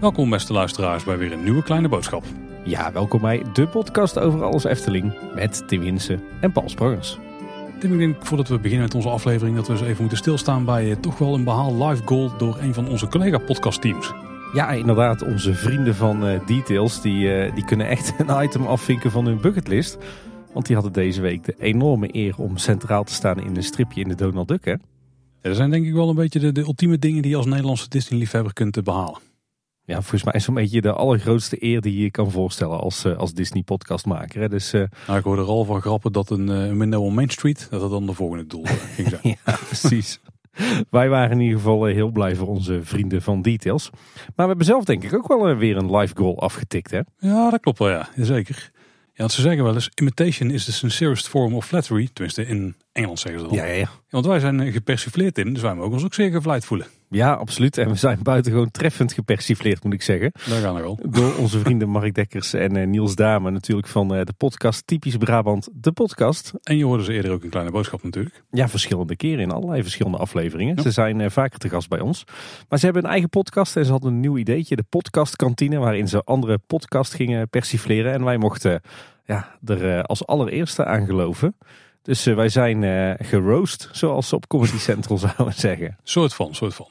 Welkom beste luisteraars bij weer een nieuwe kleine boodschap. Ja, welkom bij de podcast over alles Efteling met Tim Hinsen en Paul Sprangers. Tim, ik denk voordat we beginnen met onze aflevering dat we eens even moeten stilstaan bij eh, toch wel een behaal live goal door een van onze collega podcastteams. Ja, inderdaad, onze vrienden van eh, Details die, eh, die kunnen echt een item afvinken van hun bucketlist. Want die hadden deze week de enorme eer om centraal te staan in een stripje in de Donald Duck. Hè? Ja, dat zijn denk ik wel een beetje de, de ultieme dingen die je als Nederlandse Disney-liefhebber kunt eh, behalen. Ja, volgens mij is zo'n beetje de allergrootste eer die je kan voorstellen als, eh, als Disney-podcastmaker. hè. Dus eh, Nou, ik hoorde er al van grappen dat een, een window on Main Street, dat dat dan de volgende doel ging zijn. ja, precies. Wij waren in ieder geval heel blij voor onze vrienden van Details. Maar we hebben zelf denk ik ook wel weer een live goal afgetikt. Hè? Ja, dat klopt wel, ja. Zeker. Ja, want ze zeggen wel eens, imitation is the sincerest form of flattery. Tenminste, in Engeland zeggen ze dat. Ja, ja, ja. Want wij zijn eh, gepersifleerd in, dus wij mogen ons ook zeer gevleid voelen. ja, absoluut. En we zijn buitengewoon treffend gepersifleerd, moet ik zeggen. Daar gaan we al. Door onze vrienden Mark Dekkers en eh, Niels Dame natuurlijk van eh, de podcast Typisch Brabant, de podcast. En je hoorde ze eerder ook een kleine boodschap natuurlijk. Ja, verschillende keren in allerlei verschillende afleveringen. Ze zijn vaker te gast bij ons. Maar ze hebben een eigen podcast en ze hadden een nieuw ideetje. De podcastkantine, waarin ze andere podcast gingen persifleren. En wij mochten ja, er eh, als allereerste aan geloven. Dus eh, wij zijn eh geroost, zoals ze op Comedy Central zouden zeggen. Soort van, soort van.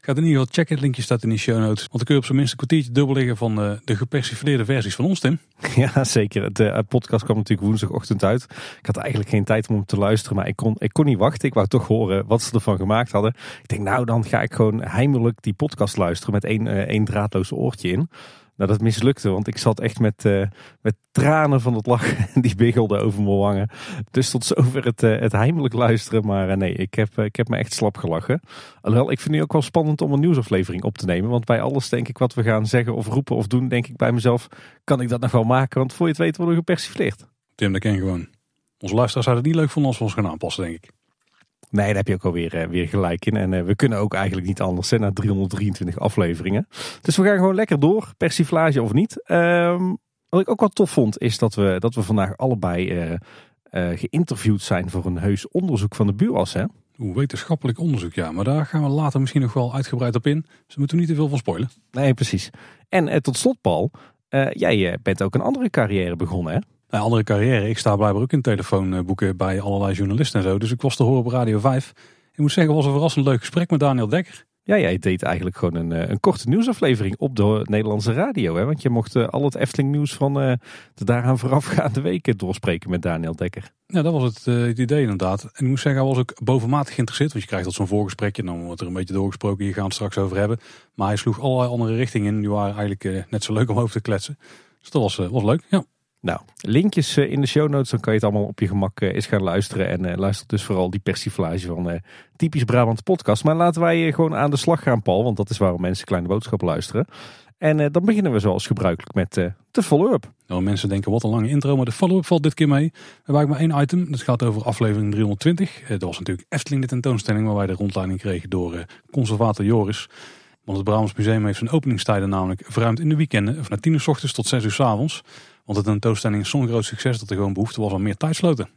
Gaat in ieder geval checken, het linkje staat in de show notes. Want dan kun je op zijn minst een kwartiertje dubbel liggen van de gepersifleerde versies van ons, Tim. Ja, zeker. Het eh, podcast kwam natuurlijk woensdagochtend uit. Ik had eigenlijk geen tijd om hem te luisteren, maar ik kon, ik kon niet wachten. Ik wou toch horen wat ze ervan gemaakt hadden. Ik denk, nou, dan ga ik gewoon heimelijk die podcast luisteren met één, één draadloos oortje in. Nou, dat mislukte, want ik zat echt met, eh, met tranen van het lachen. Die biggelden over mijn wangen. Dus tot zover het, eh, het heimelijk luisteren. Maar eh, nee, ik heb, ik heb me echt slap gelachen. Alhoewel, ik vind nu ook wel spannend om een nieuwsaflevering op te nemen. Want bij alles denk ik wat we gaan zeggen of roepen of doen, denk ik bij mezelf, kan ik dat nog wel maken? Want voor je het weet worden we gepersifleerd. Tim, dat ken je gewoon. Onze luisteraars zouden het niet leuk vonden als we ons gaan aanpassen, denk ik. Nee, daar heb je ook alweer eh, weer gelijk in. En eh, we kunnen ook eigenlijk niet anders hè, na 323 afleveringen. Dus we gaan gewoon lekker door, persiflage of niet. Ehm, wat ik ook wel tof vond, is dat we, dat we vandaag allebei eh, geïnterviewd zijn voor een heus onderzoek van de buuras. Hè? Oeh, wetenschappelijk onderzoek, ja. Maar daar gaan we later misschien nog wel uitgebreid op in. Dus we moeten niet te veel van spoilen. Nee, precies. En tot slot, Paul, jij bent ook een andere carrière begonnen, hè? Nou, andere carrière. Ik sta blijkbaar ook in telefoonboeken bij allerlei journalisten en zo. Dus ik was te horen op Radio 5. Ik moet zeggen, het was een verrassend leuk gesprek met Daniel Dekker. Ja, jij deed eigenlijk gewoon een, eh, een korte nieuwsaflevering op de Nederlandse radio. Hè? Want je mocht eh, al het Efteling nieuws van eh, de daaraan voorafgaande weken doorspreken met Daniel Dekker. Ja, dat was het, het idee inderdaad. En ik moet zeggen, hij was ook bovenmatig geïnteresseerd. Want je krijgt dat zo'n voorgesprekje. Dan wordt er een beetje doorgesproken. Hier gaan we het straks over hebben. Maar hij sloeg allerlei andere richtingen in. Die waren eigenlijk net zo leuk om over te kletsen. Dus dat was, was leuk. Ja. Nou, linkjes eh, in de show notes, dan kan je het allemaal op je gemak eh, eens gaan luisteren. En eh, luister dus vooral die persiflage van Typisch Brabant podcast. Maar laten wij gewoon aan de slag gaan, Paul, want dat is waarom mensen Kleine Boodschap luisteren. En dan beginnen we zoals gebruikelijk met de follow-up. Nou, mensen denken, wat een lange intro. Maar de follow-up valt dit keer mee. We eigenlijk maar één item. Dat gaat over aflevering 320. Eh, dat was natuurlijk Efteling de tentoonstelling. Waar wij de rondleiding kregen door conservator Joris. Want het Brabants Museum heeft zijn openingstijden namelijk verruimd in de weekenden. Van 10 uur s ochtends tot 6 uur s avonds. Want de tentoonstelling is zo'n groot succes dat er gewoon behoefte was aan meer tijdsloten.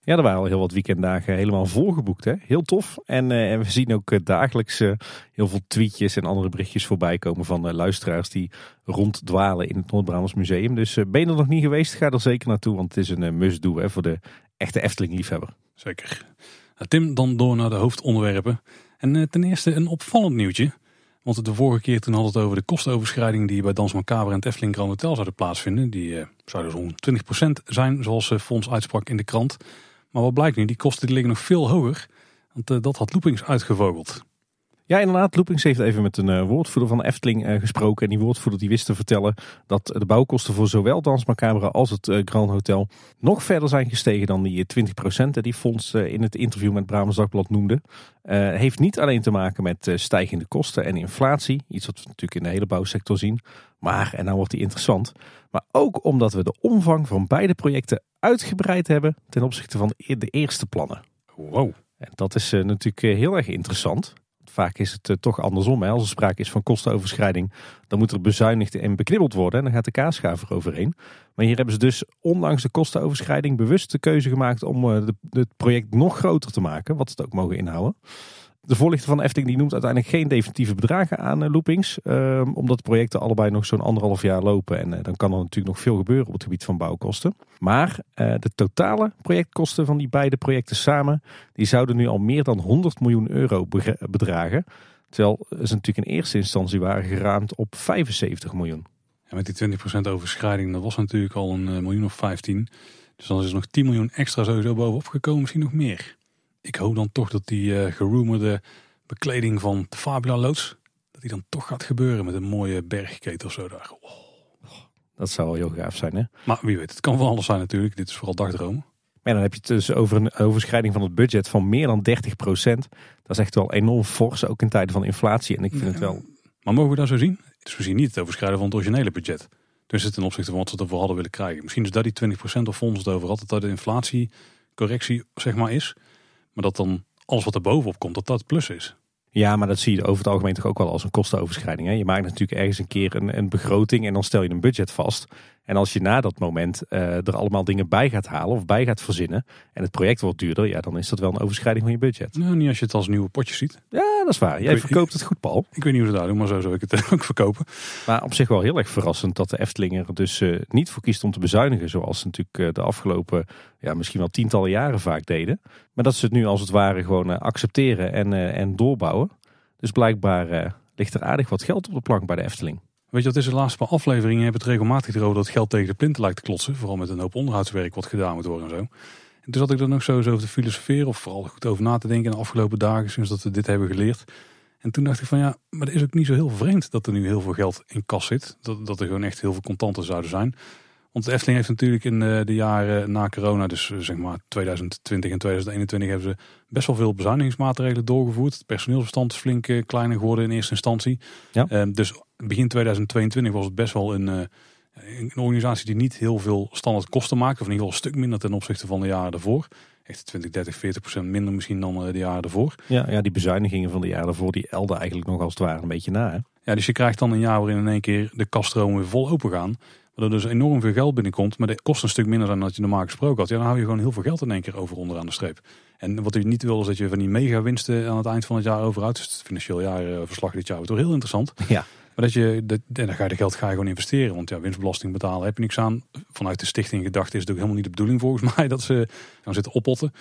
Ja, er waren al heel wat weekenddagen helemaal volgeboekt. Hè? Heel tof. En, eh, en we zien ook eh, dagelijks eh, heel veel tweetjes en andere berichtjes voorbij komen van luisteraars die ronddwalen in het Noord-Brabants Museum. Dus ben je er nog niet geweest, ga er zeker naartoe, want het is een must-do hè, voor de echte Efteling-liefhebber. Zeker. Nou, Tim, dan door naar de hoofdonderwerpen. En ten eerste een opvallend nieuwtje. Want de vorige keer toen hadden het over de kostenoverschrijding die bij Dans Macabre en het Efteling Grand Hotel zouden plaatsvinden. Die eh, zouden zo'n 20% zijn, zoals eh, Fons uitsprak in de krant. Maar wat blijkt nu, die kosten die liggen nog veel hoger. Want eh, dat had Loopings uitgevogeld. Ja, inderdaad. Loopings heeft even met een eh, woordvoerder van Efteling eh, gesproken. En die woordvoerder die wist te vertellen dat de bouwkosten voor zowel Dans Macabre als het eh, Grand Hotel nog verder zijn gestegen dan die eh, 20% die Fons in het interview met Brabants Dagblad noemde. Heeft niet alleen te maken met stijgende kosten en inflatie. Iets wat we natuurlijk in de hele bouwsector zien. Maar, en nou wordt die interessant, maar ook omdat we de omvang van beide projecten uitgebreid hebben ten opzichte van de eerste plannen. Wow. En dat is natuurlijk heel erg interessant. Vaak is het toch andersom. Hè. Als er sprake is van kostenoverschrijding, dan moet er bezuinigd en beknibbeld worden. En dan gaat de kaasschaaf overheen. Maar hier hebben ze dus ondanks de kostenoverschrijding bewust de keuze gemaakt om het project nog groter te maken. Wat het ook mogen inhouden. De voorlichter van Efting die noemt uiteindelijk geen definitieve bedragen aan uh, loopings. Ehm, omdat de projecten allebei nog zo'n anderhalf jaar lopen. En eh, dan kan er natuurlijk nog veel gebeuren op het gebied van bouwkosten. Maar uh, de totale projectkosten van die beide projecten samen. Die zouden nu al meer dan 100 miljoen euro bedragen. Terwijl ze natuurlijk in eerste instantie waren geraamd op 75 miljoen. Ja, met die 20% overschrijding, dat was natuurlijk al een miljoen of 15. Dus dan is er nog 10 miljoen extra sowieso bovenop gekomen, misschien nog meer ik hoop dan toch dat die uh, geroemerde bekleding van de Fabula loods, dat die dan toch gaat gebeuren met een mooie bergketen of zo daar. Oh. Dat zou wel heel gaaf zijn hè. Maar wie weet, het kan van alles zijn natuurlijk. Dit is vooral dagdromen. Maar dan heb je het dus over een overschrijding van het budget van meer dan 30% Dat is echt wel enorm fors, ook in tijden van inflatie. En ik vind het wel... Maar mogen we dat zo zien? Het is misschien niet het overschrijden van het originele budget. Dus het ten opzichte van wat ze ervoor hadden willen krijgen. Misschien is dat die 20% of fonds het over had, dat dat de inflatiecorrectie zeg maar is. Maar dat dan alles wat er bovenop komt, dat dat plus is. Ja, maar dat zie je over het algemeen toch ook wel als een kostenoverschrijding. Hè? Je maakt natuurlijk ergens een keer een, een begroting en dan stel je een budget vast. En als je na dat moment uh, er allemaal dingen bij gaat halen of bij gaat verzinnen en het project wordt duurder, ja, dan is dat wel een overschrijding van je budget. Nou, niet als je het als nieuwe potje ziet. Ja, dat is waar. Jij verkoopt het goed, Paul. Ik weet niet hoe ze dat doen, maar zo zou ik het ook verkopen. Maar op zich wel heel erg verrassend dat de Efteling er dus uh, niet voor kiest om te bezuinigen, zoals ze natuurlijk uh, de afgelopen, ja, misschien wel tientallen jaren vaak deden. Maar dat ze het nu als het ware gewoon accepteren en, en doorbouwen. Dus blijkbaar ligt er aardig wat geld op de plank bij de Efteling. Weet je, wat is de laatste paar afleveringen hebben het regelmatig erover dat geld tegen de plinten lijkt te klotsen. Vooral met een hoop onderhoudswerk wat gedaan moet worden en zo. En toen zat ik er nog zo over te filosoferen of vooral goed over na te denken in de afgelopen dagen sinds dat we dit hebben geleerd. En toen dacht ik van ja, maar het is ook niet zo heel vreemd dat er nu heel veel geld in kas zit. Dat, dat er gewoon echt heel veel contanten zouden zijn. Want de Efteling heeft natuurlijk in eh, de jaren na corona, dus eh, zeg maar 2020 en 2021, hebben ze best wel veel bezuinigingsmaatregelen doorgevoerd. Het personeelsbestand is flink eh, kleiner geworden in eerste instantie. Ja. Ehm, dus begin 2022 was het best wel een, een organisatie die niet heel veel standaard kosten maakte. Of in ieder geval een stuk minder ten opzichte van de jaren daarvoor. Echt 20, 30, 40 procent minder misschien dan de jaren daarvoor. Ja, ja, die bezuinigingen van de jaren daarvoor, die elden eigenlijk nog als het ware een beetje na. Hè? Ja, dus je krijgt dan een jaar waarin in één keer de kaststromen weer vol open gaan. Waardoor dus enorm veel geld binnenkomt, maar de kost een stuk minder dan dat je normaal gesproken had. Ja, dan hou je gewoon heel veel geld in één keer over onderaan de streep. En wat je niet wil is dat je van die mega winsten aan het eind van het jaar overhoudt. Dus het financieel jaarverslag dit jaar wordt toch heel interessant. Ja. Maar dat je, dat, dan ga je de geld ga je gewoon investeren. Want ja, winstbelasting betalen heb je niks aan. Vanuit de stichting gedacht is het ook helemaal niet de bedoeling volgens mij dat ze gaan zitten oppotten.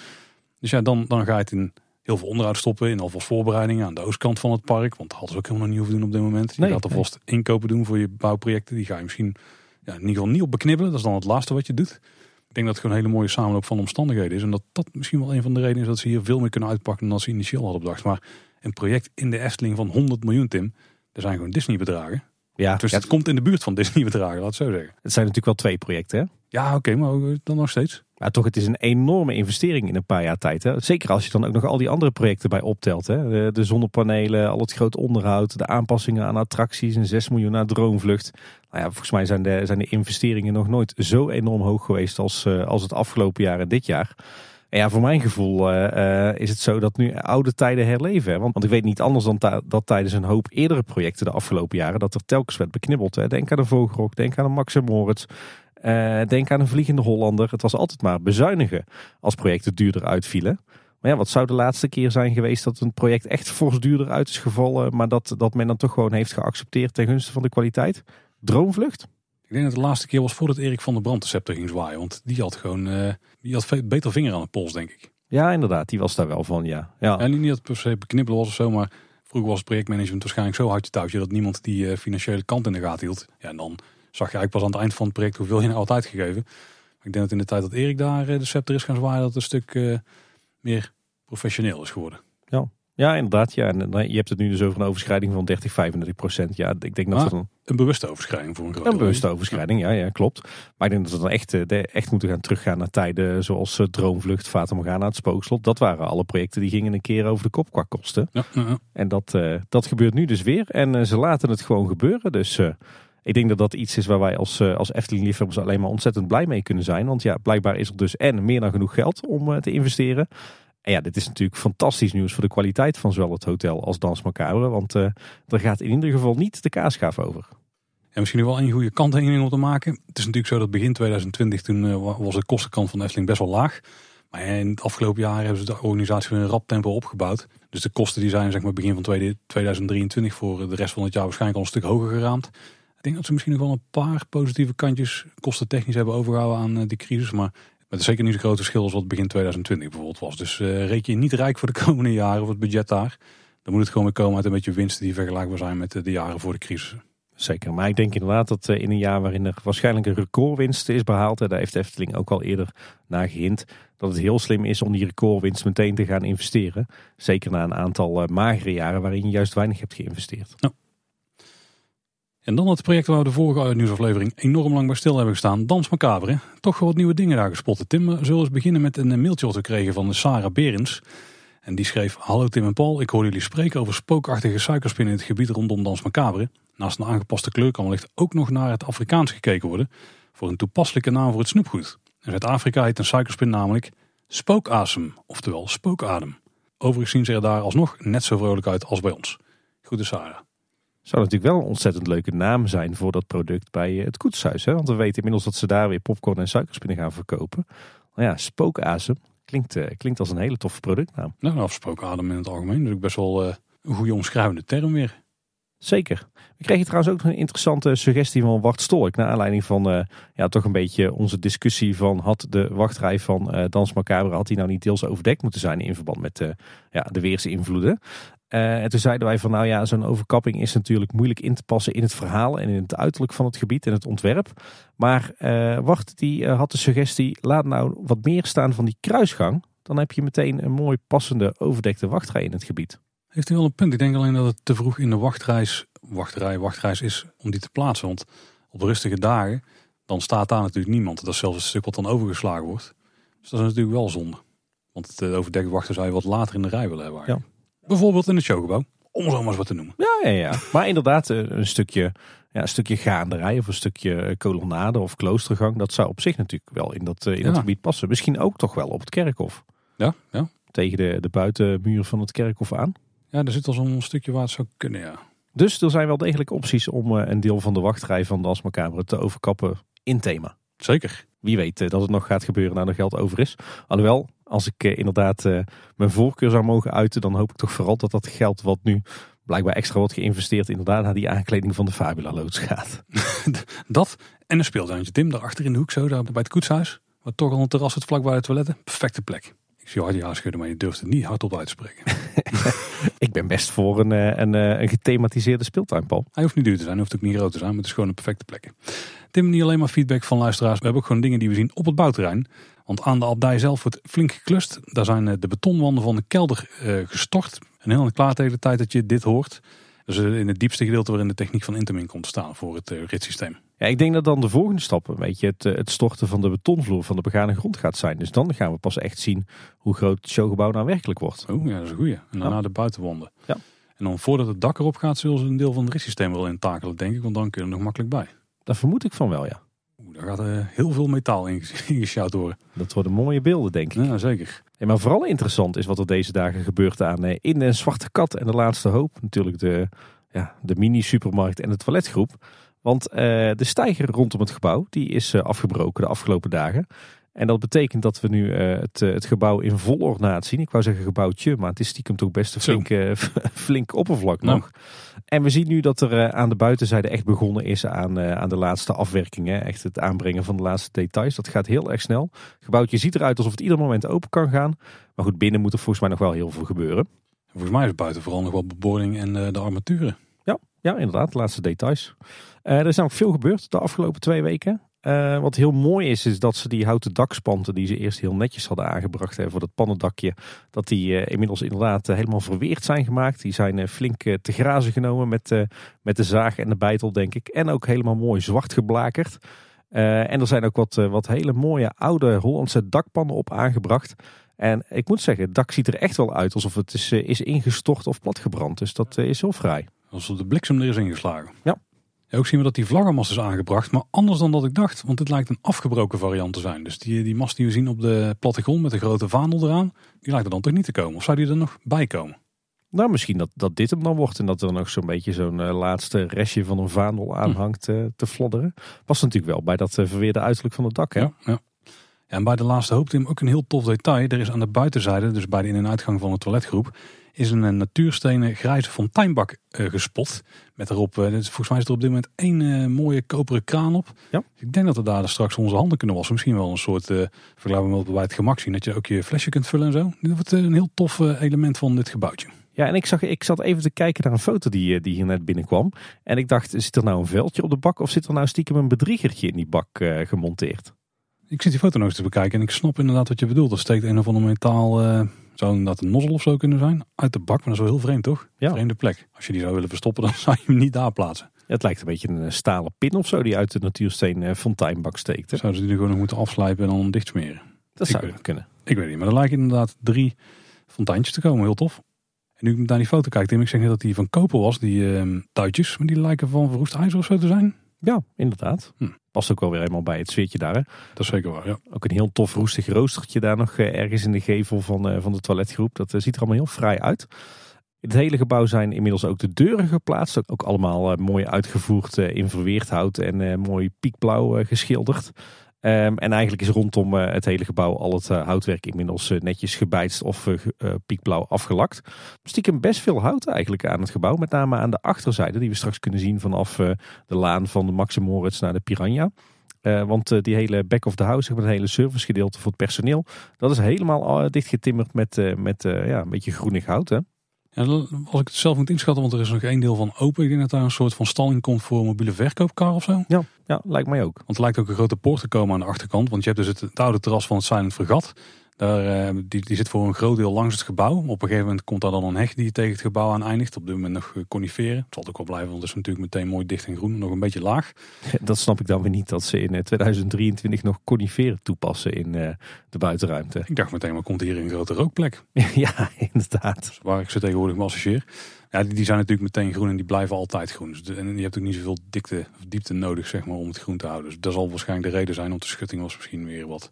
Dus ja, dan, dan ga je het in heel veel onderhoud stoppen. In alvast voorbereidingen aan de oostkant van het park. Want dat hadden ze ook helemaal niet hoeven doen op dit moment. Je nee, gaat alvast nee. inkopen doen voor je bouwprojecten. Die ga je misschien ja, in ieder geval niet op beknibbelen. Dat is dan het laatste wat je doet. Ik denk dat het gewoon een hele mooie samenloop van omstandigheden is. En dat dat misschien wel een van de redenen is dat ze hier veel meer kunnen uitpakken dan ze initieel hadden bedacht. Maar een project in de Efteling van 100 miljoen, Tim. Er zijn gewoon Disney bedragen. Ja, dus het komt in de buurt van Disney bedragen, laat het zo zeggen. Het zijn natuurlijk wel twee projecten, hè? Ja, oké, maar dan nog steeds. Maar toch, het is een enorme investering in een paar jaar tijd. Hè? Zeker als je dan ook nog al die andere projecten bij optelt. Hè? De, de zonnepanelen, al het groot onderhoud, de aanpassingen aan attracties, een 6 miljoen naar droomvlucht. Nou ja, volgens mij zijn de, zijn de investeringen nog nooit zo enorm hoog geweest als, uh, als het afgelopen jaar en dit jaar. Ja, voor mijn gevoel uh, is het zo dat nu oude tijden herleven. Want, want ik weet niet anders dan dat tijdens een hoop eerdere projecten de afgelopen jaren... dat er telkens werd beknibbeld. Hè. Denk aan de Vogelrok, denk aan de Max en Moritz... Uh, denk aan een Vliegende Hollander. Het was altijd maar bezuinigen als projecten duurder uitvielen. Maar ja, wat zou de laatste keer zijn geweest dat een project echt fors duurder uit is gevallen... maar dat, dat men dan toch gewoon heeft geaccepteerd ten gunste van de kwaliteit? Droomvlucht? Ik denk dat de laatste keer was voordat Erik van der Brand de scepter ging zwaaien. Want die had gewoon uh, die had beter vinger aan de pols, denk ik. Ja, inderdaad. Die was daar wel van, ja. ja. En niet dat het per se beknippelen was of zo, maar vroeger was het projectmanagement waarschijnlijk zo je touwtje dat niemand die uh, financiële kant in de gaten hield. Ja, en dan zag je eigenlijk pas aan het eind van het project hoeveel je nou uitgegeven. Maar ik denk dat in de tijd dat Erik daar uh, de scepter is gaan zwaaien, dat het een stuk meer professioneel is geworden. Ja. Inderdaad. Ja. En je hebt het nu dus over een overschrijding van 30, 35 procent. Ja, ik denk dat ah, dan... Een bewuste overschrijding voor een grote Een bewuste overschrijding, ja, ja, klopt. Maar ik denk dat we dan echt, eh, echt moeten gaan teruggaan naar tijden zoals eh, Droomvlucht, Fata Morgana, het Spookslot. Dat waren alle projecten die gingen een keer over de kop qua kosten. Ja. En dat, uh, dat gebeurt nu dus weer. En uh, ze laten het gewoon gebeuren. Dus ik denk dat dat iets is waar wij als, als Efteling-liefhebbers alleen maar ontzettend blij mee kunnen zijn. Want ja, blijkbaar is er dus en meer dan genoeg geld om te investeren. Ja, dit is natuurlijk fantastisch nieuws voor de kwaliteit van zowel het hotel als Dans Macabre. Want uh, er gaat in ieder geval niet de kaasschaaf over. En misschien wel een goede kanttekening om te maken. Het is natuurlijk zo dat begin 2020 toen uh, was de kostenkant van Efteling best wel laag. Maar in het afgelopen jaar hebben ze de organisatie in een rap tempo opgebouwd. Dus de kosten die zijn zeg maar begin van 2023 voor de rest van het jaar waarschijnlijk al een stuk hoger geraamd. Ik denk dat ze misschien nog wel een paar positieve kantjes kostentechnisch hebben overgehouden aan eh, die crisis. Maar met zeker niet zo'n groot verschil als wat begin 2020 bijvoorbeeld was. Dus uh, reken je niet rijk voor de komende jaren of het budget daar. Dan moet het gewoon weer komen uit een beetje winsten die vergelijkbaar zijn met de jaren voor de crisis. Zeker, maar ik denk inderdaad dat eh, in een jaar waarin er waarschijnlijk een recordwinst is behaald, daar heeft Efteling ook al eerder naar gehind, dat het heel slim is om die recordwinst meteen te gaan investeren. Zeker na een aantal eh, magere jaren waarin je juist weinig hebt geïnvesteerd. Ja. En dan het project waar we de vorige nieuwsaflevering enorm lang bij stil hebben gestaan, Dans Macabre. Toch wat nieuwe dingen daar gespotten. Tim, zullen eens beginnen met een mailtje wat we kregen van Sarah Berens. En die schreef, hallo Tim en Paul, ik hoorde jullie spreken over spookachtige suikerspinnen in het gebied rondom Dans Macabre. Naast een aangepaste kleur kan wellicht ook nog naar het Afrikaans gekeken worden voor een toepasselijke naam voor het snoepgoed. In Zuid-Afrika heet een suikerspin namelijk spookasem, oftewel spookadem. Overigens zien ze er daar alsnog net zo vrolijk uit als bij ons. Goede Sarah. Zou natuurlijk wel een ontzettend leuke naam zijn voor dat product bij het koetshuis. Hè? Want we weten inmiddels dat ze daar weer popcorn en suikerspinnen gaan verkopen. Nou ja, spookasem klinkt, uh, klinkt als een hele toffe productnaam. Nou, of spookadem in het algemeen. Dus best wel uh, een goede omschrijvende term weer. Zeker. We kregen trouwens ook een interessante suggestie van Wart Stolk. Naar aanleiding van uh, ja, toch een beetje onze discussie van had de wachtrij van uh, Dans Macabre, had die nou niet deels overdekt moeten zijn in verband met uh, ja, de weerse invloeden. en toen zeiden wij van nou ja, zo'n overkapping is natuurlijk moeilijk in te passen in het verhaal en in het uiterlijk van het gebied en het ontwerp. Maar Wart die had de suggestie, laat nou wat meer staan van die kruisgang. Dan heb je meteen een mooi passende overdekte wachtrij in het gebied. Heeft u wel een punt. Ik denk alleen dat het te vroeg in de wachtreis, wachtrij, wachtreis is om die te plaatsen. Want op rustige dagen, dan staat daar natuurlijk niemand. Dat is zelfs een stuk wat dan overgeslagen wordt. Dus dat is natuurlijk wel zonde. Want eh, overdekte wachten zou je wat later in de rij willen hebben. Ja. Bijvoorbeeld in het showgebouw. Om zo maar eens wat te noemen. Ja, ja, ja. maar inderdaad eh, een stukje, ja, een stukje gaanderij of een stukje eh, kolonnade of kloostergang. Dat zou op zich natuurlijk wel in dat, in dat gebied passen. Misschien ook toch wel op het kerkhof. Ja, ja. Tegen de, de buitenmuur van het kerkhof aan. Ja, er zit al zo'n stukje waar het zou kunnen, ja. Dus er zijn wel degelijk opties om eh, een deel van de wachtrij van de Asmakamer te overkappen in thema. Zeker. Wie weet eh, dat het nog gaat gebeuren nadat er geld over is. Alhoewel, als ik eh, inderdaad mijn voorkeur zou mogen uiten, dan hoop ik toch vooral dat dat geld wat nu blijkbaar extra wordt geïnvesteerd inderdaad naar die aankleding van de Fabula loods gaat. dat en een speeltuintje Tim, daarachter in de hoek zo, daar bij het koetshuis. Waar toch al een terras zit vlakbij de toiletten. Perfecte plek. Ik zie hard ja schudden, maar je durft het niet hardop uit te spreken. ik ben best voor een, eh, een, eh, een gethematiseerde speeltuin, Paul. Hij hoeft niet duur te zijn, hij hoeft ook niet groot te zijn, maar het is gewoon een perfecte plek. Tim, niet alleen maar feedback van luisteraars, we hebben ook gewoon dingen die we zien op het bouwterrein. Want aan de abdij zelf wordt flink geklust. Daar zijn eh, de betonwanden van de kelder gestort. En heel klaar tegen de tijd dat je dit hoort. Dus in het diepste gedeelte waarin de techniek van Intermin komt te staan voor het ritssysteem. Ja, ik denk dat dan de volgende stap een beetje het, het storten van de betonvloer van de begane grond gaat zijn. Dus dan gaan we pas echt zien hoe groot het showgebouw nou werkelijk wordt. Oh ja, dat is een goeie. En daarna de buitenwanden. Ja. En dan voordat het dak erop gaat, zullen ze een deel van het ritssysteem wel intakelen, denk ik. Want dan kun je er nog makkelijk bij. Daar vermoed ik van wel, ja. Daar gaat heel veel metaal in gesjouwd worden. Dat worden mooie beelden, denk ik. Ja, zeker. En maar vooral interessant is wat er deze dagen gebeurt aan eh, In de Zwarte Kat en de Laatste Hoop. Natuurlijk de, ja, de mini-supermarkt en de toiletgroep. Want uh, de steiger rondom het gebouw die is afgebroken de afgelopen dagen. En dat betekent dat we nu het, het gebouw in vol ornaat zien. Ik wou zeggen gebouwtje, maar het is stiekem toch best een flink, flink oppervlak nou. nog. En we zien nu dat er aan de buitenzijde echt begonnen is aan, aan de laatste afwerkingen. Echt het aanbrengen van de laatste details. Dat gaat heel erg snel. Het gebouwtje ziet eruit alsof het ieder moment open kan gaan. Maar goed, binnen moet er volgens mij nog wel heel veel gebeuren. Volgens mij is buiten vooral nog wel beboording en de armaturen. Ja, ja, inderdaad, de laatste details. Er is namelijk veel gebeurd de afgelopen twee weken. Uh, wat heel mooi is, is dat ze die houten dakspanten die ze eerst heel netjes hadden aangebracht hè, voor dat pannendakje, dat die uh, inmiddels inderdaad helemaal verweerd zijn gemaakt. Die zijn flink te grazen genomen met, met de zaag en de bijtel, denk ik. En ook helemaal mooi zwart geblakerd. en er zijn ook wat, wat hele mooie oude Hollandse dakpannen op aangebracht. En ik moet zeggen, het dak ziet er echt wel uit alsof het is, is ingestort of platgebrand. Dus dat is heel fraai. Alsof de bliksem er is ingeslagen. Ja. Ook zien we dat die vlaggenmast is aangebracht, maar anders dan dat ik dacht. Want dit lijkt een afgebroken variant te zijn. Dus die, die mast die we zien op de plattegrond met de grote vaandel eraan, die lijkt er dan toch niet te komen. Of zou die er nog bij komen? Nou, misschien dat, dat dit hem dan wordt en dat er nog zo'n beetje zo'n eh, laatste restje van een vaandel aanhangt uh, te flodderen. Past natuurlijk wel bij dat uh, verweerde uiterlijk van het dak, hè? Ja, ja. ja, en bij de laatste hoop, Tim, ook een heel tof detail. Er is aan de buitenzijde, dus bij de in- en uitgang van de toiletgroep, is een, een natuurstenen grijze fonteinbak gespot. Met erop, volgens mij is er op dit moment één mooie koperen kraan op. Ja. Ik denk dat we daar straks onze handen kunnen wassen. Misschien wel een soort, uh, vergelijkbaar met bij het gemak zien, dat je ook je flesje kunt vullen en zo. Dit wordt een heel tof element van dit gebouwtje. Ja, en ik, zag, ik zat even te kijken naar een foto die, die hier net binnenkwam. En ik dacht, zit er nou een veldje op de bak of zit er nou stiekem een bedriegertje in die bak uh, gemonteerd? Ik zit die foto nog eens te bekijken en ik snap inderdaad wat je bedoelt. Er steekt een of ander metaal, uh, zou inderdaad een nozzel of zo kunnen zijn, uit de bak. Maar dat is wel heel vreemd toch? Ja. Vreemde plek. Als je die zou willen verstoppen, dan zou je hem niet daar plaatsen. Ja, het lijkt een beetje een stalen pin of zo die uit de natuursteen uh, fonteinbak steekt. Hè? Zouden ze die gewoon nog moeten afslijpen en dan dicht smeren? Dat Ik zou weet- kunnen. Ik weet niet, maar er lijken inderdaad drie fonteintjes te komen. Heel tof. En nu ik naar die foto kijk, Tim, ik zeg net dat die van koper was, die ehm tuitjes. Maar die lijken van verroest ijzer of zo te zijn. Ja, inderdaad. Hm. Past ook wel weer helemaal bij het sfeertje daar. Hè? Dat is zeker waar, ja. Ook een heel tof roestig roostertje daar nog eh, ergens in de gevel van, eh, van de toiletgroep. Dat eh, ziet er allemaal heel fraai uit. In het hele gebouw zijn inmiddels ook de deuren geplaatst. Ook, allemaal mooi uitgevoerd in verweerd hout en mooi piekblauw geschilderd. Ehm, en eigenlijk is rondom eh, het hele gebouw al het eh, houtwerk inmiddels eh, netjes gebijtst of piekblauw afgelakt. Stiekem best veel hout eigenlijk aan het gebouw. Met name aan de achterzijde die we straks kunnen zien vanaf de laan van de Max Moritz naar de Piranha. Want die hele back of the house, het hele servicegedeelte voor het personeel, dat is helemaal dichtgetimmerd met, met ja, een beetje groenig hout. Hè? Ja, als ik het zelf moet inschatten, want er is nog één deel van open. Ik denk dat daar een soort van stalling komt voor een mobiele verkoopkar of zo. Ja, ja, lijkt mij ook. Want er lijkt ook een grote poort te komen aan de achterkant. Want je hebt dus het, het oude terras van het Silent Fregat. Daar, eh, die, die zit voor een groot deel langs het gebouw. Op een gegeven moment komt daar dan een heg die tegen het gebouw aan eindigt. Op dit moment nog eh, coniferen. Het zal ook wel blijven, want het is natuurlijk meteen mooi dicht en groen. Nog een beetje laag. Dat snap ik dan weer niet dat ze in eh, 2023 nog coniferen toepassen in eh, de buitenruimte. Ik dacht meteen, maar komt hier een grote rookplek? ja, inderdaad. Dus waar ik ze tegenwoordig me associeer. Ja, die, die zijn natuurlijk meteen groen en die blijven altijd groen. Dus en je hebt ook niet zoveel dikte of diepte nodig zeg maar, om het groen te houden. Dus dat zal waarschijnlijk de reden zijn. Want de schutting was misschien weer wat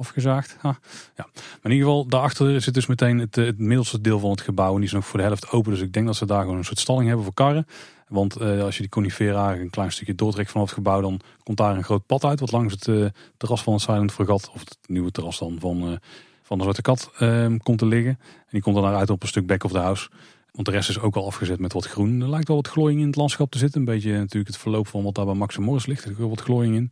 afgezaagd. Ha. Ja. Maar in ieder geval, daarachter zit dus meteen het, eh, het middelste deel van het gebouw. En die is nog voor de helft open. Dus ik denk dat ze daar gewoon een soort stalling hebben voor karren. Want eh, als je die conifera een klein stukje doortrekt vanaf het gebouw, dan komt daar een groot pad uit. Wat langs het eh, terras van het Silent Fregat, of het nieuwe terras dan van, van de Zwarte Kat, eh, komt te liggen. En die komt dan uit op een stuk back of the house. Want de rest is ook al afgezet met wat groen. Er lijkt wel wat glooiing in het landschap te zitten. Een beetje natuurlijk het verloop van wat daar bij Max en Morris ligt. Er wel wat glooiing in.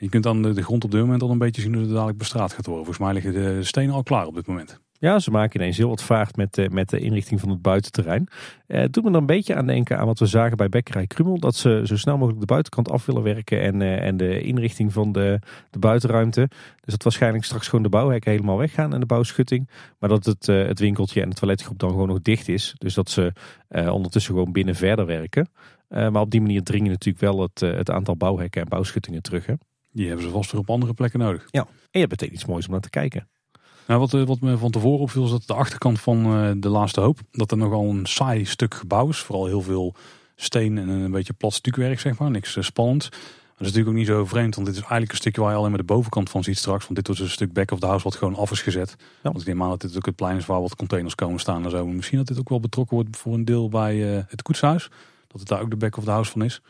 Je kunt aan de, grond op dit moment al een beetje zien hoe het dadelijk bestraat gaat worden. Volgens mij liggen de stenen al klaar op dit moment. Ja, ze maken ineens heel wat vaart met, de- met de inrichting van het buitenterrein. Eh, het doet me dan een beetje aan denken aan wat we zagen bij Bekkerij Krummel. Dat ze zo snel mogelijk de buitenkant af willen werken en, eh, en de inrichting van de, de buitenruimte. Dus dat waarschijnlijk straks gewoon de bouwhekken helemaal weggaan en de bouwschutting. Maar dat het, eh, het winkeltje en de toiletgroep dan gewoon nog dicht is. Dus dat ze eh, ondertussen gewoon binnen verder werken. Eh, maar op die manier dringen natuurlijk wel het, eh, het aantal bouwhekken en bouwschuttingen terug. Die hebben ze vast weer op andere plekken nodig. En je hebt meteen iets moois om naar te kijken. Nou, wat, eh, wat me van tevoren opviel is dat de achterkant van eh, de laatste hoop, dat er nogal een saai stuk gebouw is. Vooral heel veel steen en een beetje plat stukwerk, zeg maar. Niks spannends. Maar dat is natuurlijk ook niet zo vreemd, want dit is eigenlijk een stukje waar je alleen maar de bovenkant van ziet straks. Want dit was een stuk back of the house wat gewoon af is gezet. Want ik neem aan dat dit ook het plein is waar wat containers komen staan en zo. Misschien dat dit ook wel betrokken wordt voor een deel bij het koetshuis. Dat het daar ook de back of the house van is.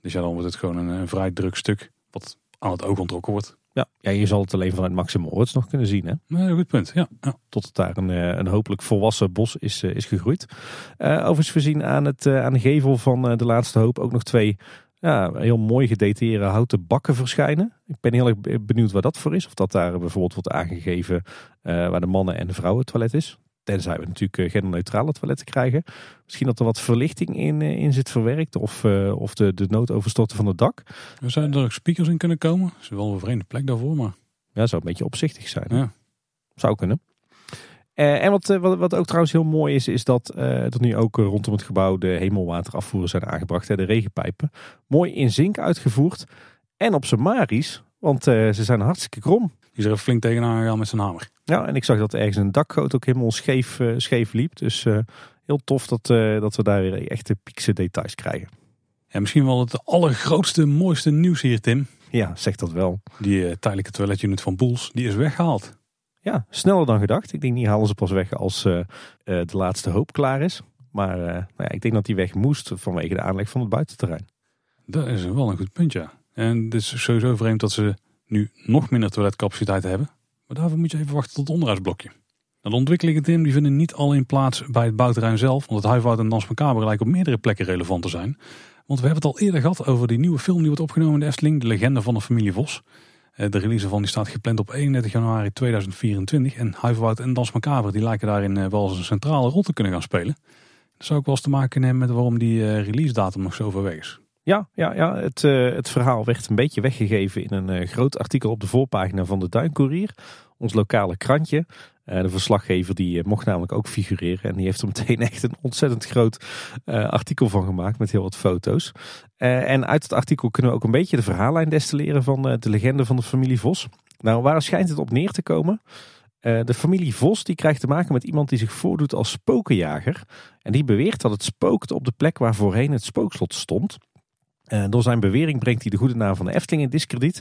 Dus ja, dan wordt het gewoon een, een vrij druk stuk wat aan het oog ontrokken wordt. Ja, ja, je zal het alleen vanuit Maximum Oorts nog kunnen zien. Hè? Nee, goed punt. Ja, ja. tot het daar een, eh, een hopelijk volwassen bos is, eh, is gegroeid. Eh overigens voorzien aan, het, aan de gevel van de laatste hoop ook nog twee ja, heel mooi gedetailleerde houten bakken verschijnen. Ik ben heel erg be- benieuwd waar dat voor is. Of dat daar bijvoorbeeld wordt aangegeven waar de mannen en de vrouwen toilet is. Tenzij we natuurlijk eh, genderneutrale toiletten krijgen. Misschien dat er wat verlichting in, eh, in zit verwerkt. Of, eh, of de, de noodoverstorten van het dak. Er zouden er ook speakers in kunnen komen. Dat is wel een vreemde plek daarvoor, maar Ja, zou een beetje opzichtig zijn. ja. Zou kunnen. En wat, wat, wat ook trouwens heel mooi is, is dat eh, er nu ook rondom het gebouw de hemelwaterafvoeren zijn aangebracht. Hè, de regenpijpen. Mooi in zink uitgevoerd. En op zijn maries, want ze zijn hartstikke krom. Die is er flink tegenaan gegaan met zijn hamer. Ja, en ik zag dat ergens een dakgoot ook helemaal scheef, eh, scheef liep. Dus eh, heel tof dat, eh, dat we daar weer echte piekse details krijgen. Ja, misschien wel het allergrootste, mooiste nieuws hier, Tim. Ja, zeg dat wel. Die tijdelijke toiletunit van Boels, die is weggehaald. Ja, sneller dan gedacht. Ik denk niet halen ze pas weg als de laatste hoop klaar is. Maar nou ja, ik denk dat die weg moest vanwege de aanleg van het buitenterrein. Dat is wel een goed punt, ja. En het is sowieso vreemd dat ze nu nog minder toiletcapaciteit hebben. Maar daarvoor moet je even wachten tot het onderhoudsblokje. De ontwikkelingen Tim, die vinden niet alleen plaats bij het bouwterrein zelf. Want het Huivoud en Dans Macabre lijken op meerdere plekken relevant te zijn. Want we hebben het al eerder gehad over die nieuwe film die wordt opgenomen in de Efteling. De legende van de familie Vos. Eh, de release van die staat gepland op 31 januari 2024. En Huiverwoud en Dans Macabre die lijken daarin eh, wel eens een centrale rol te kunnen gaan spelen. Dat zou ook wel eens te maken hebben met waarom die eh, release datum nog zo ver weg is. Ja, ja, ja het, het verhaal werd een beetje weggegeven in een groot artikel op de voorpagina van de Duinkoerier. Ons lokale krantje. Uh, de verslaggever die mocht namelijk ook figureren. En die heeft er meteen echt een ontzettend groot artikel van gemaakt met heel wat foto's. En uit het artikel kunnen we ook een beetje de verhaallijn destilleren van de legende van de familie Vos. Nou, waar schijnt het op neer te komen? de familie Vos die krijgt te maken met iemand die zich voordoet als spokenjager. En die beweert dat het spookt op de plek waar voorheen het spookslot stond. Door zijn bewering brengt hij de goede naam van de Efteling in discrediet.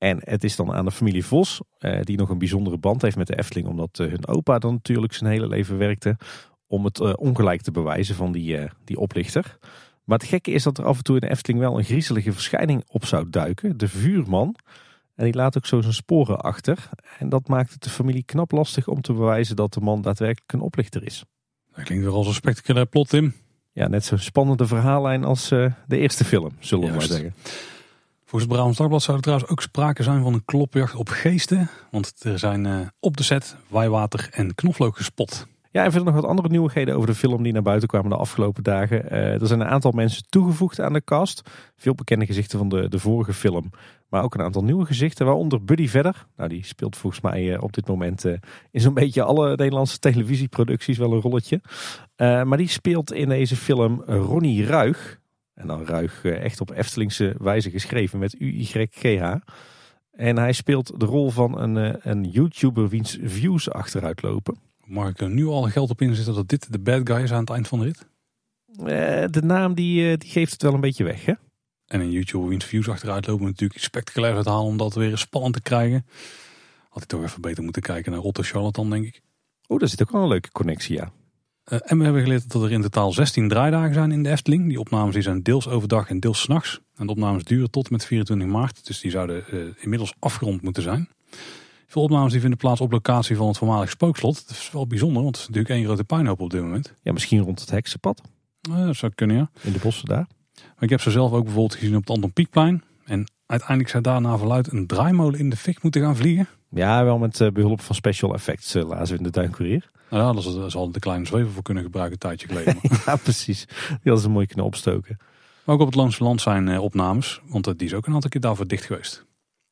En het is dan aan de familie Vos, eh, die nog een bijzondere band heeft met de Efteling, omdat eh, hun opa dan natuurlijk zijn hele leven werkte, om het eh, ongelijk te bewijzen van die, die oplichter. Maar het gekke is dat er af en toe in de Efteling wel een griezelige verschijning op zou duiken, de vuurman. En die laat ook zo zijn sporen achter. En dat maakt het de familie knap lastig om te bewijzen dat de man daadwerkelijk een oplichter is. Dat klinkt weer als een spectaculair plot, Tim. Ja, net zo'n spannende verhaallijn als de eerste film, zullen we maar zeggen. Volgens het Brabants Dagblad zou er trouwens ook sprake zijn van een klopjacht op geesten. Want er zijn uh, op de set waaiwater en knoflook gespot. Ja, en verder nog wat andere nieuwigheden over de film die naar buiten kwamen de afgelopen dagen. Uh, er zijn een aantal mensen toegevoegd aan de cast. Veel bekende gezichten van de, de vorige film. Maar ook een aantal nieuwe gezichten, waaronder Buddy Vedder. Nou, die speelt volgens mij uh, op dit moment in zo'n beetje alle Nederlandse televisieproducties wel een rolletje. maar die speelt in deze film Ronnie Ruig. En dan ruig eh, echt op Eftelingse wijze geschreven met U-Y-G-H. En hij speelt de rol van een, eh, een YouTuber wiens views achteruit lopen. Mag ik er nu al geld op inzetten dat dit de bad guy is aan het eind van de rit? Eh, de naam die, die geeft het wel een beetje weg, hè? En een YouTuber wiens views achteruit lopen natuurlijk spectaculair uithalen om dat weer spannend te krijgen. Had hij toch even beter moeten kijken naar Rotte Charlatan, denk ik. Oh, daar zit ook wel een leuke connectie, ja. Uh, en we hebben geleerd dat er in totaal 16 draaidagen zijn in de Efteling. Die opnames die zijn deels overdag en deels s'nachts. En de opnames duren tot met 24 maart. Dus die zouden uh, inmiddels afgerond moeten zijn. Veel opnames die vinden plaats op locatie van het voormalige spookslot. Dat is wel bijzonder, want het is natuurlijk één grote puinhoop op dit moment. Ja, misschien rond het heksenpad. Uh, dat zou kunnen, ja. In de bossen daar. Maar ik heb ze zelf ook bijvoorbeeld gezien op het Anton Pieckplein. En uiteindelijk zou daar naar verluid een draaimolen in de fik moeten gaan vliegen. Ja, wel met behulp van special effects, lazen we in de Duincourier. Nou ja, daar zal de kleine zweven voor kunnen gebruiken een tijdje geleden. ja, precies. Die hadden ze mooi kunnen opstoken. Maar ook op het Loonse Land zijn eh, opnames, want uh, die is ook een aantal keer daarvoor dicht geweest.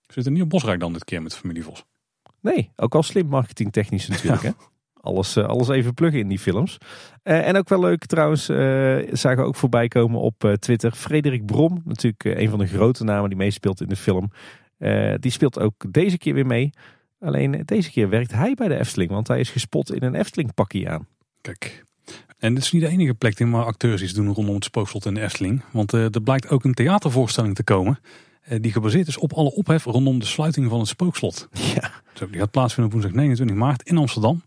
We zitten niet op Bosrijk dan dit keer met familie Vos. Nee, ook al slim marketingtechnisch natuurlijk. Hè? Alles, uh, alles even pluggen in die films. en ook wel leuk trouwens, zagen we ook voorbij komen op Twitter. Frederik Brom, natuurlijk een van de grote namen die meespeelt in de film. die speelt ook deze keer weer mee. Alleen deze keer werkt hij bij de Efteling, want hij is gespot in een Efteling pakkie aan. Kijk. En dit is niet de enige plek waar acteurs iets doen rondom het spookslot in de Efteling. Want er blijkt ook een theatervoorstelling te komen. Uh, die gebaseerd is op alle ophef rondom de sluiting van het spookslot. Ja. Zo, die gaat plaatsvinden op woensdag 29 maart in Amsterdam.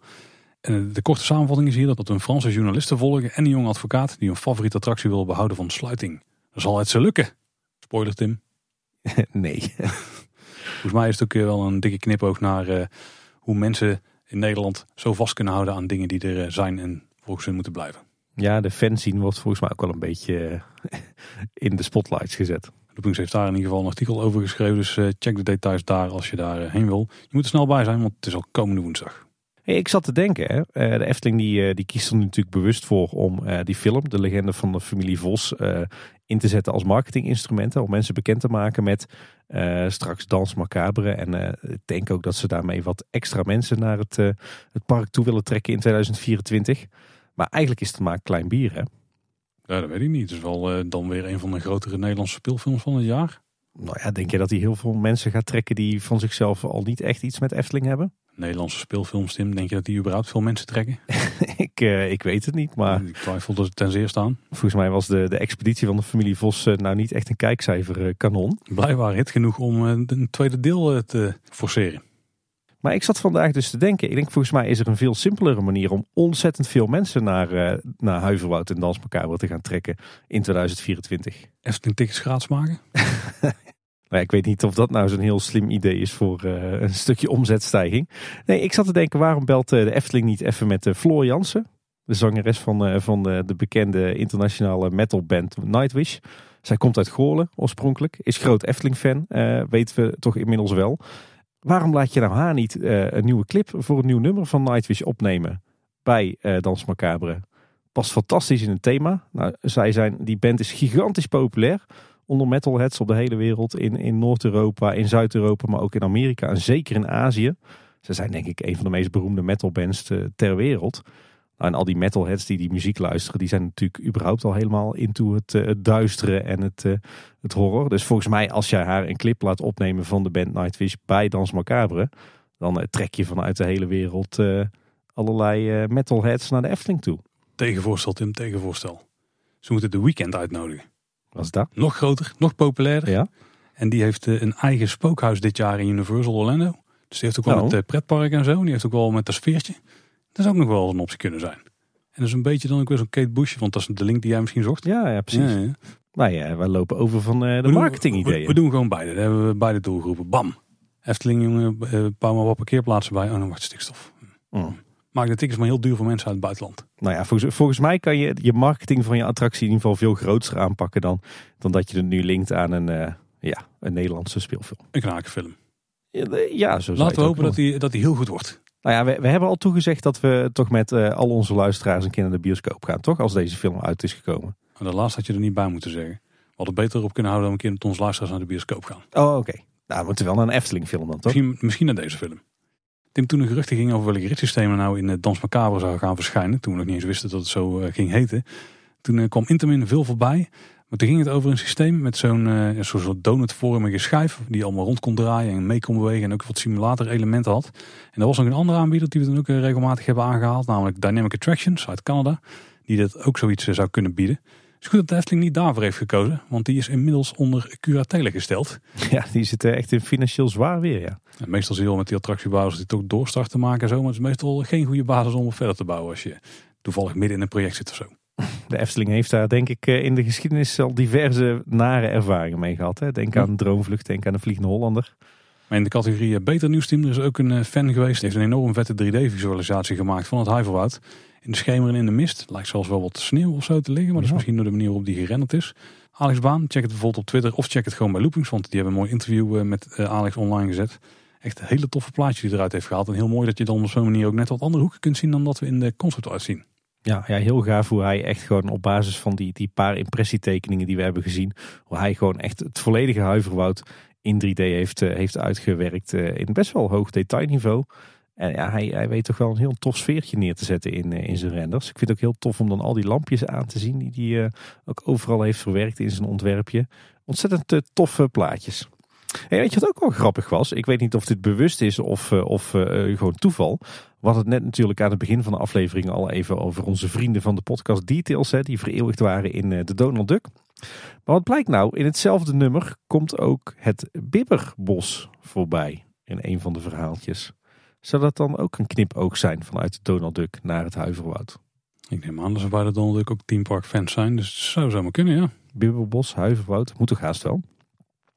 En eh, de korte samenvatting is hier dat een Franse journalisten volgen en een jonge advocaat die een favoriete attractie wil behouden van de sluiting. Zal het ze lukken? Spoiler Tim. nee. Volgens mij is het ook wel een dikke knipoog naar uh, hoe mensen in Nederland zo vast kunnen houden aan dingen die er eh, zijn en volgens hun moeten blijven. Ja, de fanscene wordt volgens mij ook wel een beetje eh, in de spotlights gezet. Loopings heeft daar in ieder geval een artikel over geschreven, dus check de details daar als je daar heen wil. Je moet er snel bij zijn, want het is al komende woensdag. Hey, ik zat te denken, hè. de Efteling die, die kiest er natuurlijk bewust voor om die film, de legende van de familie Vos, in te zetten als marketinginstrumenten. Om mensen bekend te maken met straks Dans Macabre. En ik denk ook dat ze daarmee wat extra mensen naar het, het park toe willen trekken in 2024. Maar eigenlijk is het maar klein bier hè? Ja, dat weet ik niet. Het is wel dan weer een van de grotere Nederlandse speelfilms van het jaar. Nou ja, denk je dat hij heel veel mensen gaat trekken die van zichzelf al niet echt iets met Efteling hebben? Nederlandse speelfilms, Tim, denk je dat die überhaupt veel mensen trekken? ik, uh, ik weet het niet, maar... Ik twijfel dat ze ten zeer staan. Volgens mij was de, de expeditie van de familie Vos uh, nou niet echt een kijkcijfer kanon. Blijkbaar hit genoeg om een tweede deel te forceren. Maar ik zat vandaag dus te denken, ik denk volgens mij is er een veel simpelere manier om ontzettend veel mensen naar, uh, naar Huiverwoud en Dansmakaber te gaan trekken in 2024. Efteling tickets gratis maken? nou, ik weet niet of dat nou zo'n heel slim idee is voor uh, een stukje omzetstijging. Nee, ik zat te denken, waarom belt uh, de Efteling niet even met Floor Jansen? De zangeres van, van de, de bekende internationale metalband Nightwish. Zij komt uit Goorlen oorspronkelijk, is groot Efteling-fan, weten we toch inmiddels wel. Waarom laat je nou haar niet uh, een nieuwe clip voor een nieuw nummer van Nightwish opnemen bij uh, Dans Macabre? Past fantastisch in het thema. Nou, zij zijn, die band is gigantisch populair onder metalheads op de hele wereld. In, in Noord-Europa, in Zuid-Europa, maar ook in Amerika en zeker in Azië. Ze zijn denk ik een van de meest beroemde metalbands ter wereld. En al die metalheads die die muziek luisteren, die zijn natuurlijk überhaupt al helemaal into het, uh, het duisteren en het, uh, het horror. Dus volgens mij, als jij haar een clip laat opnemen van de band Nightwish bij Dans Macabre, dan uh, trek je vanuit de hele wereld allerlei metalheads naar de Efteling toe. Tegenvoorstel, Tim, tegenvoorstel. Ze moeten de weekend uitnodigen. Wat is dat? Nog groter, nog populairder. Ja. En die heeft een eigen spookhuis dit jaar in Universal Orlando. Dus die heeft ook wel nou. het pretpark en zo. Die heeft ook wel met dat sfeertje. Dat zou ook nog wel een optie kunnen zijn. En dat is een beetje dan ook weer zo'n Kate Bush, want dat is de link die jij misschien zocht. Ja, ja precies. Ja, ja. Maar ja, wij lopen over van uh, de marketing ideeën. We, we, doen gewoon beide. Dan hebben we beide doelgroepen. Bam. Efteling, jongen, uh, bouw maar wat parkeerplaatsen bij. Oh, dan wordt stikstof. Mm. Maak de tickets maar heel duur voor mensen uit het buitenland. Nou ja, volgens, volgens, mij kan je je marketing van je attractie in ieder geval veel groter aanpakken dan, dan dat je het nu linkt aan een, uh, ja, een Nederlandse speelfilm. Een knakenfilm. Ja, ja zo Laten we hopen dat hij dat heel goed wordt. Nou ja, we, we, hebben al toegezegd dat we toch met uh, al onze luisteraars een keer naar de bioscoop gaan, toch? Als deze film uit is gekomen. En de laatste had je er niet bij moeten zeggen. We hadden beter op kunnen houden dan een keer met onze luisteraars naar de bioscoop gaan. Oh, oké. Nou, we moeten wel naar een Efteling film dan, toch? Misschien, misschien naar deze film. Tim, toen de geruchten gingen over welke ritssystemen nou in het Dans Macabre zou gaan verschijnen, toen we nog niet eens wisten dat het zo uh, ging heten, toen uh, kwam Intamin veel voorbij maar toen ging het over een systeem met zo'n uh, soort donutvormige schijf. Die allemaal rond kon draaien en mee kon bewegen. En ook wat simulator elementen had. En er was nog een andere aanbieder die we dan ook eh, regelmatig hebben aangehaald. Namelijk Dynamic Attractions uit Canada. Die dat ook zoiets eh, zou kunnen bieden. Het is goed dat de Efteling niet daarvoor heeft gekozen. Want die is inmiddels onder curatele gesteld. Ja, die zit echt in financieel zwaar weer, ja. En meestal zie je wel met die attractiebouwers die toch doorstart te maken en zo. Maar het is meestal geen goede basis om verder te bouwen als je toevallig midden in een project zit of zo. De Efteling heeft daar denk ik eh, in de geschiedenis al diverse nare ervaringen mee gehad. Hè. Denk aan Droomvlucht, denk aan de Vliegende Hollander. Maar in de categorie eh, Beter Nieuwsteam er is ook een eh, fan geweest. Heeft een enorm vette 3D-visualisatie gemaakt van het Huiverwoud. In de schemer en in de mist. Lijkt zelfs wel wat sneeuw of zo te liggen. Maar dat is misschien door de manier waarop die gerenderd is. Alex Baan, check het bijvoorbeeld op Twitter of check het gewoon bij Loopings. Want die hebben een mooi interview met Alex online gezet. Echt een hele toffe plaatje die eruit heeft gehaald. En heel mooi dat je dan op zo'n manier ook net wat andere hoeken kunt zien dan dat we in de concept uitzien. Ja, ja, heel gaaf hoe hij echt gewoon op basis van die, die paar impressietekeningen die we hebben gezien, hoe hij gewoon echt het volledige huiverwoud in 3D heeft, uh, heeft uitgewerkt uh, in best wel hoog detailniveau. En ja, hij, hij weet toch wel een heel tof sfeertje neer te zetten in, uh, in zijn renders. Ik vind het ook heel tof om dan al die lampjes aan te zien die hij ook overal heeft verwerkt in zijn ontwerpje. Ontzettend toffe plaatjes. En weet je wat ook wel grappig was? Ik weet niet of dit bewust is of, of gewoon toeval. We hadden het net natuurlijk aan het begin van de aflevering al even over onze vrienden van de podcast Details, hè, die vereeuwigd waren in de Donald Duck. Maar wat blijkt nou, in hetzelfde nummer komt ook het Bibberbos voorbij in een van de verhaaltjes. Zou dat dan ook een knipoog zijn vanuit Donald Duck naar het Huiverwoud? Ik neem aan dat ze bij de Donald Duck ook Team Park fans zijn, dus het zou zomaar kunnen, ja. Bibberbos, Huiverwoud, moet toch haast wel.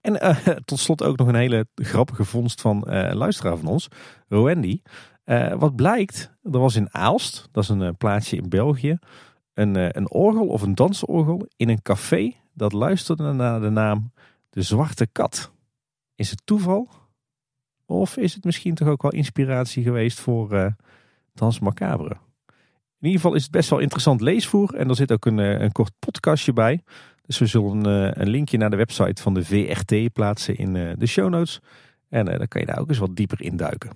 En uh, tot slot ook nog een hele grappige vondst van uh, luisteraar van ons, Roendi. Uh, wat blijkt, er was in Aalst, dat is een plaatsje in België, een, een orgel of een dansorgel in een café dat luisterde naar de naam De Zwarte Kat. Is het toeval? Of is het misschien toch ook wel inspiratie geweest voor Dans Macabre? In ieder geval is het best wel interessant leesvoer en er zit ook een, een kort podcastje bij. Dus we zullen een linkje naar de website van de VRT plaatsen in de show notes. En dan kan je daar ook eens wat dieper induiken.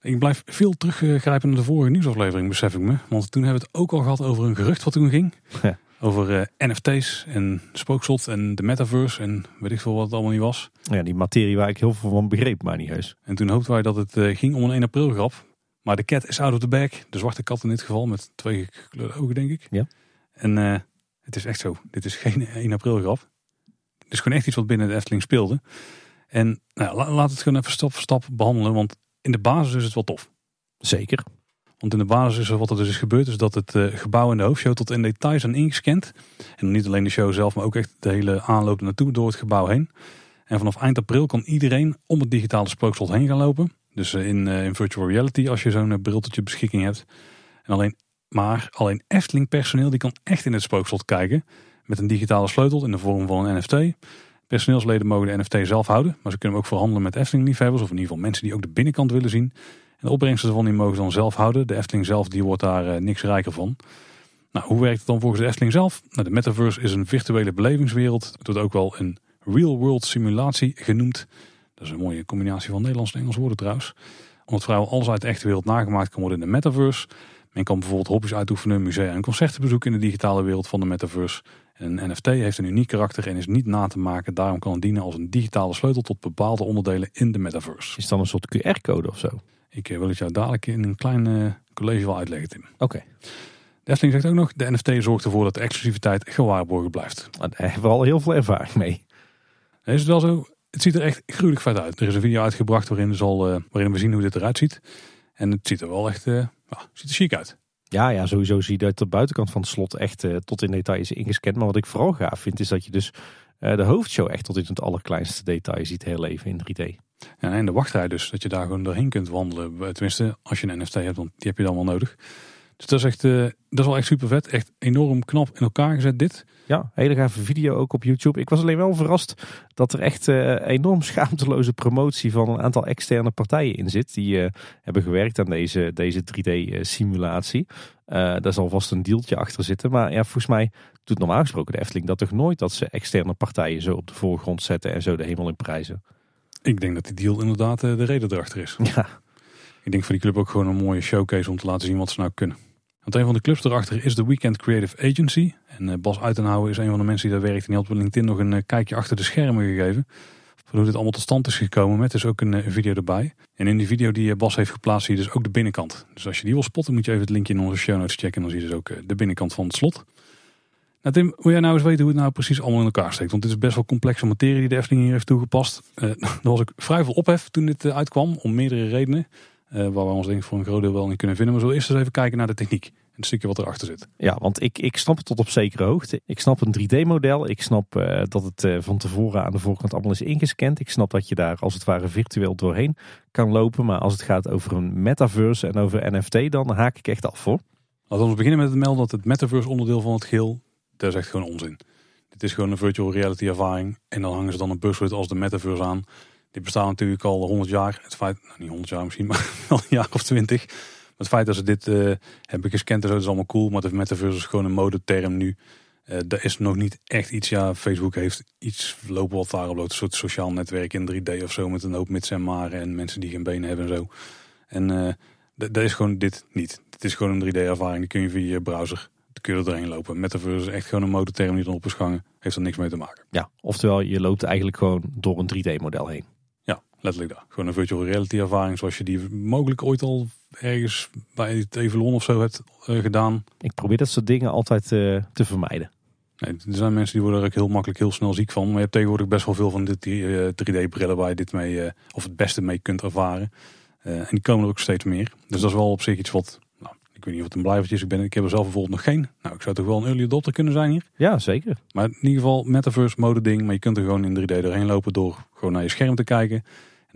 Ik blijf veel teruggrijpen naar de vorige nieuwsaflevering, besef ik me. Want toen hebben we het ook al gehad over een gerucht wat toen ging. Over Over eh, NFT's en spookslot en de metaverse en weet ik veel wat het allemaal niet was. Ja, die materie waar ik heel veel van begreep, maar niet heus. En toen hoopten wij dat het eh, ging om een 1 april grap. Maar de cat is out of the bag. De zwarte kat in dit geval met twee gekleurde ogen denk ik. Ja. En eh, het is echt zo. Dit is geen 1 april grap. Het is gewoon echt iets wat binnen de Efteling speelde. En nou, la- laat het gewoon even stap voor stap behandelen. Want in de basis is het wel tof. Zeker. Want in de basis is wat er dus is gebeurd, is dat het eh, gebouw en de hoofdshow tot in details zijn ingescand. En niet alleen de show zelf, maar ook echt de hele aanloop naartoe door het gebouw heen. En vanaf eind april kan iedereen om het digitale spookslot heen gaan lopen. Dus eh, in, eh, in virtual reality als je zo'n bril tot je beschikking hebt. En alleen, maar alleen Efteling personeel die kan echt in het spookslot kijken. Met een digitale sleutel in de vorm van een NFT. Personeelsleden mogen de NFT zelf houden. Maar ze kunnen ook verhandelen met Efteling liefhebbers. Of in ieder geval mensen die ook de binnenkant willen zien. En de opbrengsten ervan die mogen dan zelf houden. De Efteling zelf die wordt daar eh, niks rijker van. Nou, hoe werkt het dan volgens de Efteling zelf? Nou, de metaverse is een virtuele belevingswereld. Het wordt ook wel een real-world simulatie genoemd. Dat is een mooie combinatie van Nederlands en Engels woorden trouwens. Omdat vrijwel alles uit de echte wereld nagemaakt kan worden in de metaverse. Men kan bijvoorbeeld hobby's uitoefenen, musea en concerten bezoeken in de digitale wereld van de metaverse. En een NFT heeft een uniek karakter en is niet na te maken. Daarom kan het dienen als een digitale sleutel tot bepaalde onderdelen in de metaverse. Is het dan een soort QR-code of zo? Ik eh, wil het jou dadelijk in een klein eh, college wel uitleggen, Tim. Oké. Efteling zegt ook nog, de NFT zorgt ervoor dat de exclusiviteit gewaarborgd blijft. Nou, Daar hebben we al heel veel ervaring mee. Is het wel zo? Het ziet er echt gruwelijk vet uit. Er is een video uitgebracht waarin, zal, eh, waarin we zien hoe dit eruit ziet. En het ziet er wel echt, ja, ziet er chic uit. Ja, ja, sowieso zie je dat de buitenkant van het slot echt eh, tot in detail is ingescand. Maar wat ik vooral gaaf vind, is dat je dus eh, de hoofdshow echt tot in het allerkleinste detail ziet heel even in 3D. Ja, en de wachtrij dus, dat je daar gewoon doorheen kunt wandelen. Tenminste, als je een NFT hebt, want die heb je dan wel nodig. Dus dat is echt, eh, dat is wel echt super vet. Echt enorm knap in elkaar gezet dit. Ja, hele gave video ook op YouTube. Ik was alleen wel verrast dat er echt eh, enorm schaamteloze promotie van een aantal externe partijen in zit. Die eh, hebben gewerkt aan deze, deze 3D-simulatie. Eh, daar zal vast een deeltje achter zitten. Maar ja, volgens mij doet normaal gesproken de Efteling dat toch nooit dat ze externe partijen zo op de voorgrond zetten en zo de hemel in prijzen. Ik denk dat die deal inderdaad de reden erachter is. Ja, Ik denk voor die club ook gewoon een mooie showcase om te laten zien wat ze nou kunnen. Want een van de clubs erachter is de Weekend Creative Agency. En eh, Bas Uitenhouwen is een van de mensen die daar werkt. En die had op LinkedIn nog een eh, kijkje achter de schermen gegeven. Van hoe dit allemaal tot stand is gekomen. Met dus ook een, eh, video erbij. En in die video die Bas heeft geplaatst zie je dus ook de binnenkant. Dus als je die wil spotten moet je even het linkje in onze show notes checken. En dan zie je dus ook de binnenkant van het slot. Nou Tim, wil jij nou eens weten hoe het nou precies allemaal in elkaar steekt? Want dit is best wel complexe materie die de Efteling hier heeft toegepast. Eh er was ook vrij veel ophef toen dit uitkwam. Om meerdere redenen. Eh, waar we ons denk ik voor een groot deel wel in kunnen vinden. Maar we zullen eerst eens even kijken naar de techniek. En het stukje wat erachter zit. Ja, want ik, ik snap het tot op zekere hoogte. Ik snap een 3D-model. Ik snap eh, dat het eh, van tevoren aan de voorkant allemaal is ingescand. Ik snap dat je daar als het ware virtueel doorheen kan lopen. Maar als het gaat over een metaverse en over NFT, dan haak ik echt af hoor. Laten we beginnen met het melden dat het metaverse onderdeel van het geheel, dat is echt gewoon onzin. Dit is gewoon een virtual reality ervaring. En dan hangen ze dan een buzzword als de metaverse aan. Die bestaat natuurlijk al 100 jaar. Het feit, nou niet 100 jaar misschien, maar wel een jaar of 20. Het feit dat ze dit eh, hebben gescand en zo, dat is allemaal cool. Maar de metaverse is gewoon een modeterm nu. Dat is nog niet echt iets. Ja, Facebook heeft iets lopen wat daarop loopt. Een soort sociaal netwerk in 3D of zo. Met een hoop mits en maren en mensen die geen benen hebben en zo. En eh dat is gewoon dit niet. Het is gewoon een 3D-ervaring. Die kun je via je browser kun je er doorheen lopen. Metaverse is echt gewoon een modeterm die gehangen. Heeft er niks mee te maken. Ja, oftewel je loopt eigenlijk gewoon door een 3D-model heen. Letterlijk dat. Gewoon een virtual reality ervaring zoals je die mogelijk ooit al ergens bij het Evelon of zo hebt eh, gedaan. Ik probeer dat soort dingen altijd eh, te vermijden. Nee, er zijn mensen die worden er ook heel makkelijk heel snel ziek van. Maar je hebt tegenwoordig best wel veel van dit eh, 3D-brillen waar je dit mee, eh, of het beste mee kunt ervaren. Eh, en die komen er ook steeds meer. Dus dat is wel op zich iets wat, nou, ik weet niet of het een blijvertje is. Ik, ben, ik heb er zelf bijvoorbeeld nog geen. Nou, ik zou toch wel een early adopter kunnen zijn hier. Ja, zeker. Maar in ieder geval metaverse mode ding. Maar je kunt er gewoon in 3D doorheen lopen door gewoon naar je scherm te kijken.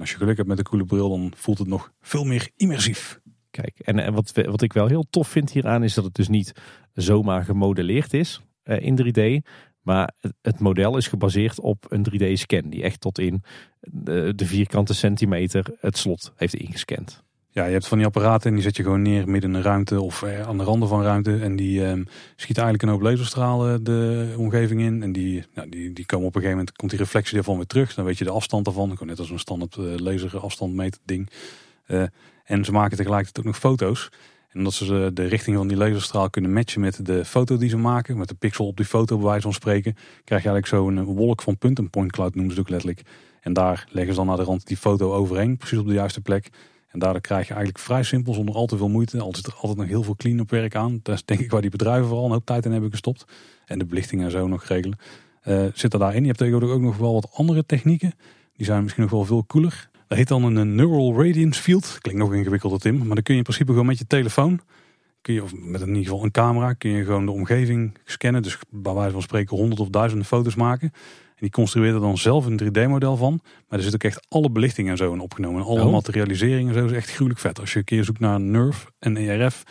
Als je geluk hebt met een coole bril, dan voelt het nog veel meer immersief. Kijk, en, en wat, wat ik wel heel tof vind hieraan is dat het dus niet zomaar gemodelleerd is eh, in 3D. Maar het, model is gebaseerd op een 3D-scan die echt tot in de, de vierkante centimeter het slot heeft ingescand. Ja, je hebt van die apparaten en die zet je gewoon neer midden in een ruimte of eh, aan de randen van ruimte. En die ehm schieten eigenlijk een hoop laserstralen de omgeving in. En die, nou, die, die komen op een gegeven moment, komt die reflectie ervan weer terug. Dan weet je de afstand ervan. Gewoon net als een standaard eh, laser afstand ding. Eh, en ze maken tegelijkertijd ook nog foto's. En omdat ze de richting van die laserstraal kunnen matchen met de foto die ze maken, met de pixel op die foto bij wijze van spreken, krijg je eigenlijk zo'n wolk van punten. Point cloud noemen ze het ook letterlijk. En daar leggen ze dan naar de rand die foto overheen, precies op de juiste plek. En daardoor krijg je eigenlijk vrij simpel, zonder al te veel moeite. Al zit er altijd nog heel veel clean-up werk aan. Dat is denk ik waar die bedrijven vooral een tijd in hebben gestopt. En de belichting en zo nog regelen. Uh, zit er daarin. Je hebt tegenwoordig ook nog wel wat andere technieken. Die zijn misschien nog wel veel cooler. Dat heet dan een Neural Radiance Field. Klinkt nog ingewikkelder Tim. Maar dan kun je in principe gewoon met je telefoon. Kun je, of met in ieder geval een camera. Kun je gewoon de omgeving scannen. Dus bij wijze van spreken honderd of duizenden foto's maken. Die construeert er dan zelf een 3D-model van. Maar er zit ook echt alle belichting en zo in opgenomen. En alle oh. materialisering en zo is echt gruwelijk vet. Als je een keer zoekt naar NERF en ERF.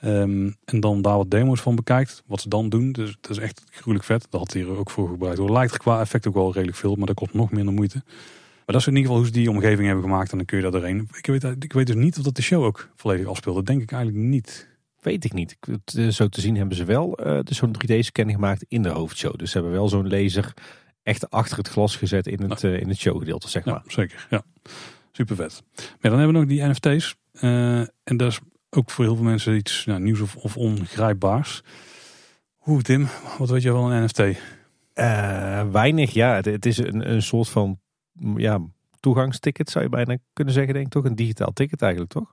Ehm, en dan daar wat demo's van bekijkt. Wat ze dan doen. Dus dat is echt gruwelijk vet. Dat had hier ook voor gebruikt. Het lijkt qua effect ook wel redelijk veel. Maar dat kost nog minder moeite. Maar dat is in ieder geval hoe ze die omgeving hebben gemaakt. En dan kun je daar doorheen. Ik weet, ik weet dus niet of dat de show ook volledig afspeelde. Dat denk ik eigenlijk niet. Weet ik niet. Zo te zien hebben ze wel uh, dus zo'n 3D-scan gemaakt in de hoofdshow. Dus ze hebben wel zo'n laser echt achter het glas gezet in het, uh, in het showgedeelte, zeg maar. Ja, zeker, ja. Super vet. Maar dan hebben we nog die NFT's. Uh, eh, en dat is ook voor heel veel mensen iets nou, nieuws of, of ongrijpbaars. Hoe Tim, wat weet je wel een NFT? Uh, weinig, ja. Het, het, is een, een soort van ja, toegangsticket zou je bijna kunnen zeggen, denk ik toch? Een digitaal ticket eigenlijk, toch?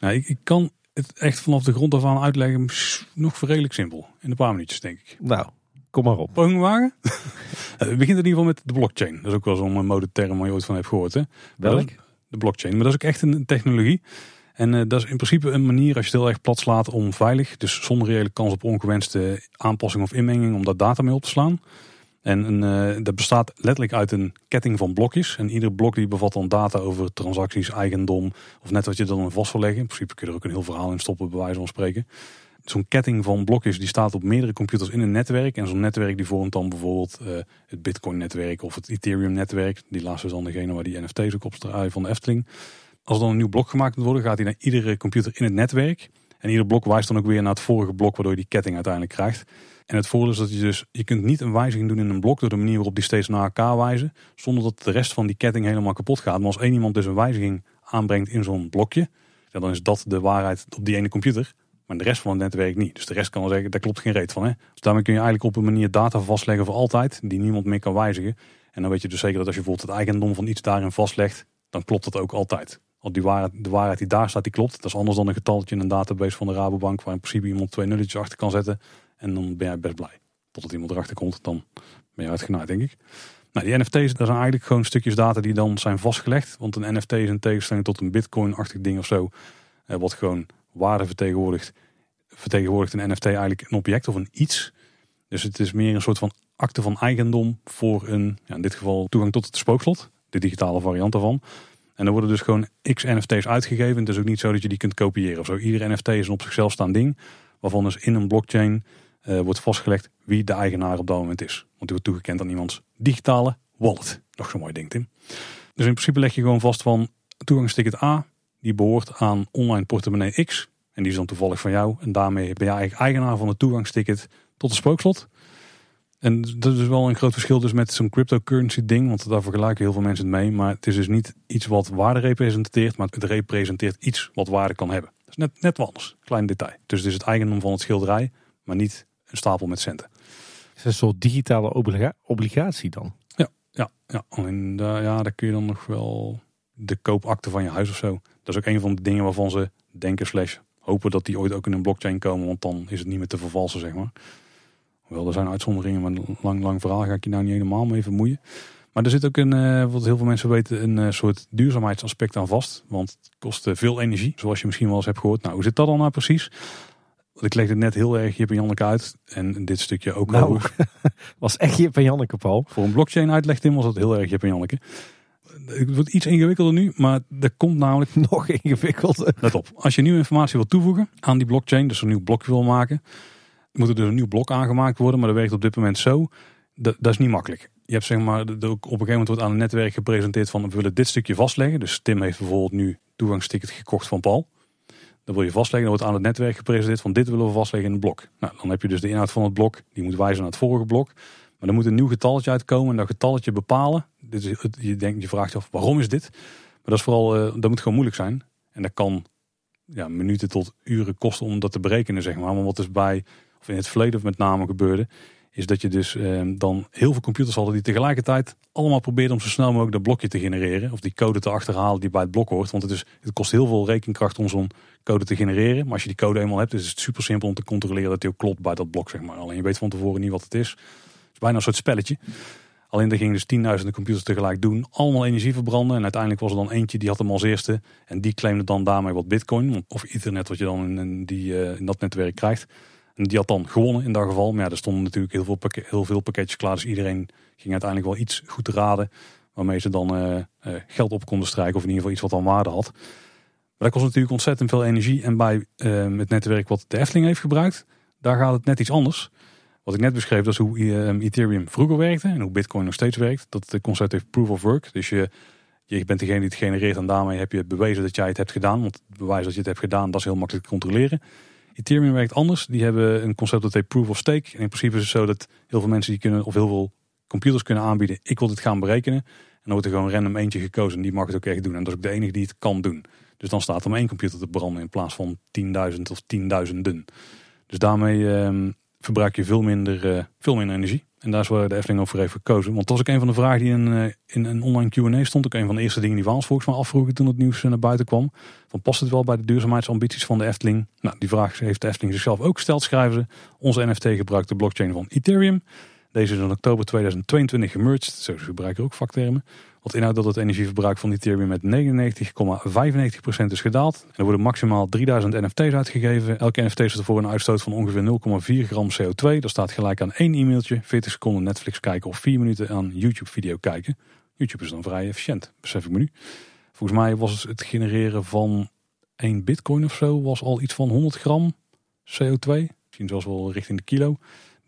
Nou, ik, ik kan het echt vanaf de grond af aan uitleggen. Nog redelijk simpel. In een paar minuutjes, denk ik. Nou, kom maar op. Pogingwagen? het begint in ieder geval met de blockchain. Dat is ook wel zo'n modeterm waar je ooit van hebt gehoord. Hè? Welk? De blockchain. Maar dat is ook echt een technologie. En uh, dat is in principe een manier, als je het heel erg plat slaat, om veilig, dus zonder reële kans op ongewenste aanpassing of inmenging, om daar data mee op te slaan. En uh, dat bestaat letterlijk uit een ketting van blokjes. En ieder blok die bevat dan data over transacties, eigendom of net wat je dan vast wil leggen. In principe kun je er ook een heel verhaal in stoppen, bij wijze van spreken. Zo'n ketting van blokjes die staat op meerdere computers in een netwerk. En zo'n netwerk die vormt dan bijvoorbeeld uh, het Bitcoin-netwerk of het Ethereum-netwerk. Die laatste is dan degene waar die NFT's ook op staan van de Efteling. Als er dan een nieuw blok gemaakt moet worden, gaat hij naar iedere computer in het netwerk. En ieder blok wijst dan ook weer naar het vorige blok, waardoor je die ketting uiteindelijk krijgt. En het voordeel is dat je dus, je kunt niet een wijziging doen in een blok door de manier waarop die steeds naar elkaar wijzen, zonder dat de rest van die ketting helemaal kapot gaat. Maar als één iemand dus een wijziging aanbrengt in zo'n blokje, dan is dat de waarheid op die ene computer. Maar de rest van het netwerk niet. Dus de rest kan wel zeggen, daar klopt geen reet van. Hè? Dus daarmee kun je eigenlijk op een manier data vastleggen voor altijd, die niemand meer kan wijzigen. En dan weet je dus zeker dat als je bijvoorbeeld het eigendom van iets daarin vastlegt, dan klopt dat ook altijd. Al die waarheid, de waarheid die daar staat, die klopt. Dat is anders dan een getalletje in een database van de Rabobank, waar in principe iemand twee nulletjes achter kan zetten. En dan ben jij best blij. Totdat iemand erachter komt, dan ben je uitgenaaid, denk ik. Nou, die NFT's, dat zijn eigenlijk gewoon stukjes data die dan zijn vastgelegd. Want een NFT is in tegenstelling tot een bitcoin-achtig ding of zo. Eh, wat gewoon waarde vertegenwoordigt. Vertegenwoordigt een NFT eigenlijk een object of een iets. Dus het is meer een soort van akte van eigendom voor een, ja, in dit geval toegang tot het spookslot. De digitale variant daarvan. En er worden dus gewoon x NFT's uitgegeven. Het is ook niet zo dat je die kunt kopiëren of zo. Iedere NFT is een op zichzelf staand ding. Waarvan dus in een blockchain uh, wordt vastgelegd wie de eigenaar op dat moment is. Want die wordt toegekend aan iemands digitale wallet. Nog zo'n mooi ding, Tim. Dus in principe leg je gewoon vast van toegangsticket A, die behoort aan online portemonnee X. En die is dan toevallig van jou. En daarmee ben je eigenlijk eigenaar van het toegangsticket tot het spookslot. En dat is wel een groot verschil dus met zo'n cryptocurrency ding. Want daar vergelijken heel veel mensen het mee. Maar het is dus niet iets wat waarde representeert. Maar het representeert iets wat waarde kan hebben. Dat is net, net wat anders. Klein detail. Dus het is het eigendom van het schilderij. Maar niet een stapel met centen. Is een soort digitale obligatie dan? Ja, ja, ja. En daar, ja, daar kun je dan nog wel de koopakte van je huis of zo. Dat is ook een van de dingen waarvan ze denken slash hopen dat die ooit ook in een blockchain komen. Want dan is het niet meer te vervalsen, zeg maar. Hoewel, er zijn uitzonderingen, maar een lang, lang verhaal ga ik je nou niet helemaal mee vermoeien. Maar er zit ook een, uh, wat heel veel mensen weten, een uh, soort duurzaamheidsaspect aan vast. Want het kost uh, veel energie, zoals je misschien wel eens hebt gehoord. Nou, hoe zit dat dan nou precies? ik legde het net heel erg Jip en Janneke uit. En dit stukje ook nou, was echt Jip en Janneke, Paul. Voor een blockchain uitleg Tim was dat heel erg Jip en Janneke. Het wordt iets ingewikkelder nu, maar er komt namelijk... Nog ingewikkelder. Let op, als je nieuwe informatie wil toevoegen aan die blockchain, dus een nieuw blokje wil maken, moet er dus een nieuw blok aangemaakt worden. Maar dat werkt op dit moment zo, dat, dat is niet makkelijk. Je hebt zeg maar, op een gegeven moment wordt aan het netwerk gepresenteerd van we willen dit stukje vastleggen. Dus Tim heeft bijvoorbeeld nu toegangsticket gekocht van Paul. Dan wil je vastleggen, dan wordt aan het netwerk gepresenteerd van dit willen we vastleggen in het blok. Nou, dan heb je dus de inhoud van het blok, die moet wijzen naar het vorige blok. Maar dan moet een nieuw getalletje uitkomen en dat getalletje bepalen. Is, je, denkt, je vraagt je af, waarom is dit? Maar dat is vooral, uh, dat moet gewoon moeilijk zijn. En dat kan ja, minuten tot uren kosten om dat te berekenen, zeg maar. Maar wat dus bij, of in het verleden met name gebeurde, is dat je dus eh, dan heel veel computers hadden die tegelijkertijd allemaal probeerden om zo snel mogelijk dat blokje te genereren. Of die code te achterhalen die bij het blok hoort. Want het, is, het kost heel veel rekenkracht om zo'n code te genereren. Maar als je die code eenmaal hebt, is het super simpel om te controleren dat die ook klopt bij dat blok, zeg maar. Alleen je weet van tevoren niet wat het is. Het is bijna een soort spelletje. Alleen er gingen dus tienduizenden computers tegelijk doen. Allemaal energie verbranden. En uiteindelijk was er dan eentje die had hem als eerste. En die claimde dan daarmee wat bitcoin. Of ethernet wat je dan in, die, uh, in dat netwerk krijgt. En die had dan gewonnen in dat geval. Maar ja, er stonden natuurlijk heel veel, pakket, heel veel pakketjes klaar. Dus iedereen ging uiteindelijk wel iets goed raden. Waarmee ze dan uh, uh, geld op konden strijken. Of in ieder geval iets wat dan waarde had. Maar dat kost natuurlijk ontzettend veel energie. En bij het netwerk wat de Efteling heeft gebruikt. Daar gaat het net iets anders. Wat ik net beschreef, dat is hoe ehm, Ethereum vroeger werkte en hoe Bitcoin nog steeds werkt. Dat het concept heeft proof of work. Dus je, je bent degene die het genereert en daarmee heb je bewezen dat jij het hebt gedaan. Want het bewijs dat je het hebt gedaan, dat is heel makkelijk te controleren. Ethereum werkt anders. Die hebben een concept dat heet proof of stake. En in principe is het zo dat heel veel mensen die kunnen, of heel veel computers kunnen aanbieden. Ik wil dit gaan berekenen. En dan wordt er gewoon random eentje gekozen en die mag het ook echt doen. En dat is ook de enige die het kan doen. Dus dan staat er maar één computer te branden in plaats van 10.000 of tienduizenden. Dus daarmee ehm, verbruik je veel minder, uh, veel minder energie. En daar is waar de Efteling ook voor heeft gekozen. Want dat was ook een van de vragen die in, uh, in een online Q&A stond. Ook een van de eerste dingen die Waals volgens mij afvroegen toen het nieuws naar buiten kwam. Van past het wel bij de duurzaamheidsambities van de Efteling? Nou, die vraag heeft de Efteling zichzelf ook gesteld, schrijven ze. Onze NFT gebruikt de blockchain van Ethereum. Deze is in oktober 2022 gemerged. Zo gebruiken ook vaktermen. Wat inhoudt dat het energieverbruik van Ethereum met 99,95% is gedaald. Er worden maximaal 3000 NFT's uitgegeven. Elke NFT staat voor een uitstoot van ongeveer 0,4 gram CO2. Dat staat gelijk aan één e-mailtje, 40 seconden Netflix kijken of 4 minuten aan YouTube video kijken. YouTube is dan vrij efficiënt, besef ik me nu. Volgens mij was het genereren van 1 bitcoin of zo was al iets van 100 gram CO2. Misschien zelfs wel richting de kilo.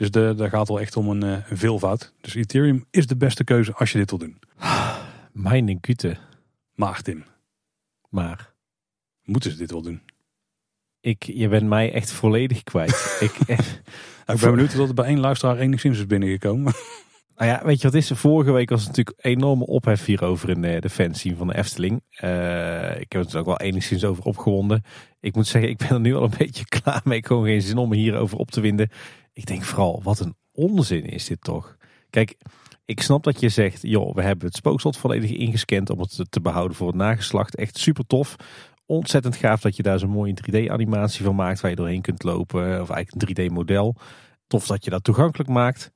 Dus de, daar gaat wel echt om een, eh, een veelvoud. Dus Ethereum is de beste keuze als je dit wil doen. Mijn Güte. Maarten. Maar. Moeten ze dit wel doen? Ik, je bent mij echt volledig kwijt. ik, nou, ik ben benieuwd dat er bij één luisteraar enigszins is binnengekomen. Nou ja, weet je wat is? Vorige week was het natuurlijk enorme ophef hierover in de fanscene van de Efteling. Uh, ik heb het er ook wel enigszins over opgewonden. Ik moet zeggen, ik ben er nu al een beetje klaar mee. Ik gewoon geen zin om me hierover op te winden. Ik denk vooral, wat een onzin is dit toch? Kijk, ik snap dat je zegt, joh, we hebben het spookslot volledig ingescand om het te behouden voor het nageslacht. Echt super tof. Ontzettend gaaf dat je daar zo'n mooie 3D-animatie van maakt waar je doorheen kunt lopen. Of eigenlijk een 3D-model. Tof dat je dat toegankelijk maakt.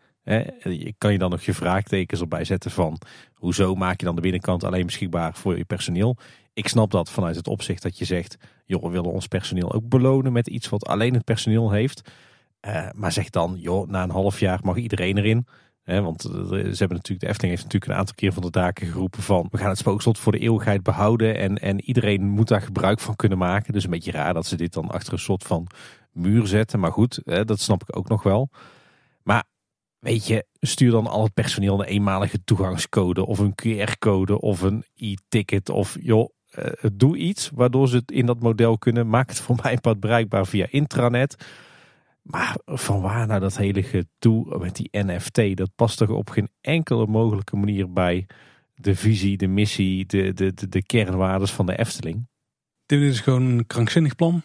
Kan je dan nog je vraagtekens erbij zetten van hoezo maak je dan de binnenkant alleen beschikbaar voor je personeel. Ik snap dat vanuit het opzicht dat je zegt, joh, we willen ons personeel ook belonen met iets wat alleen het personeel heeft. Uh, maar zeg dan, joh, na een half jaar mag iedereen erin. want ze hebben natuurlijk, de Efteling heeft natuurlijk een aantal keer van de daken geroepen van we gaan het spookslot voor de eeuwigheid behouden en, en iedereen moet daar gebruik van kunnen maken. Dus een beetje raar dat ze dit dan achter een soort van muur zetten. Maar goed, dat snap ik ook nog wel. Maar weet je, stuur dan al het personeel een eenmalige toegangscode of een QR-code of een e-ticket of joh, doe iets waardoor ze het in dat model kunnen. Maak het voor mijn part bereikbaar via intranet. Maar van waar nou dat hele gedoe met die NFT? Dat past toch op geen enkele mogelijke manier bij de visie, de missie, de, de, de, de kernwaardes van de Efteling? Dit is gewoon een krankzinnig plan.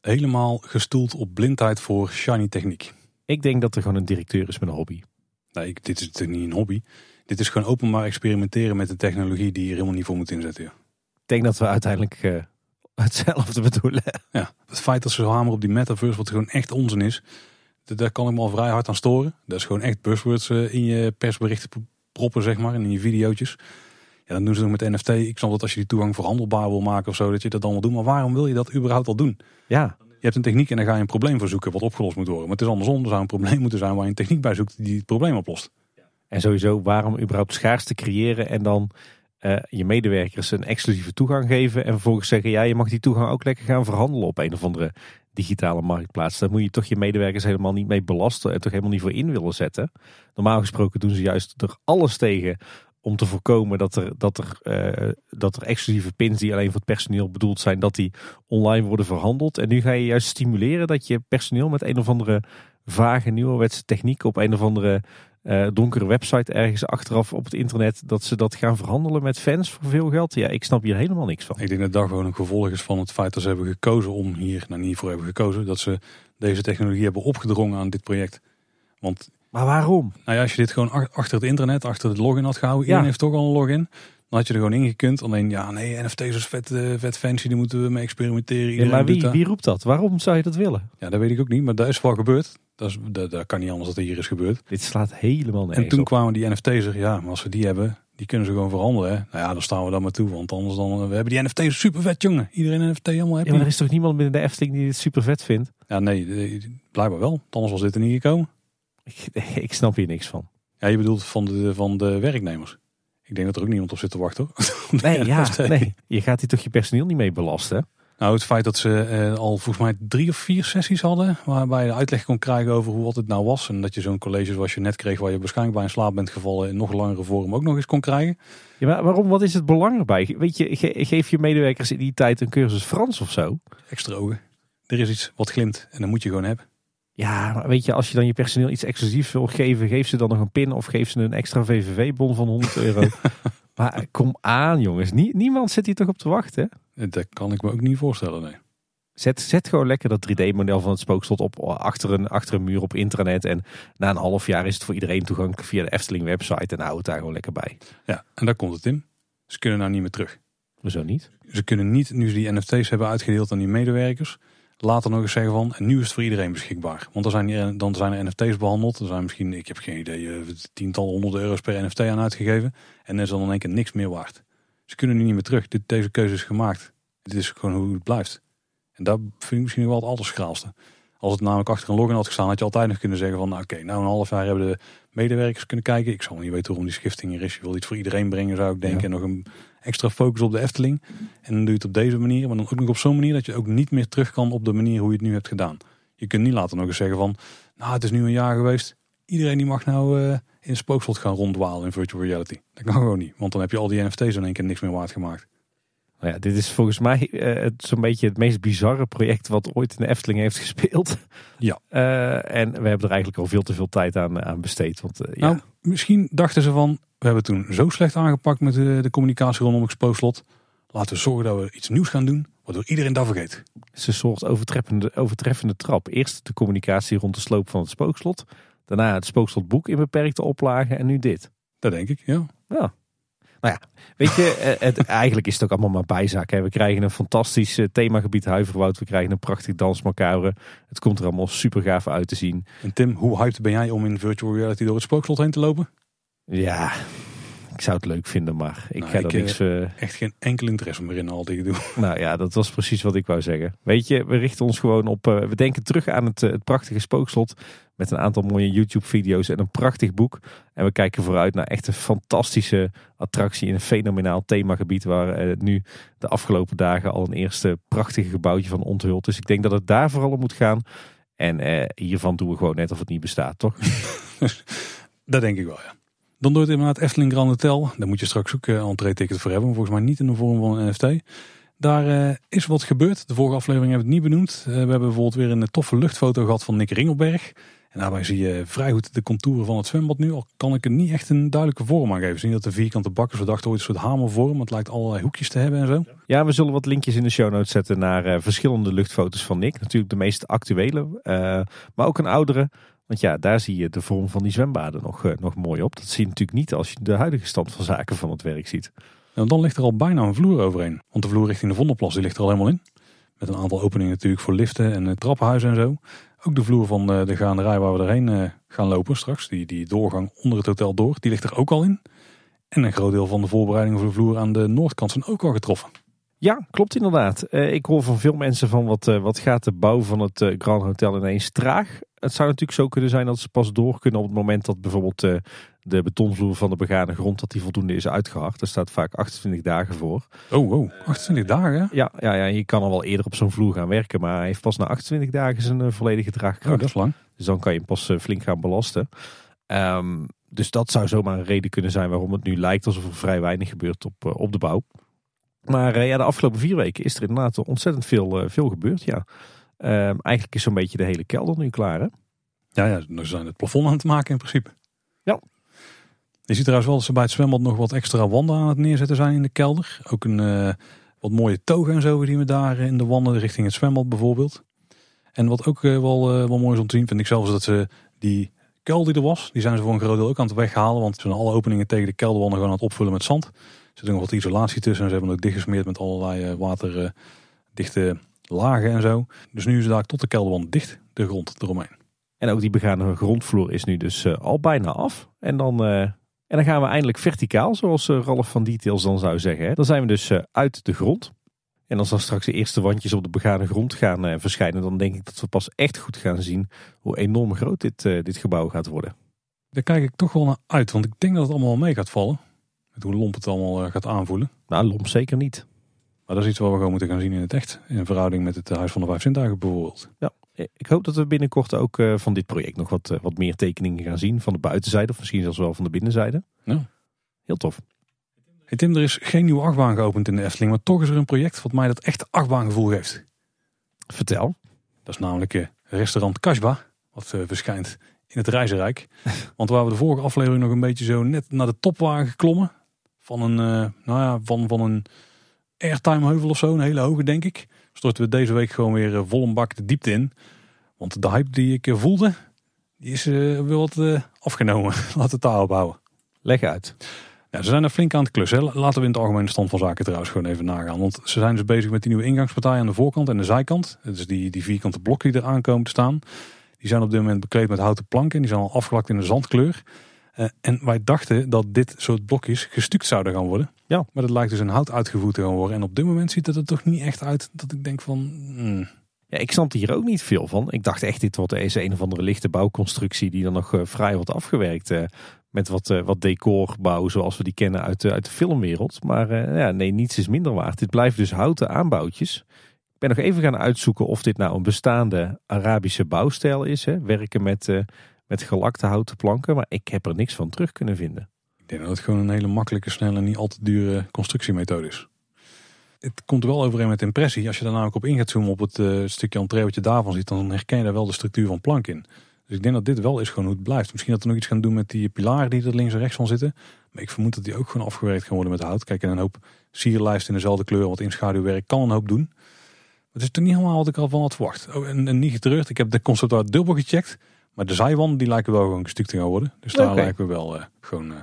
Helemaal gestoeld op blindheid voor shiny techniek. Ik denk dat er gewoon een directeur is met een hobby. Nee, dit is natuurlijk niet een hobby. Dit is gewoon openbaar experimenteren met de technologie die je helemaal niet voor moet inzetten. Ja. Ik denk dat we uiteindelijk uh, hetzelfde bedoelen. Ja, het feit dat ze zo hameren op die metaverse, wat gewoon echt onzin is, daar kan ik me al vrij hard aan storen. Dat is gewoon echt buzzwords eh, in je persberichten proppen, zeg maar, en in je videootjes. Ja, dan doen ze nog met NFT. Ik snap dat als je die toegang verhandelbaar wil maken of zo, dat je dat dan wil doen. Maar waarom wil je dat überhaupt al doen? Ja. Je hebt een techniek en dan ga je een probleem voor zoeken wat opgelost moet worden. Maar het is andersom. Er zou een probleem moeten zijn waar je een techniek bij zoekt die het probleem oplost. En sowieso, waarom überhaupt schaarste creëren en dan uh, je medewerkers een exclusieve toegang geven. En vervolgens zeggen, ja, je mag die toegang ook lekker gaan verhandelen op een of andere digitale marktplaats. Daar moet je toch je medewerkers helemaal niet mee belasten en toch helemaal niet voor in willen zetten. Normaal gesproken doen ze juist er alles tegen om te voorkomen dat er, dat er, uh, dat er exclusieve pins die alleen voor het personeel bedoeld zijn, dat die online worden verhandeld. En nu ga je juist stimuleren dat je personeel met een of andere vage nieuwerwetse techniek op een of andere uh, donkere website ergens achteraf op het internet. Dat ze dat gaan verhandelen met fans voor veel geld. Ja, ik snap hier helemaal niks van. Ik denk dat dat gewoon een gevolg is van het feit dat ze hebben gekozen om hier, nou niet voor hebben gekozen, dat ze deze technologie hebben opgedrongen aan dit project. Want maar waarom? Nou ja, als je dit gewoon achter het internet, achter het login had gehouden, iedereen heeft toch al een login. Dan had je er gewoon ingekund. Alleen ja, nee, NFT's is vet, uh, vet fancy, die moeten we mee experimenteren. Ja, maar wie, wie roept dat? Waarom zou je dat willen? Ja, dat weet ik ook niet, maar dat is wel gebeurd. Dat, is, dat, dat kan niet anders dat er hier is gebeurd. Dit slaat helemaal nergens En toen kwamen die NFT's er, ja, maar als we die hebben, die kunnen ze gewoon veranderen. Hè? Nou ja, dan staan we dan maar toe, want anders dan, we hebben die NFT's super vet, jongen. Iedereen NFT helemaal Ja, maar er is toch niemand binnen de Efteling die dit super vet vindt? Ja, nee, blijkbaar wel. Anders was dit er niet gekomen. Ik, ik snap hier niks van. Ja, je bedoelt van de, van de werknemers. Ik denk dat er ook niemand op zit te wachten. Nee, ja, nee, je gaat hier toch je personeel niet mee belasten? Nou, het feit dat ze eh, al volgens mij drie of vier sessies hadden, waarbij je uitleg kon krijgen over hoe wat het nou was. En dat je zo'n college zoals je net kreeg, waar je waarschijnlijk bij in slaap bent gevallen, in nog langere vorm ook nog eens kon krijgen. Ja, maar waarom? Wat is het belang erbij? Weet je, geef je medewerkers in die tijd een cursus Frans of zo? Extra ogen. Er is iets wat glimt en dat moet je gewoon hebben. Ja, maar weet je, als je dan je personeel iets exclusiefs wil geven, geef ze dan nog een pin of geef ze een extra VVV-bon van 100 euro. maar kom aan, jongens. niemand zit hier toch op te wachten? Dat kan ik me ook niet voorstellen, nee. Zet, zet gewoon lekker dat 3D-model van het spookslot op achter een, achter een muur op internet. En na een half jaar is het voor iedereen toegankelijk via de Efteling-website. En hou het daar gewoon lekker bij. Ja, en daar komt het in. Ze kunnen nou niet meer terug. Hoezo niet? Ze kunnen niet, nu ze die NFT's hebben uitgedeeld aan die medewerkers, later nog eens zeggen van, en nu is het voor iedereen beschikbaar. Want dan zijn, er, dan zijn er NFT's behandeld. Er zijn misschien, ik heb geen idee, eh, tientallen honderden euro's per NFT aan uitgegeven. En er is dan in één keer niks meer waard. Ze kunnen nu niet meer terug. Dit, deze keuze is gemaakt. Dit is gewoon hoe het blijft. En dat vind ik misschien wel het allerschraalste. Als het namelijk achter een login had gestaan, had je altijd nog kunnen zeggen van, nou, oké, nou een half jaar hebben de medewerkers kunnen kijken. Ik zal niet weten waarom die schifting er is. Je wil iets voor iedereen brengen, zou ik denken. En nog een extra focus op de Efteling. En dan doe je het op deze manier, maar dan ook nog op zo'n manier dat je ook niet meer terug kan op de manier hoe je het nu hebt gedaan. Je kunt niet later nog eens zeggen van, nou, het is nu een jaar geweest. Iedereen die mag nou uh, in spookslot gaan ronddwalen in virtual reality. Dat kan gewoon niet, want dan heb je al die NFT's in één keer niks meer waard gemaakt. Nou ja, dit is volgens mij uh, zo'n beetje het meest bizarre project wat ooit in de Efteling heeft gespeeld. Ja. Uh, en we hebben er eigenlijk al veel te veel tijd aan, aan besteed. Want, uh, nou, ja. misschien dachten ze van, we hebben toen zo slecht aangepakt met de, de communicatie rondom het spookslot. Laten we zorgen dat we iets nieuws gaan doen, waardoor iedereen dat vergeet. Het is een soort overtreffende, overtreffende trap. Eerst de communicatie rond de sloop van het spookslot. Daarna het spookslotboek in beperkte oplagen en nu dit. Dat denk ik, ja. Ja, nou ja, weet je, eh, het, eigenlijk is het ook allemaal maar bijzaak. Hè. We krijgen een fantastisch eh, themagebied Huiverwoud. We krijgen een prachtig dansmacabre. Het komt er allemaal super gaaf uit te zien. En Tim, hoe hyped ben jij om in virtual reality door het spookslot heen te lopen? Ja, ik zou het leuk vinden, maar ik nou, ga er niks... Uh... Echt geen enkel interesse meer in al die doe. Nou ja, dat was precies wat ik wou zeggen. Weet je, we richten ons gewoon op... Uh, we denken terug aan het, het prachtige spookslot. Met een aantal mooie YouTube-video's en een prachtig boek. En we kijken vooruit naar echt een fantastische attractie in een fenomenaal themagebied. Waar nu de afgelopen dagen al een eerste prachtige gebouwtje van onthuld. Dus ik denk dat het daar vooral om moet gaan. En hiervan doen we gewoon net of het niet bestaat, toch? dat denk ik wel, ja. Dan doet het inderdaad Efteling Grand Hotel. Daar moet je straks ook een uh, entree-ticket voor hebben. Volgens mij niet in de vorm van een NFT. Daar uh, is wat gebeurd. De vorige aflevering hebben we het niet benoemd. Uh, we hebben bijvoorbeeld weer een toffe luchtfoto gehad van Nick Ringelberg. En daarbij zie je vrij goed de contouren van het zwembad nu. Al kan ik er niet echt een duidelijke vorm aan geven. Zie dat de vierkante bakken, we dachten ooit een soort hamervorm. Het lijkt allerlei hoekjes te hebben en zo. Ja, we zullen wat linkjes in de show notes zetten naar verschillende luchtfoto's van Nick. Natuurlijk de meest actuele, maar ook een oudere. Want ja, daar zie je de vorm van die zwembaden nog, uh, nog mooi op. Dat zie je natuurlijk niet als je de huidige stand van zaken van het werk ziet. En dan ligt er al bijna een vloer overheen. Want de vloer richting de Vondelplas die ligt er al helemaal in. Met een aantal openingen natuurlijk voor liften en uh, trappenhuizen en zo. Ook de vloer van uh, de gaanderij waar we erheen gaan lopen straks. Die, die doorgang onder het hotel door. Die ligt er ook al in. En een groot deel van de voorbereidingen voor de vloer aan de noordkant zijn ook al getroffen. Ja, klopt inderdaad. Ik hoor van veel mensen van wat, wat gaat de bouw van het Grand Hotel ineens traag. Het zou natuurlijk zo kunnen zijn dat ze pas door kunnen op het moment dat bijvoorbeeld de betonvloer van de begane grond dat die voldoende is uitgehard. Er staat vaak 28 dagen voor. Oh, oh 28 dagen? Ja, ja, ja, je kan al wel eerder op zo'n vloer gaan werken, maar hij heeft pas na 28 dagen zijn volledige draagkracht. Oh, dat is lang. Dus dan kan je hem pas flink gaan belasten. Um, dus dat zou zomaar een reden kunnen zijn waarom het nu lijkt alsof er vrij weinig gebeurt op, op de bouw. Maar uh, ja, de afgelopen vier weken is er inderdaad ontzettend veel, uh, veel gebeurd. Ja. Uh, eigenlijk is zo'n beetje de hele kelder nu klaar. Hè? Ja, ja, ze zijn het plafond aan het maken in principe. Ja. Je ziet trouwens wel dat ze bij het zwembad nog wat extra wanden aan het neerzetten zijn in de kelder. Ook een eh, wat mooie togen en zo die we daar in de wanden richting het zwembad bijvoorbeeld. En wat ook eh, wel, eh, wel mooi is om te zien vind ik zelfs dat ze die kuil die er was, die zijn ze voor een groot deel ook aan het weghalen. Want ze zijn alle openingen tegen de kelderwanden gewoon aan het opvullen met zand. Er zit nog wat isolatie tussen en ze hebben het ook dichtgesmeerd met allerlei waterdichte lagen en zo. Dus nu is het daar tot de kelderwand dicht, de grond eromheen. En ook die begane grondvloer is nu dus al bijna af. En dan en dan gaan we eindelijk verticaal, zoals eh, Ralf van Details dan zou zeggen. Dan zijn we dus eh, uit de grond. En als dan straks de eerste wandjes op de begane grond gaan eh, verschijnen, dan denk ik dat we pas echt goed gaan zien hoe enorm groot dit, dit gebouw gaat worden. Daar kijk ik toch wel naar uit, want ik denk dat het allemaal mee gaat vallen. Met hoe lomp het allemaal gaat aanvoelen. Nou, lomp zeker niet. Maar dat is iets wat we gewoon moeten gaan zien in het echt. In verhouding met het Huis van de Vijf Zintuigen bijvoorbeeld. Ja, ik hoop dat we binnenkort ook eh, van dit project nog wat, eh, wat meer tekeningen gaan zien. Van de buitenzijde of misschien zelfs wel van de binnenzijde. Ja. Heel tof. Hey Tim, er is geen nieuwe achtbaan geopend in de Efteling. Maar toch is er een project wat mij dat echte achtbaangevoel geeft. Vertel. Dat is namelijk restaurant Kasba. Wat verschijnt in het Reizenrijk. Want waar we de vorige aflevering nog een beetje zo net naar de top waren geklommen. Van een, nou ja, van, van een airtime heuvel of zo. Een hele hoge denk ik storten we deze week gewoon weer eh, vol een bak de diepte in. Want de hype die ik eh, voelde, die is uh, wel wat afgenomen. Laten we het daarop houden. Leg uit. Ja, ze zijn er flink aan het klussen. Laten we in het algemene stand van zaken trouwens gewoon even nagaan. Want ze zijn dus bezig met die nieuwe ingangspartij aan de voorkant en de zijkant. Dus die, die vierkante blokken die er aankomen te staan. Die zijn op dit moment bekleed met houten planken. Die zijn al afgelakt in een zandkleur. Uh, en wij dachten dat dit soort blokjes gestuukt zouden gaan worden. Ja. Maar dat lijkt dus een hout uitgevoerd te gaan worden. En op dit moment ziet het er toch niet echt uit dat ik denk van... Hmm. Ja, ik snap hier ook niet veel van. Ik dacht echt, dit wordt eens een of andere lichte bouwconstructie die dan nog uh, vrij wordt afgewerkt. Uh, met wat, uh, wat decorbouw zoals we die kennen uit, uit de filmwereld. Maar ja, nee, niets is minder waard. Dit blijven dus houten aanbouwtjes. Ik ben nog even gaan uitzoeken of dit nou een bestaande Arabische bouwstijl is. Hè? Werken met met gelakte houten planken. Maar ik heb er niks van terug kunnen vinden. Ik denk dat het gewoon een hele makkelijke, snelle niet al te dure constructiemethode is. Het komt wel overeen met impressie. Als je daar namelijk op in gaat zoomen op het uh, stukje entree wat je daarvan ziet, dan herken je daar wel de structuur van plank in. Dus ik denk dat dit wel is gewoon hoe het blijft. Misschien dat er nog iets gaan doen met die pilaren die er links en rechts van zitten. Maar ik vermoed dat die ook gewoon afgewerkt gaan worden met hout. Kijk, en een hoop sierlijst in dezelfde kleur, wat in schaduwwerk kan een hoop doen. Het is toch niet helemaal wat ik al van had verwacht. Oh, en, en niet getreurd, ik heb de concept dubbel gecheckt. Maar de zijwanden die lijken wel gewoon gestuukt te gaan worden. Dus daar lijken we wel uh, gewoon uh,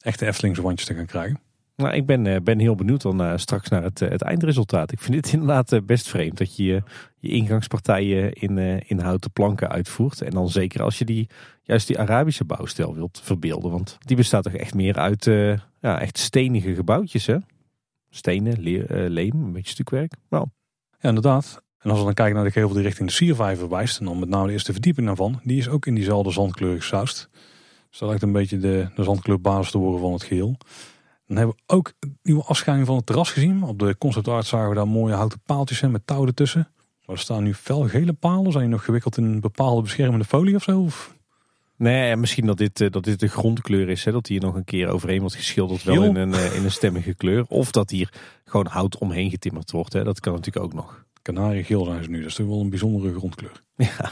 echte Eftelingse wandjes te gaan krijgen. Nou, ik ben, uh, ben heel benieuwd dan straks naar het, het eindresultaat. Ik vind het inderdaad best vreemd dat je je ingangspartijen in, in houten planken uitvoert. En dan zeker als je die, juist die Arabische bouwstijl wilt verbeelden. Want die bestaat toch echt meer uit ja, echt stenige gebouwtjes hè? Stenen, leem, een beetje stukwerk. Nou. Ja, inderdaad. En als we dan kijken naar de gevel die richting de Siervijver wijst, en dan met name de eerste verdieping daarvan, die is ook in diezelfde zandkleur gesausd. Dus dat lijkt een beetje de, de zandkleurbasis te worden van het geheel. Dan hebben we ook een nieuwe afscheiding van het terras gezien. Op de conceptart zagen we daar mooie houten paaltjes en met touw ertussen. Maar er staan nu fel gele palen. Zijn die nog gewikkeld in een bepaalde beschermende folie of zo? Of? Nee, misschien dat dit, eh, dat dit de grondkleur is. Hè? Dat hier nog een keer overheen wordt geschilderd. Wel in een, eh, in een stemmige kleur. Of dat hier gewoon hout omheen getimmerd wordt. Hè? Dat kan natuurlijk ook nog. Kanariegeel zijn ze nu. Dat is toch wel een bijzondere grondkleur. Ja.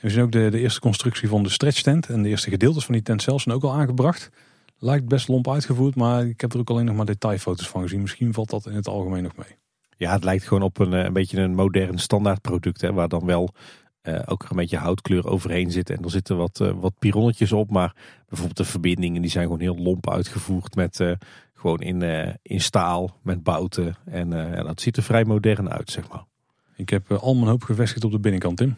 En we zien ook de, de eerste constructie van de stretch tent. En de eerste gedeeltes van die tent zelf zijn ook al aangebracht. Lijkt best lomp uitgevoerd, maar ik heb er ook alleen nog maar detailfoto's van gezien. Misschien valt dat in het algemeen nog mee. Ja, het lijkt gewoon op een, eh, een beetje een modern standaardproduct. Hè, waar dan wel uh, ook een beetje houtkleur overheen zit. En er zitten wat, uh, wat pironnetjes op. Maar bijvoorbeeld de verbindingen die zijn gewoon heel lomp uitgevoerd. Met uh, gewoon in, in staal, met bouten. En ja, dat ziet er vrij modern uit, zeg maar. Ik heb eh, al mijn hoop gevestigd op de binnenkant, Tim.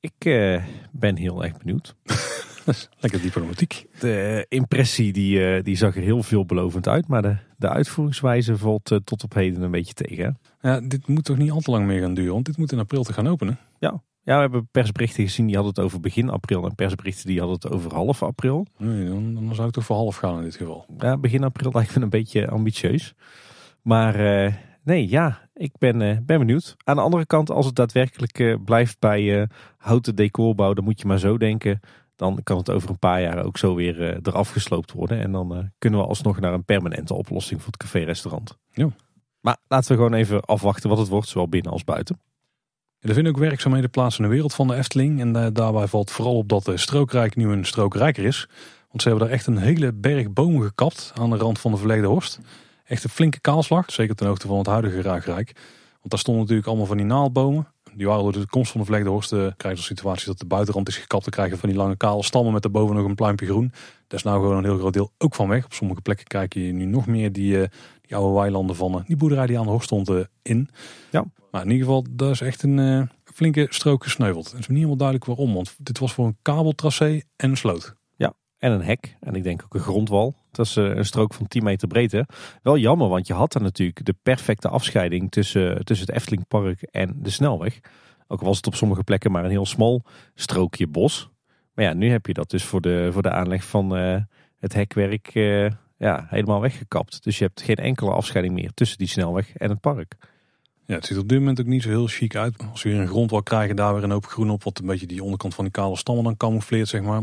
Ik uh, ben heel erg benieuwd. Lekker diplomatiek. De impressie die, uh, die zag er heel veelbelovend uit, maar de, de uitvoeringswijze valt uh, tot op heden een beetje tegen. Ja, dit moet toch niet al te lang meer gaan duren, want dit moet in april te gaan openen. Ja, ja we hebben persberichten gezien die hadden het over begin april en persberichten die hadden het over half april. Nee, dan, dan zou ik toch voor half gaan in dit geval. Ja, begin april lijkt me een beetje ambitieus. Maar nee, ja, ik ben, uh, ben benieuwd. Aan de andere kant, als het daadwerkelijk uh, blijft bij uh, houten decorbouw, dan moet je maar zo denken. Dan kan het over een paar jaar ook zo weer eraf gesloopt worden. En dan kunnen we alsnog naar een permanente oplossing voor het café-restaurant. Ja. Maar laten we gewoon even afwachten wat het wordt, zowel binnen als buiten. er vinden ook werkzaamheden plaats in de wereld van de Efteling. En daarbij valt vooral op dat de strookrijk nu een strook rijker is. Want ze hebben daar echt een hele berg bomen gekapt aan de rand van de verleden horst. Echt een flinke kaalslag, zeker ten hoogte van het huidige Raakrijk. Want daar stonden natuurlijk allemaal van die naaldbomen. Die waren door de komst van de verlegde horst uh, krijg je de situatie dat de buitenrand is gekapt. te krijgen van die lange kale stammen met daarboven nog een pluimpje groen. Daar is nou gewoon een heel groot deel ook van weg. Op sommige plekken kijk je nu nog meer die, uh, die oude weilanden van uh, die boerderij die aan de horst stond in. Ja. Maar in ieder geval, dat is echt een flinke strook gesneuveld. Het is niet helemaal duidelijk waarom, want dit was voor een kabeltracé en een sloot. Ja, en een hek. En ik denk ook een grondwal. Dat is een strook van 10 meter breedte. Wel jammer, want je had daar natuurlijk de perfecte afscheiding tussen, tussen het Eftelingpark en de snelweg. Ook was het op sommige plekken maar een heel smal strookje bos. Maar ja, nu heb je dat dus voor de, voor de aanleg van uh, het hekwerk uh, ja, helemaal weggekapt. Dus je hebt geen enkele afscheiding meer tussen die snelweg en het park. Ja, het ziet op dit moment ook niet zo heel chic uit. Als we weer een grond wil krijgen, daar weer een hoop groen op. Wat een beetje die onderkant van die kale stammen dan camoufleert, zeg maar.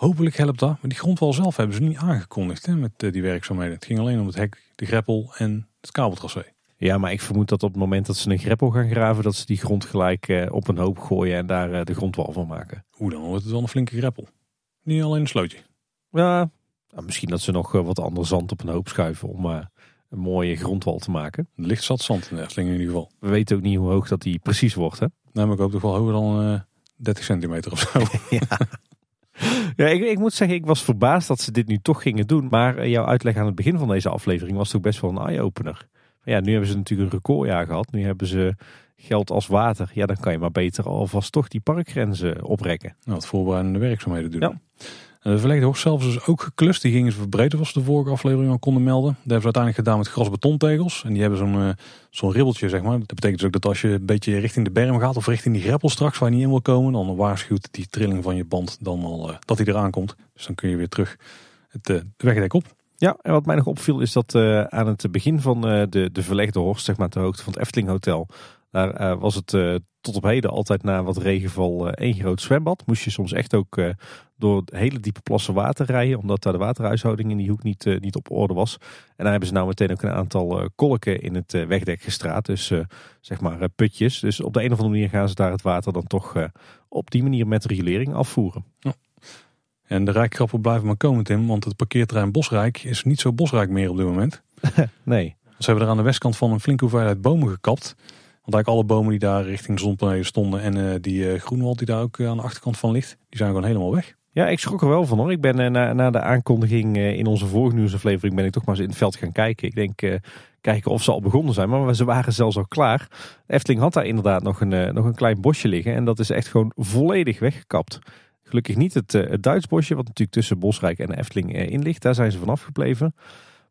Hopelijk helpt dat. Maar die grondwal zelf hebben ze niet aangekondigd hè, met uh, die werkzaamheden. Het ging alleen om het hek, de greppel en het kabeltracé. Ja, maar ik vermoed dat op het moment dat ze een greppel gaan graven, dat ze die grond gelijk uh, op een hoop gooien en daar uh, de grondwal van maken. Hoe dan? Wordt het wel een flinke greppel? Niet alleen een slootje? Ja, nou, misschien dat ze nog uh, wat ander zand op een hoop schuiven om een mooie grondwal te maken. Licht zat zand in de Efteling in ieder geval. We weten ook niet hoe hoog dat die precies wordt, hè? Nee, maar ik hoop toch wel hoger dan 30 centimeter of zo. ja. Ja, ik, ik, moet zeggen, ik was verbaasd dat ze dit nu toch gingen doen. Maar jouw uitleg aan het begin van deze aflevering was toch best wel een eye-opener. Ja, nu hebben ze natuurlijk een recordjaar gehad. Nu hebben ze geld als water. Ja, dan kan je maar beter alvast toch die parkgrenzen oprekken. Nou, wat voorbereidende werkzaamheden doen. Ja. De verlegde hoogte zelf is dus ook geklust. Die gingen ze verbreden, was de vorige aflevering al konden melden. Dat hebben ze uiteindelijk gedaan met grasbetontegels. En die hebben zo'n uh, zo'n ribbeltje, zeg maar. Dat betekent dus ook dat als je een beetje richting de berm gaat of richting die greppel straks waar je niet in wil komen, dan waarschuwt die trilling van je band dan al uh, dat hij eraan komt. Dus dan kun je weer terug het uh, wegdek op. Ja, en wat mij nog opviel is dat aan het begin van de, de verlegde horst, zeg maar ter hoogte van het Efteling Hotel, daar uh, was het tot op heden altijd na wat regenval één groot zwembad. Moest je soms echt ook door hele diepe plassen water rijden, omdat daar de waterhuishouding in die hoek niet, niet op orde was. En daar hebben ze nou meteen ook een aantal kolken in het wegdek gestraat, dus zeg maar putjes. Dus op de een of andere manier gaan ze daar het water dan toch op die manier met regulering afvoeren. Ja. En de rijkgrappen blijven maar komen, Tim. Want het parkeerterrein Bosrijk is niet zo bosrijk meer op dit moment. nee. Ze hebben er aan de westkant van een flinke hoeveelheid bomen gekapt. Want eigenlijk alle bomen die daar richting de zonpanelen stonden... en uh, die uh, groenwald die daar ook uh, aan de achterkant van ligt... die zijn gewoon helemaal weg. Ja, ik schrok er wel van hoor. Ik ben na, na de aankondiging in onze vorige nieuwsaflevering... ben ik toch maar eens in het veld gaan kijken. Ik denk, kijken of ze al begonnen zijn. Maar ze waren zelfs al klaar. Efteling had daar inderdaad nog een, nog een klein bosje liggen. En dat is echt gewoon volledig weggekapt. Gelukkig niet het, het Duits bosje, wat natuurlijk tussen Bosrijk en Efteling in ligt. Daar zijn ze vanaf gebleven.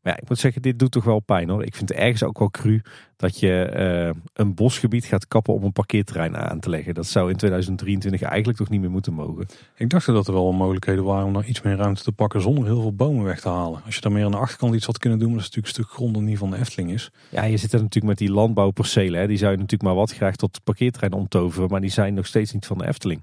Maar ja, ik moet zeggen, dit doet toch wel pijn hoor. Ik vind het ergens ook wel cru dat je uh, een bosgebied gaat kappen om een parkeerterrein aan te leggen. Dat zou in 2023 eigenlijk toch niet meer moeten mogen. Ik dacht dat er wel mogelijkheden waren om nog iets meer ruimte te pakken zonder heel veel bomen weg te halen. Als je daar meer aan de achterkant iets had kunnen doen, maar dat is natuurlijk een stuk grond dat niet van de Efteling is. Ja, je zit er natuurlijk met die landbouwpercelen. Hè. Die zou je natuurlijk maar wat graag tot parkeerterrein omtoveren, maar die zijn nog steeds niet van de Efteling.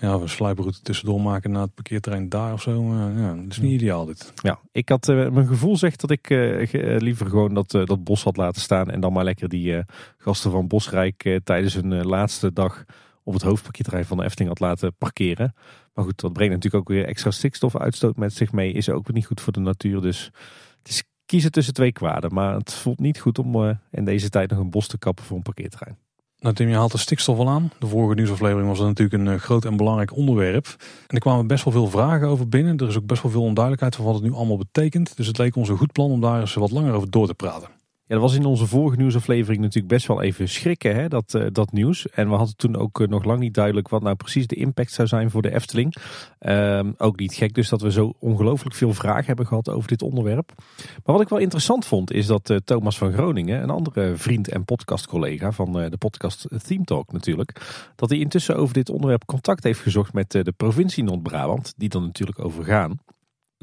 Ja, we slijproute tussendoor maken naar het parkeerterrein daar of zo. Ja, dat is niet ideaal dit. Ja, ik had, uh, mijn gevoel zegt dat ik uh, liever gewoon dat, dat bos had laten staan en dan maar lekker die gasten van Bosrijk tijdens hun laatste dag op het hoofdparkeerterrein van de Efteling had laten parkeren. Maar goed, dat brengt natuurlijk ook weer extra stikstofuitstoot met zich mee. Is ook niet goed voor de natuur. Dus het is kiezen tussen twee kwaden. Maar het voelt niet goed om in deze tijd nog een bos te kappen voor een parkeerterrein. Nou Tim, je haalt de stikstof al aan. De vorige nieuwsaflevering was dat natuurlijk een groot en belangrijk onderwerp. En er kwamen best wel veel vragen over binnen. Er is ook best wel veel onduidelijkheid van wat het nu allemaal betekent. Dus het leek ons een goed plan om daar eens wat langer over door te praten. Ja, dat was in onze vorige nieuwsaflevering natuurlijk best wel even schrikken, hè, dat, uh, dat nieuws. En we hadden toen ook uh, nog lang niet duidelijk wat nou precies de impact zou zijn voor de Efteling. Uh, ook niet gek dus dat we zo ongelooflijk veel vragen hebben gehad over dit onderwerp. Maar wat ik wel interessant vond is dat uh, Thomas van Groningen, een andere vriend en podcastcollega van de podcast Theme Talk natuurlijk, dat hij intussen over dit onderwerp contact heeft gezocht met de provincie Noord-Brabant, die dan natuurlijk overgaan.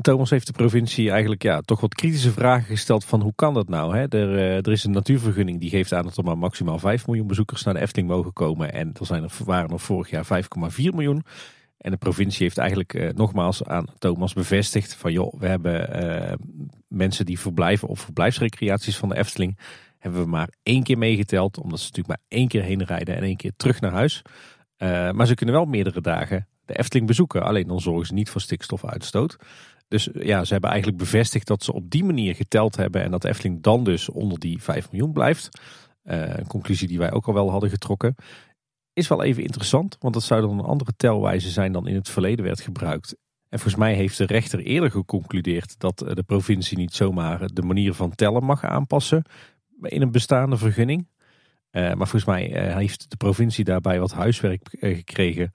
Thomas heeft de provincie eigenlijk ja, toch wat kritische vragen gesteld van hoe kan dat nou? Hè? Er, er is een natuurvergunning die geeft aan dat er maar maximaal 5 miljoen bezoekers naar de Efteling mogen komen. En er zijn er, waren er vorig jaar 5,4 miljoen. En de provincie heeft eigenlijk uh, nogmaals aan Thomas bevestigd van joh, we hebben uh, mensen die verblijven op verblijfsrecreaties van de Efteling. hebben we maar één keer meegeteld. Omdat ze natuurlijk maar één keer heen rijden en één keer terug naar huis. Maar ze kunnen wel meerdere dagen de Efteling bezoeken. Alleen dan zorgen ze niet voor stikstofuitstoot. Dus ja, ze hebben eigenlijk bevestigd dat ze op die manier geteld hebben. En dat Efteling dan dus onder die 5 miljoen blijft. Uh, een conclusie die wij ook al wel hadden getrokken. Is wel even interessant, want dat zou dan een andere telwijze zijn dan in het verleden werd gebruikt. En volgens mij heeft de rechter eerder geconcludeerd dat de provincie niet zomaar de manier van tellen mag aanpassen in een bestaande vergunning. Uh, maar volgens mij heeft de provincie daarbij wat huiswerk gekregen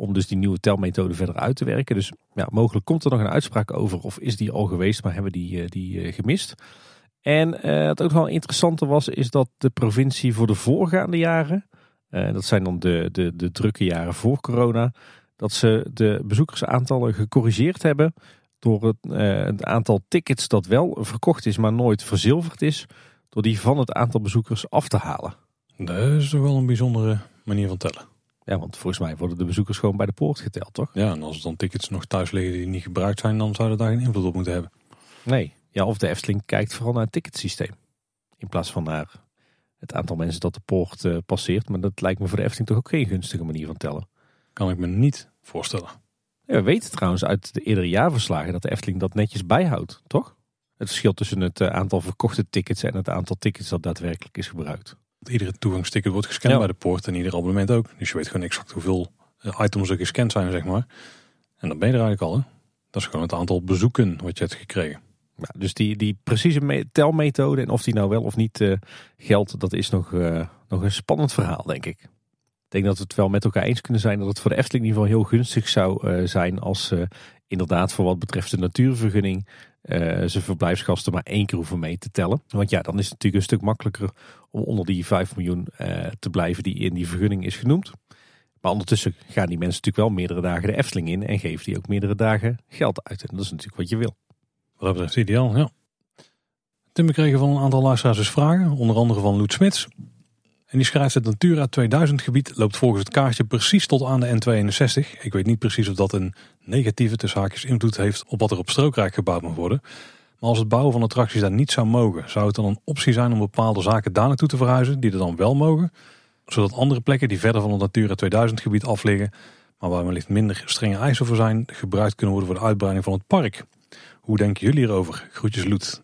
om dus die nieuwe telmethode verder uit te werken. Dus ja, mogelijk komt er nog een uitspraak over of is die al geweest, maar hebben die, die gemist. En wat ook wel interessanter was, is dat de provincie voor de voorgaande jaren, dat zijn dan de, de, de drukke jaren voor corona, dat ze de bezoekersaantallen gecorrigeerd hebben door het, het aantal tickets dat wel verkocht is, maar nooit verzilverd is, door die van het aantal bezoekers af te halen. Dat is toch wel een bijzondere manier van tellen. Ja, want volgens mij worden de bezoekers gewoon bij de poort geteld, toch? Ja, en als er dan tickets nog thuis liggen die niet gebruikt zijn, dan zou dat daar geen invloed op moeten hebben. Nee, ja, of de Efteling kijkt vooral naar het ticketsysteem. In plaats van naar het aantal mensen dat de poort uh, passeert. Maar dat lijkt me voor de Efteling toch ook geen gunstige manier van tellen. Kan ik me niet voorstellen. Ja, we weten trouwens uit de eerdere jaarverslagen dat de Efteling dat netjes bijhoudt, toch? Het verschil tussen het eh, aantal verkochte tickets en het aantal tickets dat daadwerkelijk is gebruikt. Iedere toegangsticket wordt gescand bij de poort en ieder abonnement ook. Dus je weet gewoon exact hoeveel eh, items er gescand zijn, zeg maar. En dan ben je er eigenlijk al. Hè? Dat is gewoon het aantal bezoeken wat je hebt gekregen. Ja, dus die, die precieze telmethode en of die nou wel of niet uh, geldt, dat is nog, uh, nog een spannend verhaal, denk ik. Ik denk dat we het wel met elkaar eens kunnen zijn dat het voor de Efteling in ieder geval heel gunstig zou uh, zijn als inderdaad voor wat betreft de natuurvergunning zijn verblijfsgasten maar één keer hoeven mee te tellen. Want ja, dan is het natuurlijk een stuk makkelijker om onder die 5 miljoen uh, te blijven die in die vergunning is genoemd. Maar ondertussen gaan die mensen natuurlijk wel meerdere dagen de Efteling in en geven die ook meerdere dagen geld uit. En dat is natuurlijk wat je wil. Wat dat betreft ideaal, ja. Tim, we kregen van een aantal luisteraars dus vragen, onder andere van Loet Smits. En die schrijft het Natura 2000 gebied loopt volgens het kaartje precies tot aan de N62. Ik weet niet precies of dat een negatieve tussen haakjes invloed heeft op wat er op strookrijk gebouwd mag worden. Maar als het bouwen van attracties daar niet zou mogen, zou het dan een optie zijn om bepaalde zaken daar naartoe te verhuizen die er dan wel mogen? Zodat andere plekken die verder van het Natura 2000 gebied af liggen, maar waar wellicht minder strenge eisen voor zijn, gebruikt kunnen worden voor de uitbreiding van het park. Hoe denken jullie hierover? Groetjes Loet.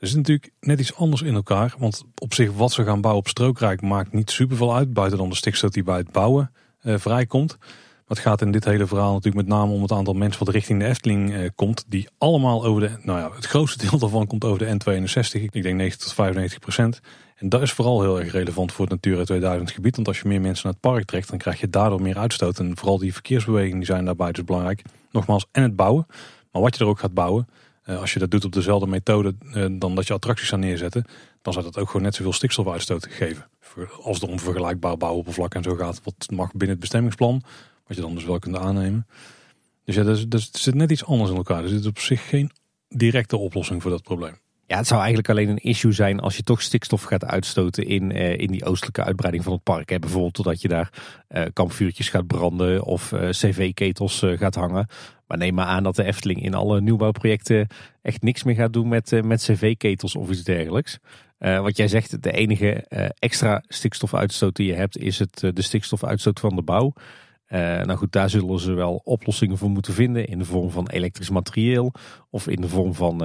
Er zit natuurlijk net iets anders in elkaar. Want op zich wat ze gaan bouwen op strookrijk maakt niet superveel uit. Buiten dan de stikstof die bij het bouwen uh, vrijkomt. Maar het gaat in dit hele verhaal natuurlijk met name om het aantal mensen wat richting de Efteling uh, komt. Die allemaal over de, nou ja, het grootste deel daarvan komt over de N62. Ik denk 90 tot 95 procent. En dat is vooral heel erg relevant voor het Natura 2000 gebied. Want als je meer mensen naar het park trekt, dan krijg je daardoor meer uitstoot. En vooral die verkeersbewegingen die zijn daarbij dus belangrijk. Nogmaals, en het bouwen. Maar wat je er ook gaat bouwen, eh, als je dat doet op dezelfde methode eh, dan dat je attracties zou neerzetten, dan zou dat ook gewoon net zoveel stikstofuitstoot geven. Als het om vergelijkbaar bouwoppervlak en zo gaat, wat mag binnen het bestemmingsplan, wat je dan dus wel kunt aannemen. Dus ja, dus, dus het zit net iets anders in elkaar. Dus er zit op zich geen directe oplossing voor dat probleem. Ja, het zou eigenlijk alleen een issue zijn als je toch stikstof gaat uitstoten in, uh, in die oostelijke uitbreiding van het park. Hè. Bijvoorbeeld totdat je daar uh, kampvuurtjes gaat branden of cv-ketels gaat hangen. Maar neem maar aan dat de Efteling in alle nieuwbouwprojecten echt niks meer gaat doen met, met cv-ketels of iets dergelijks. wat jij zegt, de enige extra stikstofuitstoot die je hebt is het, de stikstofuitstoot van de bouw. nou goed, daar zullen ze wel oplossingen voor moeten vinden in de vorm van elektrisch materieel of in de vorm van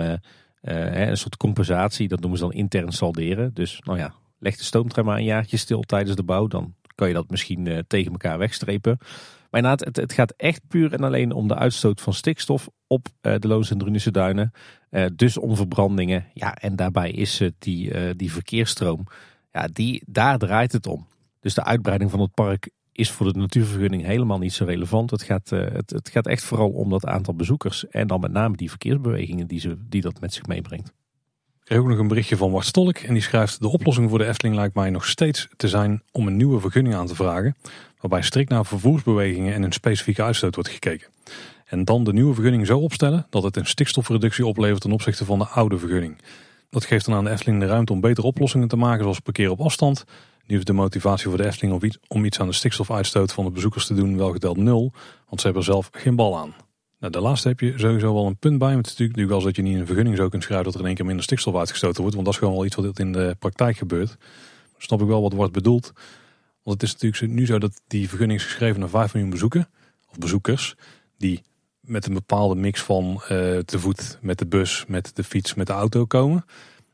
uh, een soort compensatie, dat noemen ze dan intern salderen. Dus nou ja, leg de stoomtram maar een jaartje stil tijdens de bouw. Dan kan je dat misschien uh, tegen elkaar wegstrepen. Maar inderdaad, het, het, gaat echt puur en alleen om de uitstoot van stikstof op uh, de Loons en Drunische duinen. dus om verbrandingen. Ja, en daarbij is die, die verkeersstroom, ja, die, daar draait het om. Dus de uitbreiding van het park is voor de natuurvergunning helemaal niet zo relevant. Het gaat, uh, het, het, gaat echt vooral om dat aantal bezoekers. En dan met name die verkeersbewegingen die, ze, die dat met zich meebrengt. Ik kreeg ook nog een berichtje van Wart Stolk. En die schrijft: De oplossing voor de Efteling lijkt mij nog steeds te zijn om een nieuwe vergunning aan te vragen. Waarbij strikt naar vervoersbewegingen en een specifieke uitstoot wordt gekeken. En dan de nieuwe vergunning zo opstellen dat het een stikstofreductie oplevert ten opzichte van de oude vergunning. Dat geeft dan aan de Efteling de ruimte om betere oplossingen te maken, zoals parkeren op afstand, nu is de motivatie voor de Efteling om iets, aan de stikstofuitstoot van de bezoekers te doen wel geteld nul. Want ze hebben er zelf geen bal aan. Nou, de laatste heb je sowieso wel een punt bij. Maar het is natuurlijk wel zo dat je niet in een vergunning zo kunt schrijven dat er in één keer minder stikstof uitgestoten wordt. Want dat is gewoon wel iets wat in de praktijk gebeurt. Snap ik wel wat wordt bedoeld. Want het is natuurlijk nu zo dat die vergunning is geschreven naar 5 miljoen bezoeken. Of bezoekers. Die met een bepaalde mix van uh, te voet, met de bus, met de fiets, met de auto komen.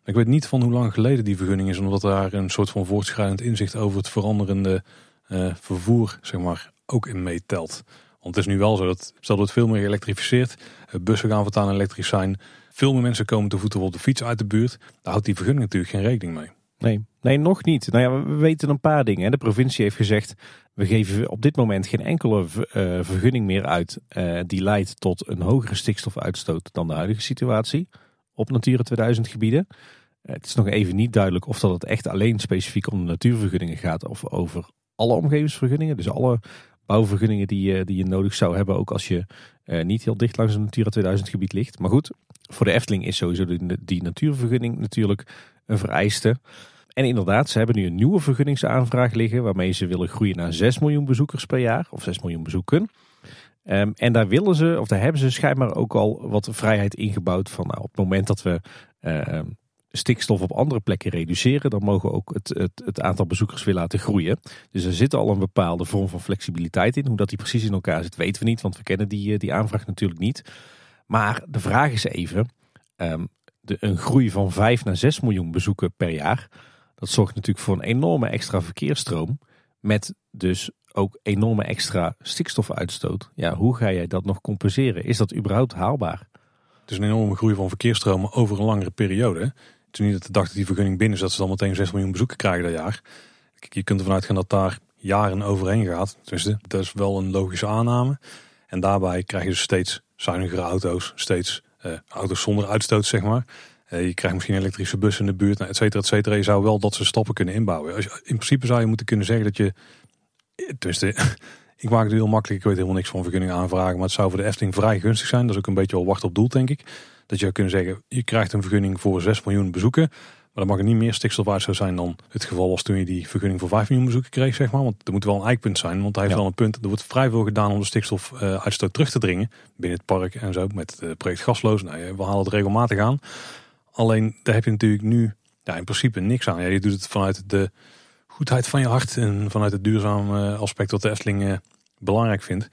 Ik weet niet van hoe lang geleden die vergunning is. Omdat daar een soort van voortschrijdend inzicht over het veranderende uh, vervoer zeg maar, ook in meetelt. Want het is nu wel zo dat, stel dat het veel meer geëlektrificeerd, eh, bussen gaan voortaan elektrisch zijn, veel meer mensen komen te voeten op de fiets uit de buurt, daar houdt die vergunning natuurlijk geen rekening mee. Nee, nee, nog niet. Nou ja, we weten een paar dingen. De provincie heeft gezegd, we geven op dit moment geen enkele uh, vergunning meer uit uh, die leidt tot een hogere stikstofuitstoot dan de huidige situatie op Natura 2000 gebieden. het is nog even niet duidelijk of dat het echt alleen specifiek om de natuurvergunningen gaat of over alle omgevingsvergunningen. Dus alle bouwvergunningen die, je, die je nodig zou hebben, ook als je niet heel dicht langs een Natura 2000 gebied ligt. Maar goed, voor de Efteling is sowieso die natuurvergunning natuurlijk een vereiste. En inderdaad, ze hebben nu een nieuwe vergunningsaanvraag liggen waarmee ze willen groeien naar 6 miljoen bezoekers per jaar, of 6 miljoen bezoeken. Um, en daar willen ze, of daar hebben ze schijnbaar ook al wat vrijheid ingebouwd van nou, op het moment dat we uh, stikstof op andere plekken reduceren, dan mogen we ook het, het, het, aantal bezoekers weer laten groeien. Dus er zit al een bepaalde vorm van flexibiliteit in. Hoe dat die precies in elkaar zit, weten we niet, want we kennen die, eh, die aanvraag natuurlijk niet. Maar de vraag is even, um, de, een groei van 5 naar 6 miljoen bezoeken per jaar, dat zorgt natuurlijk voor een enorme extra verkeersstroom. Met dus ook enorme extra stikstofuitstoot. Ja, hoe ga jij dat nog compenseren? Is dat überhaupt haalbaar? Het is een enorme groei van verkeersstromen over een langere periode. Het is niet dat de dag dat die vergunning binnen is, dat ze dan meteen 6 miljoen bezoeken krijgen dat jaar. Je kunt ervan uitgaan dat daar jaren overheen gaat. Dus dat is wel een logische aanname. En daarbij krijg je dus steeds zuinigere auto's, steeds uh, auto's zonder uitstoot, zeg maar. Uh, je krijgt misschien elektrische bussen in de buurt, nou, et cetera, et cetera. Je zou wel dat ze stappen kunnen inbouwen. Als je, in principe zou je moeten kunnen zeggen dat je, tenminste, ik maak het heel makkelijk, ik weet helemaal niks van vergunning aanvragen, maar het zou voor de Efteling vrij gunstig zijn. Dat is ook een beetje wel wacht op doel, denk ik. Dat je zou kunnen zeggen, je krijgt een vergunning voor 6 miljoen bezoeken. Maar dan mag er niet meer stikstofuitstoot zijn dan het geval was toen je die vergunning voor 5 miljoen bezoeken kreeg, zeg maar. Want er moet wel een eikpunt zijn, want hij heeft wel een punt. Er wordt vrij veel gedaan om de stikstofuitstoot terug te dringen binnen het park en zo. Met het project Gasloos, nou, we halen het regelmatig aan. Alleen daar heb je natuurlijk nu ja, in principe niks aan. Ja, je doet het vanuit de goedheid van je hart en vanuit het duurzame aspect wat de Efteling eh, belangrijk vindt.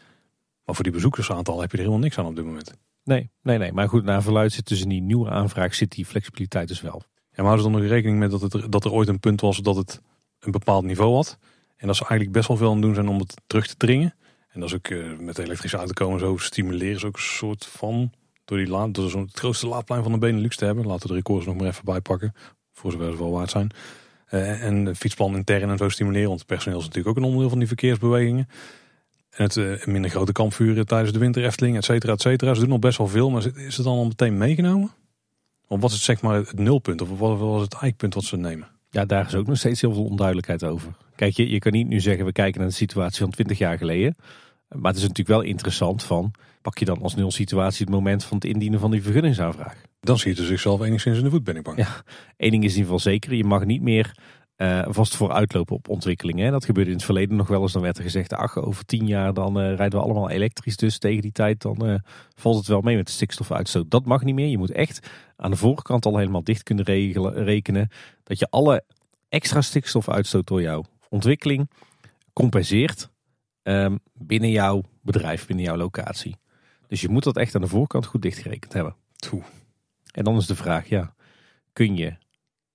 Maar voor die bezoekersaantal heb je er helemaal niks aan op dit moment. Nee, nee, nee. Maar goed, naar verluid zit tussen die nieuwe aanvraag zit die flexibiliteit dus wel. Ja, maar houden ze dan nog rekening met dat, het, dat er ooit een punt was dat het een bepaald niveau had. En dat ze eigenlijk best wel veel aan het doen zijn om het terug te dringen. En dat is ook uh, met de elektrische auto komen zo stimuleren ze ook een soort van... Door, die laad, door zo'n het grootste laadplein van de Benelux te hebben. Laten we de records nog maar even bijpakken. Voor zover ze wel waard zijn. Uh, en fietsplan intern en zo stimuleren. Want het personeel is natuurlijk ook een onderdeel van die verkeersbewegingen. En het uh, minder grote kampvuren tijdens de winter Efteling, et cetera, et cetera. Ze doen nog best wel veel, maar is het dan al meteen meegenomen? Of was het zeg maar het nulpunt? Of wat was het eikpunt wat ze nemen? Ja, daar is ook nog steeds heel veel onduidelijkheid over. Kijk, je, je kan niet nu zeggen we kijken naar de situatie van 20 jaar geleden. Maar het is natuurlijk wel interessant van, pak je dan als nul situatie het moment van het indienen van die vergunningsaanvraag. Dan ziet ze zichzelf enigszins in de voet, ben ik bang. Ja, één ding is in ieder geval zeker, je mag niet meer uh, vast voor uitlopen op ontwikkelingen. Dat gebeurde in het verleden nog wel eens. Dan werd er gezegd, ach, over tien jaar dan uh, rijden we allemaal elektrisch. Dus tegen die tijd dan uh, valt het wel mee met de stikstofuitstoot. Dat mag niet meer. Je moet echt aan de voorkant al helemaal dicht kunnen regelen, rekenen. Dat je alle extra stikstofuitstoot door jouw ontwikkeling compenseert um, binnen jouw bedrijf, binnen jouw locatie. Dus je moet dat echt aan de voorkant goed dichtgerekend hebben. Toe. En dan is de vraag, ja, kun je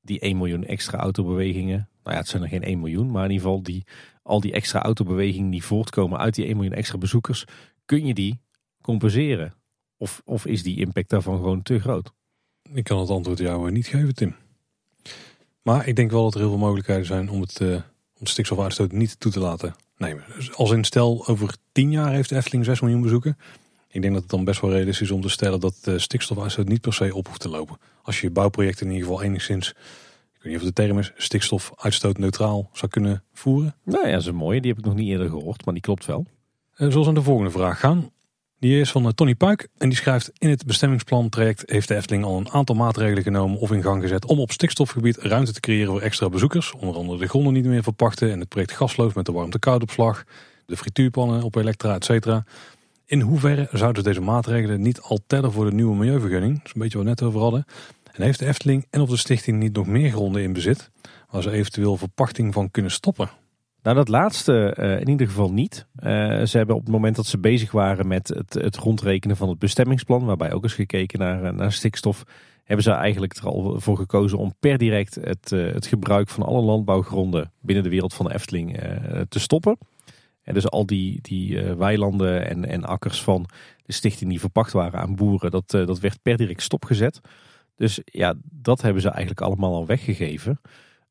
die 1 miljoen extra autobewegingen. Nou ja, het zijn er geen 1 miljoen, maar in ieder geval die, al die extra autobewegingen die voortkomen uit die 1 miljoen extra bezoekers, kun je die compenseren? Of, of is die impact daarvan gewoon te groot? Ik kan het antwoord jou niet geven, Tim. Maar ik denk wel dat er heel veel mogelijkheden zijn om het, uh, om stikstofuitstoot niet toe te laten nemen. Dus als in stel over 10 jaar heeft de Efteling 6 miljoen bezoeken. Ik denk dat het dan best wel realistisch is om te stellen dat de stikstofuitstoot niet per se op hoeft te lopen. Als je bouwprojecten in ieder geval enigszins, ik weet niet of de term is, stikstofuitstoot neutraal zou kunnen voeren. Nou ja, dat is een mooie. Die heb ik nog niet eerder gehoord, maar die klopt wel. En zoals aan de volgende vraag gaan. Die is van eh, Tony Puik en die schrijft in het bestemmingsplan traject heeft de Efteling al een aantal maatregelen genomen of in gang gezet om op stikstofgebied ruimte te creëren voor extra bezoekers. Onder andere de gronden niet meer verpachten en het project gasloos met de warmte-koudopslag, de frituurpannen op elektra, et cetera. In hoeverre zouden deze maatregelen niet al tellen voor de nieuwe milieuvergunning? Dat is een beetje wat we net over hadden. En heeft de Efteling en of de stichting niet nog meer gronden in bezit waar ze eventueel verpachting van kunnen stoppen? Nou, dat laatste uh, in ieder geval niet. Uh, ze hebben op het moment dat ze bezig waren met het, het rondrekenen van het bestemmingsplan, waarbij ook is gekeken naar, eh, naar stikstof, hebben ze eigenlijk er al voor gekozen om per direct het, het gebruik van alle landbouwgronden binnen de wereld van de Efteling te stoppen. En dus al die, die weilanden en, en akkers van de stichting die verpacht waren aan boeren, dat, dat werd per direct stopgezet. Dus ja, dat hebben ze eigenlijk allemaal al weggegeven.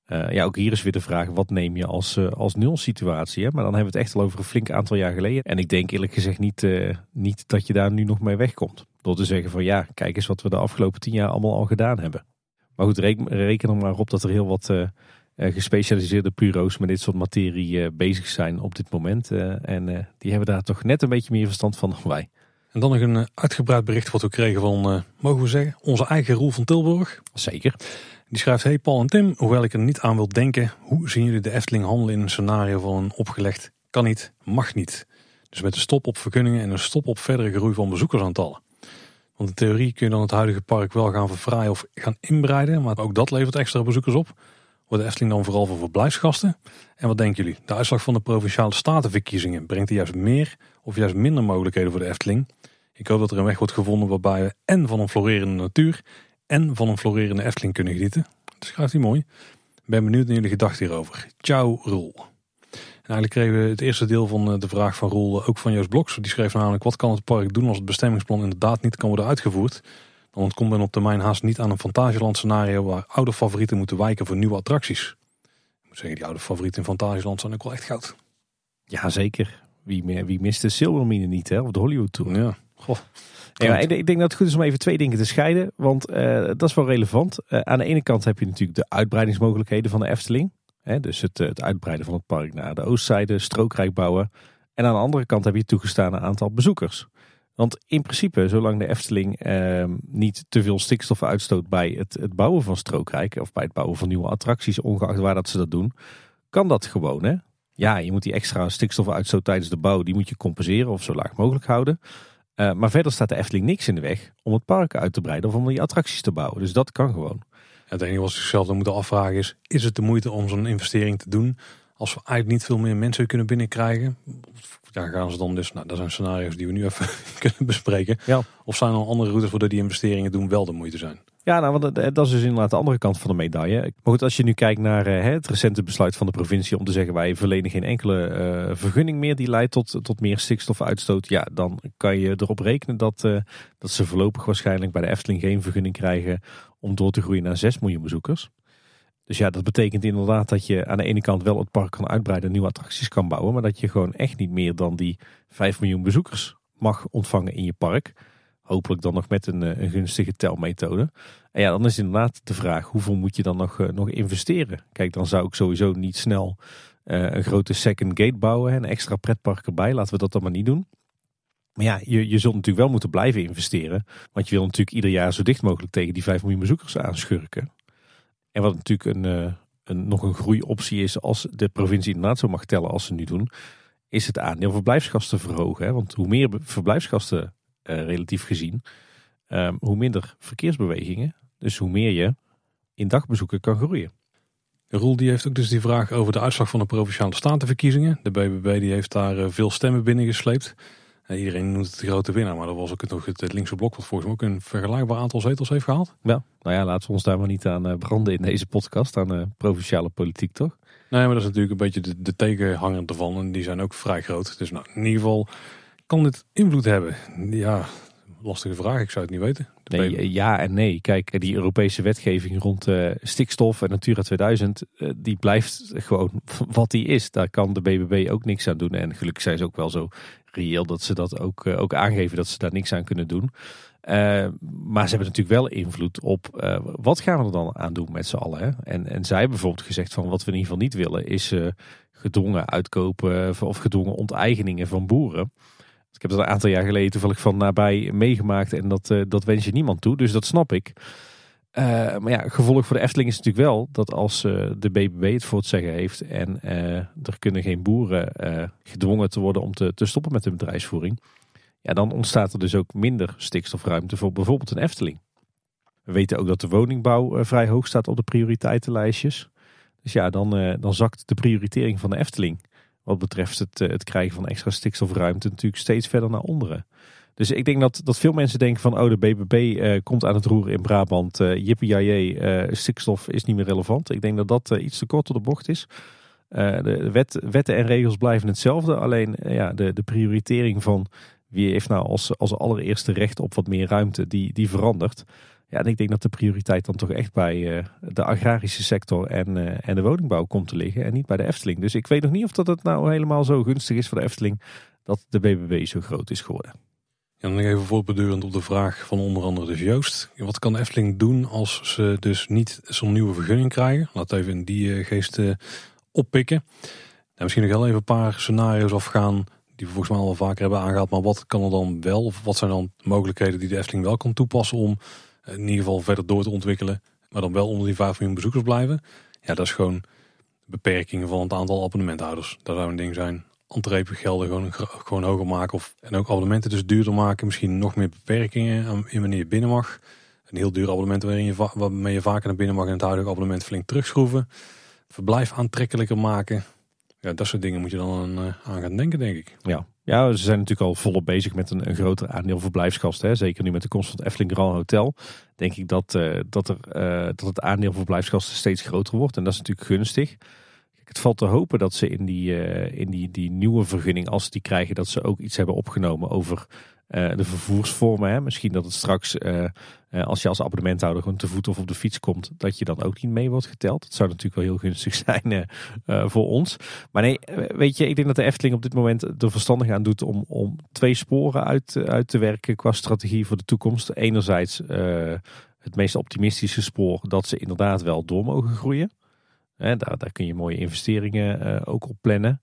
Uh, ja, ook hier is weer de vraag, wat neem je als, uh, als nulsituatie? Hè? Maar dan hebben we het echt al over een flink aantal jaar geleden. En ik denk eerlijk gezegd niet, niet dat je daar nu nog mee wegkomt. Door te zeggen van ja, kijk eens wat we de afgelopen tien jaar allemaal al gedaan hebben. Maar goed, reken, reken er maar op dat er heel wat gespecialiseerde bureaus met dit soort materie bezig zijn op dit moment. en die hebben daar toch net een beetje meer verstand van dan wij. En dan nog een uitgebreid bericht wat we kregen van, mogen we zeggen, onze eigen Roel van Tilburg. Zeker. Die schrijft, hey Paul en Tim, hoewel ik er niet aan wil denken, hoe zien jullie de Efteling handelen in een scenario van een opgelegd kan niet, mag niet. Dus met een stop op vergunningen en een stop op verdere groei van bezoekersaantallen. Want in theorie kun je dan het huidige park wel gaan verfraaien of gaan inbreiden, maar ook dat levert extra bezoekers op. Wordt de Efteling dan vooral voor verblijfsgasten? En wat denken jullie? De uitslag van de provinciale statenverkiezingen brengt er juist meer of juist minder mogelijkheden voor de Efteling? Ik hoop dat er een weg wordt gevonden waarbij we en van een florerende natuur en van een florerende Efteling kunnen genieten. Dat schrijft hij mooi. Ben benieuwd naar jullie gedachten hierover. Ciao Roel. En eigenlijk kregen we het eerste deel van eh, de vraag van Roel eh, ook van Joost Bloks. Die schreef namelijk wat kan het park doen als het bestemmingsplan inderdaad niet kan worden uitgevoerd. Dan ontkomt men op termijn haast niet aan een Fantasieland scenario waar oude favorieten moeten wijken voor nieuwe attracties. Ik moet zeggen, die oude favorieten in Fantasieland zijn ook wel echt goud. Ja, zeker. Wie, wie mist de Silvermine niet, hè? Of de Hollywood Tour. Ja, goh. Ja, ik, denk dat het goed is om even twee dingen te scheiden. Want uh, dat is wel relevant. Uh, aan de ene kant heb je natuurlijk de uitbreidingsmogelijkheden van de Efteling. Hè, dus het, eh, het uitbreiden van het park naar de oostzijde, strookrijk bouwen. En aan de andere kant heb je het toegestane aantal bezoekers. Want in principe, zolang de Efteling uh, niet te veel stikstof uitstoot bij het, het, bouwen van strookrijk of bij het bouwen van nieuwe attracties, ongeacht waar dat ze dat doen, kan dat gewoon. Hè? Ja, je moet die extra stikstofuitstoot tijdens de bouw, die moet je compenseren of zo laag mogelijk houden. Uh, maar verder staat de Efteling niks in de weg om het park uit te breiden of om die attracties te bouwen. Dus dat kan gewoon. Het enige wat ze zichzelf dan moeten afvragen is, is het de moeite om zo'n investering te doen als we eigenlijk niet veel meer mensen kunnen binnenkrijgen? Ja, gaan ze dan dus, nou dat zijn scenario's die we nu even kunnen bespreken. Ja. Of zijn er andere routes waardoor die investeringen doen wel de moeite zijn? Ja, nou, want dat is dus inderdaad de andere kant van de medaille. Maar goed, als je nu kijkt naar uh, het recente besluit van de provincie om te zeggen wij verlenen geen enkele uh, vergunning meer die leidt tot, tot meer stikstofuitstoot. Ja, dan kan je erop rekenen dat, uh, dat ze voorlopig waarschijnlijk bij de Efteling geen vergunning krijgen om door te groeien naar 6 miljoen bezoekers. Dus ja, dat betekent inderdaad dat je aan de ene kant wel het park kan uitbreiden en nieuwe attracties kan bouwen. Maar dat je gewoon echt niet meer dan die 5 miljoen bezoekers mag ontvangen in je park. Hopelijk dan nog met een, eh, een gunstige telmethode. En ja, dan is inderdaad de vraag, hoeveel moet je dan nog, uh, nog investeren? Kijk, dan zou ik sowieso niet snel uh, een grote second gate bouwen. Een extra pretpark erbij, laten we dat dan maar niet doen. Maar ja, je, je zult natuurlijk wel moeten blijven investeren. Want je wil natuurlijk ieder jaar zo dicht mogelijk tegen die 5 miljoen bezoekers aanschurken. En wat natuurlijk een, een, nog een groeioptie is als de provincie inderdaad zo mag tellen als ze nu doen, is het aandeel verblijfsgasten verhogen. Hè? Want hoe meer verblijfsgasten uh, relatief gezien, um, hoe minder verkeersbewegingen. Dus hoe meer je in dagbezoeken kan groeien. Roel die heeft ook dus die vraag over de uitslag van de Provinciale Statenverkiezingen. De BBB die heeft daar uh, veel stemmen binnengesleept. Iedereen noemt het de grote winnaar, maar dat was ook nog het, linkse blok wat volgens mij ook een vergelijkbaar aantal zetels heeft gehaald. Ja, nou ja, laten we ons daar maar niet aan branden in deze podcast, aan provinciale politiek toch? Nee, maar dat is natuurlijk een beetje de, de tegenhanger ervan en die zijn ook vrij groot. Dus nou, in ieder geval kan dit invloed hebben? Ja, lastige vraag. Ik zou het niet weten. Nee, ja en nee. Kijk, die Europese wetgeving rond uh, stikstof en Natura 2000, uh, eh, die blijft gewoon wat die is. Daar kan de BBB ook niks aan doen. En gelukkig zijn ze ook wel zo reëel dat ze dat ook, uh, ook aangeven dat ze daar niks aan kunnen doen. maar ze hebben natuurlijk wel invloed op wat gaan we er dan aan doen met z'n allen. Hè? En, en zij hebben bijvoorbeeld gezegd van wat we in ieder geval niet willen is gedwongen uitkopen of gedwongen onteigeningen van boeren. Ik heb dat een aantal jaar geleden toevallig van nabij meegemaakt en dat, uh, dat wens je niemand toe, dus dat snap ik. Uh, maar ja, gevolg voor de Efteling is natuurlijk wel dat als uh, de BBB het voor het zeggen heeft en er kunnen geen boeren gedwongen te worden om te, te stoppen met hun bedrijfsvoering. Ja, dan ontstaat er dus ook minder stikstofruimte voor bijvoorbeeld een Efteling. We weten ook dat de woningbouw eh, vrij hoog staat op de prioriteitenlijstjes. Dus ja, dan, eh, dan zakt de prioritering van de Efteling wat betreft het, eh, het krijgen van extra stikstofruimte natuurlijk steeds verder naar onderen. Dus ik denk dat, dat veel mensen denken van, oh de BBB komt aan het roer in Brabant. Uh, jippie stikstof is niet meer relevant. Ik denk dat dat iets te kort op de bocht is. de wet, wetten en regels blijven hetzelfde. Alleen ja, de, de prioritering van wie heeft nou als, als allereerste recht op wat meer ruimte, die, die verandert. Ja, en ik denk dat de prioriteit dan toch echt bij de agrarische sector en, en de woningbouw komt te liggen en niet bij de Efteling. Dus ik weet nog niet of dat het nou helemaal zo gunstig is voor de Efteling dat de BBB zo groot is geworden. Ja, dan even voortbedurend op de vraag van onder andere dus Joost. Wat kan de Efteling doen als ze dus niet zo'n nieuwe vergunning krijgen? Laat even in die uh, geest oppikken. Nou, misschien nog wel even een paar scenario's afgaan die we volgens mij al vaker hebben aangehaald. Maar wat kan er dan wel, of wat zijn dan mogelijkheden die de Efteling wel kan toepassen om in ieder geval verder door te ontwikkelen. Maar dan wel onder die 5 miljoen bezoekers blijven. Ja, dat is gewoon beperkingen van het aantal abonnementhouders. Dat zou een ding zijn. Entreegelden gewoon, gewoon hoger maken. Of, en ook abonnementen dus duurder maken. Misschien nog meer beperkingen in wanneer je binnen mag. Een heel duur abonnement waarin je, waarmee je vaker naar binnen mag. En het huidige abonnement flink terugschroeven. Verblijf aantrekkelijker maken. Ja, dat soort dingen moet je dan aan, aan gaan denken, denk ik. Ja, ja, ze zijn natuurlijk al volop bezig met een, een groter aandeel verblijfsgasten. Hè. Zeker nu met de komst van het Efteling Grand Hotel. Denk ik dat, uh, dat, er, uh, dat het aandeel verblijfsgasten steeds groter wordt. En dat is natuurlijk gunstig. Het valt te hopen dat ze in die, uh, in die, die nieuwe vergunning, als ze die krijgen, dat ze ook iets hebben opgenomen over uh, de vervoersvormen. Hè. Misschien dat het straks, uh, als je als abonnementhouder gewoon te voet of op de fiets komt, dat je dan ook niet mee wordt geteld. Dat zou natuurlijk wel heel gunstig zijn voor ons. Maar nee, weet je, ik denk dat de Efteling op dit moment er verstandig aan doet om, om twee sporen uit, uit te werken qua strategie voor de toekomst. Enerzijds het meest optimistische spoor dat ze inderdaad wel door mogen groeien. Daar, daar kun je mooie investeringen ook op plannen.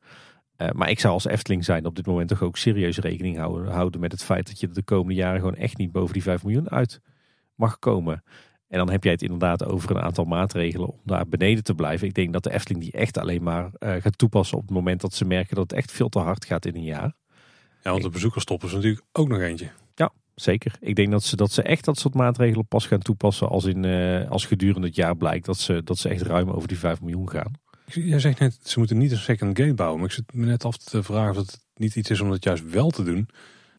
Uh, maar ik zou als Efteling zijn op dit moment toch ook serieus rekening houden, houden met het feit dat je de komende jaren gewoon echt niet boven die 5 miljoen uit mag komen. En dan heb jij het inderdaad over een aantal maatregelen om daar beneden te blijven. Ik denk dat de Efteling die echt alleen maar uh, gaat toepassen op het moment dat ze merken dat het echt veel te hard gaat in een jaar. Ja, want de bezoekerstop is natuurlijk ook nog eentje. Ja, zeker. Ik denk dat ze, dat ze echt dat soort maatregelen pas gaan toepassen als, in, uh, als gedurende het jaar blijkt dat ze, dat ze echt ruim over die 5 miljoen gaan. Jij zegt net, ze moeten niet een second gate bouwen. Maar ik zit me net af te vragen of het niet iets is om dat juist wel te doen.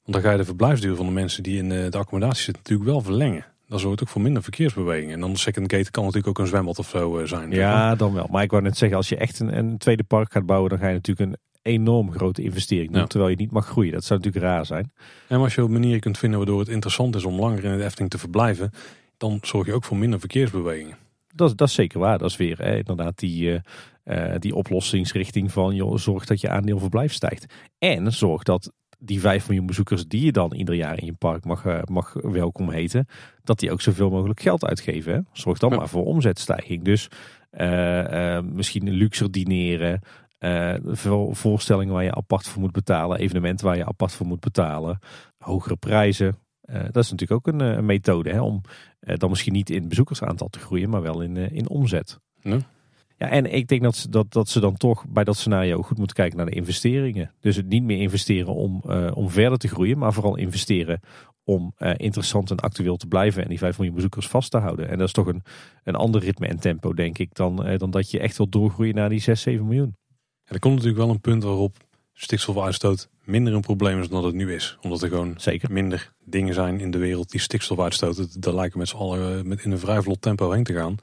Want dan ga je de verblijfsduur van de mensen die in eh, de accommodatie zitten natuurlijk wel verlengen. Dat zorgt ook voor minder verkeersbeweging. En dan de second gate kan natuurlijk ook een zwembad of zo eh, zijn. Ja, dan wel. Maar ik wou net zeggen, als je echt een, een tweede park gaat bouwen, dan ga je natuurlijk een enorm grote investering doen. Terwijl je niet mag groeien. Dat zou natuurlijk raar zijn. En als je op manieren kunt vinden waardoor het interessant is om langer in het Efteling te verblijven, dan zorg je ook voor minder verkeersbewegingen. Dat, dat is zeker waar. Dat is weer hè, inderdaad die, uh, die oplossingsrichting van joh, zorg dat je aandeel verblijf stijgt. En zorg dat die 5 miljoen bezoekers die je dan ieder jaar in je park mag, uh, mag welkom heten, dat die ook zoveel mogelijk geld uitgeven. Hè? Zorg dan ja. maar voor omzetstijging. Dus misschien luxer dineren, voorstellingen waar je apart voor moet betalen, evenementen waar je apart voor moet betalen, hogere prijzen. Uh, dat is natuurlijk ook een, een methode hè, om uh, dan misschien niet in bezoekersaantal te groeien, maar wel in, uh, in omzet. Ja. ja, en ik denk dat ze, dat, dat ze dan toch bij dat scenario goed moeten kijken naar de investeringen. Dus het niet meer investeren om, om verder te groeien, maar vooral investeren om interessant en actueel te blijven en die 5 miljoen bezoekers vast te houden. En dat is toch een, een ander ritme en tempo, denk ik, dan, dan dat je echt wil doorgroeien naar die 6, 7 miljoen. Er komt natuurlijk wel een punt waarop stikstofuitstoot minder een probleem is dan dat het nu is. Omdat er gewoon Zeker. minder dingen zijn in de wereld die stikstof uitstoten. Daar lijken met z'n allen eh, met in een vrij vlot tempo heen te gaan.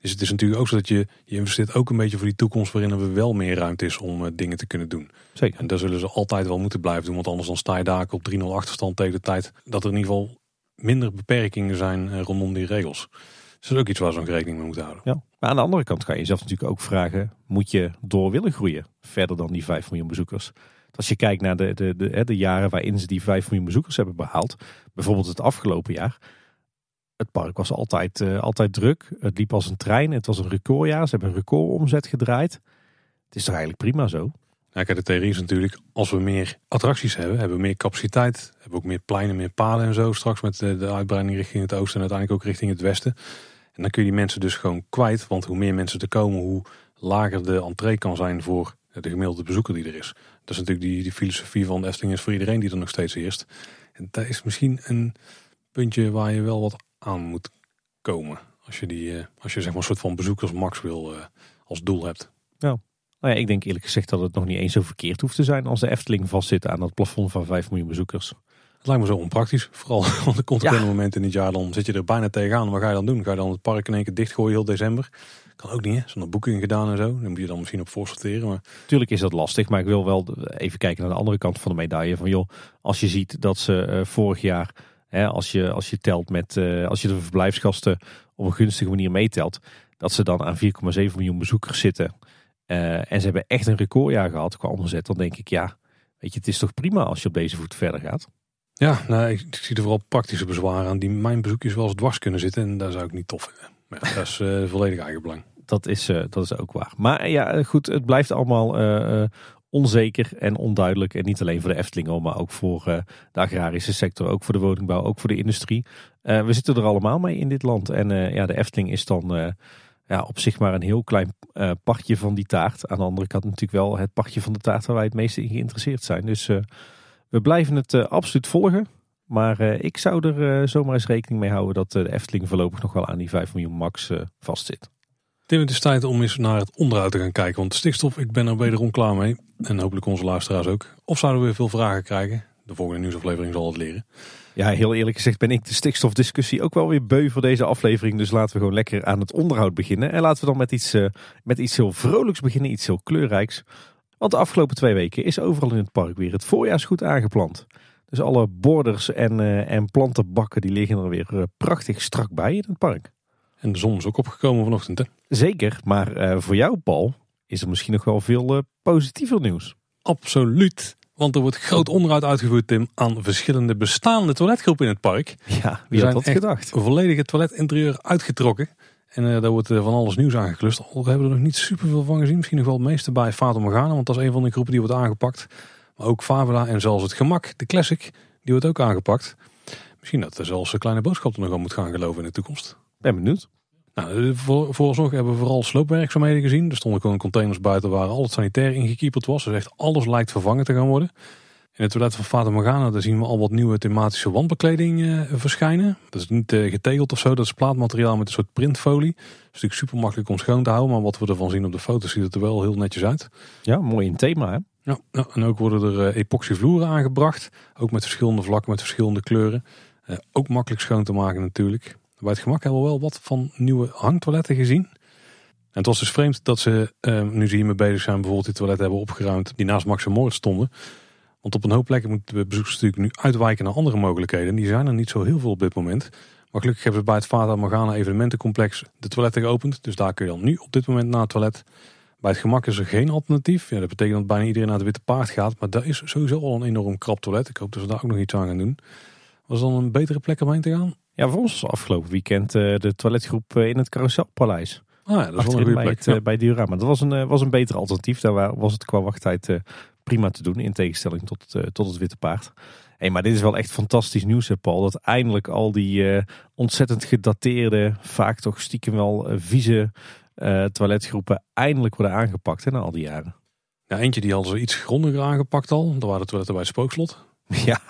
Dus het is natuurlijk ook zo dat je, je investeert ook een beetje voor die toekomst waarin er wel meer ruimte is om uh, dingen te kunnen doen. Zeker. En daar zullen ze altijd wel moeten blijven doen, want anders dan sta je daar op 3-0 achterstand tegen de tijd dat er in ieder geval minder beperkingen zijn uh, rondom die regels. Dus is ook iets waar ze rekening mee moeten houden. Ja. Maar aan de andere kant kan je jezelf natuurlijk ook vragen, moet je door willen groeien verder dan die 5 miljoen bezoekers? Als je kijkt naar de, de, de, de jaren waarin ze die 5 miljoen bezoekers hebben behaald. Bijvoorbeeld het afgelopen jaar. Het park was altijd, uh, altijd druk. Het liep als een trein. Het was een recordjaar. Ze hebben een recordomzet gedraaid. Het is toch eigenlijk prima zo? Ja, kijk, de theorie is natuurlijk, als we meer attracties hebben, hebben we meer capaciteit, hebben we ook meer pleinen, meer paden en zo. Straks met de, uitbreiding richting het oosten en uiteindelijk ook richting het westen. En dan kun je die mensen dus gewoon kwijt, want hoe meer mensen er komen, hoe lager de entree kan zijn voor de gemiddelde bezoeker die er is. Dat is natuurlijk die, die filosofie van Efteling is voor iedereen die er nog steeds heerst. En dat is misschien een puntje waar je wel wat aan moet komen. Als je, die, als je zeg maar een soort van bezoekersmax wil als doel hebt. Ja. Nou ja, ik denk eerlijk gezegd dat het nog niet eens zo verkeerd hoeft te zijn als de Efteling vastzit aan dat plafond van 5 miljoen bezoekers. Het lijkt me zo onpraktisch. Vooral, want er komt een moment in het jaar, dan zit je er bijna tegenaan. Wat ga je dan doen? Ga je dan het park in één keer dichtgooien heel december? Kan ook niet, hè? Zonder boeking gedaan en zo. Dan moet je dan misschien op voorsorteren. Maar... Tuurlijk is dat lastig, maar ik wil wel even kijken naar de andere kant van de medaille. Van joh, als je ziet dat ze uh, vorig jaar, hè, als, je, als je telt met, uh, als je de verblijfsgasten op een gunstige manier meetelt, dat ze dan aan 4,7 miljoen bezoekers zitten. Uh, en ze hebben echt een recordjaar gehad qua omzet. Dan denk ik, ja, weet je, het is toch prima als je op deze voet verder gaat. Ja, nou, ik, zie er vooral praktische bezwaren aan die mijn bezoekjes wel eens dwars kunnen zitten. En daar zou ik niet tof vinden. Maar dat is uh, volledig eigen belang. Dat is, uh, dat is ook waar. Maar ja, goed, het blijft allemaal onzeker en onduidelijk. En niet alleen voor de Efteling, maar ook voor de agrarische sector. Ook voor de woningbouw, ook voor de industrie. we zitten er allemaal mee in dit land. En ja, de Efteling is dan ja, op zich maar een heel klein uh, partje van die taart. Aan de andere kant natuurlijk wel het partje van de taart waar wij het meeste in geïnteresseerd zijn. Dus uh, we blijven het uh, absoluut volgen. Maar ik zou er zomaar eens rekening mee houden dat de Efteling voorlopig nog wel aan die 5 miljoen max vastzit. Tim, het is tijd om eens naar het onderhoud te gaan kijken. Want stikstof, ik ben er wederom klaar mee. En hopelijk onze luisteraars ook. Of zouden we weer veel vragen krijgen? De volgende nieuwsaflevering zal het leren. Ja, heel eerlijk gezegd ben ik de stikstofdiscussie ook wel weer beu voor deze aflevering. Dus laten we gewoon lekker aan het onderhoud beginnen. En laten we dan met iets, uh, met iets heel vrolijks beginnen, iets heel kleurrijks. Want de afgelopen twee weken is overal in het park weer het voorjaarsgoed aangeplant. Dus alle borders en, uh, en plantenbakken die liggen er weer uh, prachtig strak bij in het park. En de zon is ook opgekomen vanochtend hè? Zeker, maar voor jou Paul is er misschien nog wel veel positiever nieuws. Absoluut. Want er wordt groot onderhoud uitgevoerd, Tim, aan verschillende bestaande toiletgroepen in het park. Ja, wie had dat gedacht? volledige toiletinterieur uitgetrokken. En uh, daar wordt uh, van alles nieuws aangeklust. Al hebben we er nog niet superveel van gezien. Misschien nog wel het meeste bij Fata Morgana. Want dat is een van de groepen die wordt aangepakt. Maar ook Favela en zelfs het Gemak, de Classic, die wordt ook aangepakt. Misschien dat er zelfs een kleine boodschap er nog aan moet gaan geloven in de toekomst. Ben benieuwd. Nou, voor, vooralsnog hebben we vooral sloopwerkzaamheden gezien. Er stonden gewoon containers buiten waar al het sanitair ingekieperd was. Dus echt alles lijkt vervangen te gaan worden. In het toilet van Fata Morgana daar zien we al wat nieuwe thematische wandbekleding uh, verschijnen. Dat is niet uh, getegeld of zo, dat is plaatmateriaal met een soort printfolie. Dat is natuurlijk super makkelijk om schoon te houden, maar wat we ervan zien op de foto's ziet het er wel heel netjes uit. Ja, mooi in thema hè? Ja, en ook worden er uh, epoxy vloeren aangebracht. Ook met verschillende vlakken, met verschillende kleuren. ook makkelijk schoon te maken natuurlijk. Bij het gemak hebben we wel wat van nieuwe hangtoiletten gezien. En het was dus vreemd dat ze, uh, nu ze hiermee bezig zijn, bijvoorbeeld die toiletten hebben opgeruimd die naast Max en stonden. Want op een hoop plekken moeten de bezoekers natuurlijk nu uitwijken naar andere mogelijkheden. Die zijn er niet zo heel veel op dit moment. Maar gelukkig hebben ze bij het Fata Morgana evenementencomplex de toiletten geopend. Dus daar kun je dan nu op dit moment naar het toilet. Bij het gemak is er geen alternatief. Ja, dat betekent dat bijna iedereen naar de Witte Paard gaat. Maar dat is sowieso al een enorm krap toilet. Ik hoop dat ze daar ook nog iets aan gaan doen. Was dan een betere plek om heen te gaan? Ja, voor ons was afgelopen weekend uh, de toiletgroep uh, in het Carouselpaleis. Ah, ja, dat is wel een goede plek. Het, uh, bij Diorama. Dat was een, was een beter alternatief. Daar was het qua wachttijd prima te doen. In tegenstelling tot, tot het Witte Paard. Hey, maar dit is wel echt fantastisch nieuws, hè, Paul. Dat eindelijk al die ontzettend gedateerde, vaak toch stiekem wel vieze toiletgroepen eindelijk worden aangepakt hè, na al die jaren. Ja, eentje die hadden ze iets grondiger aangepakt al. Dat waren de toiletten bij het Spookslot. Ja.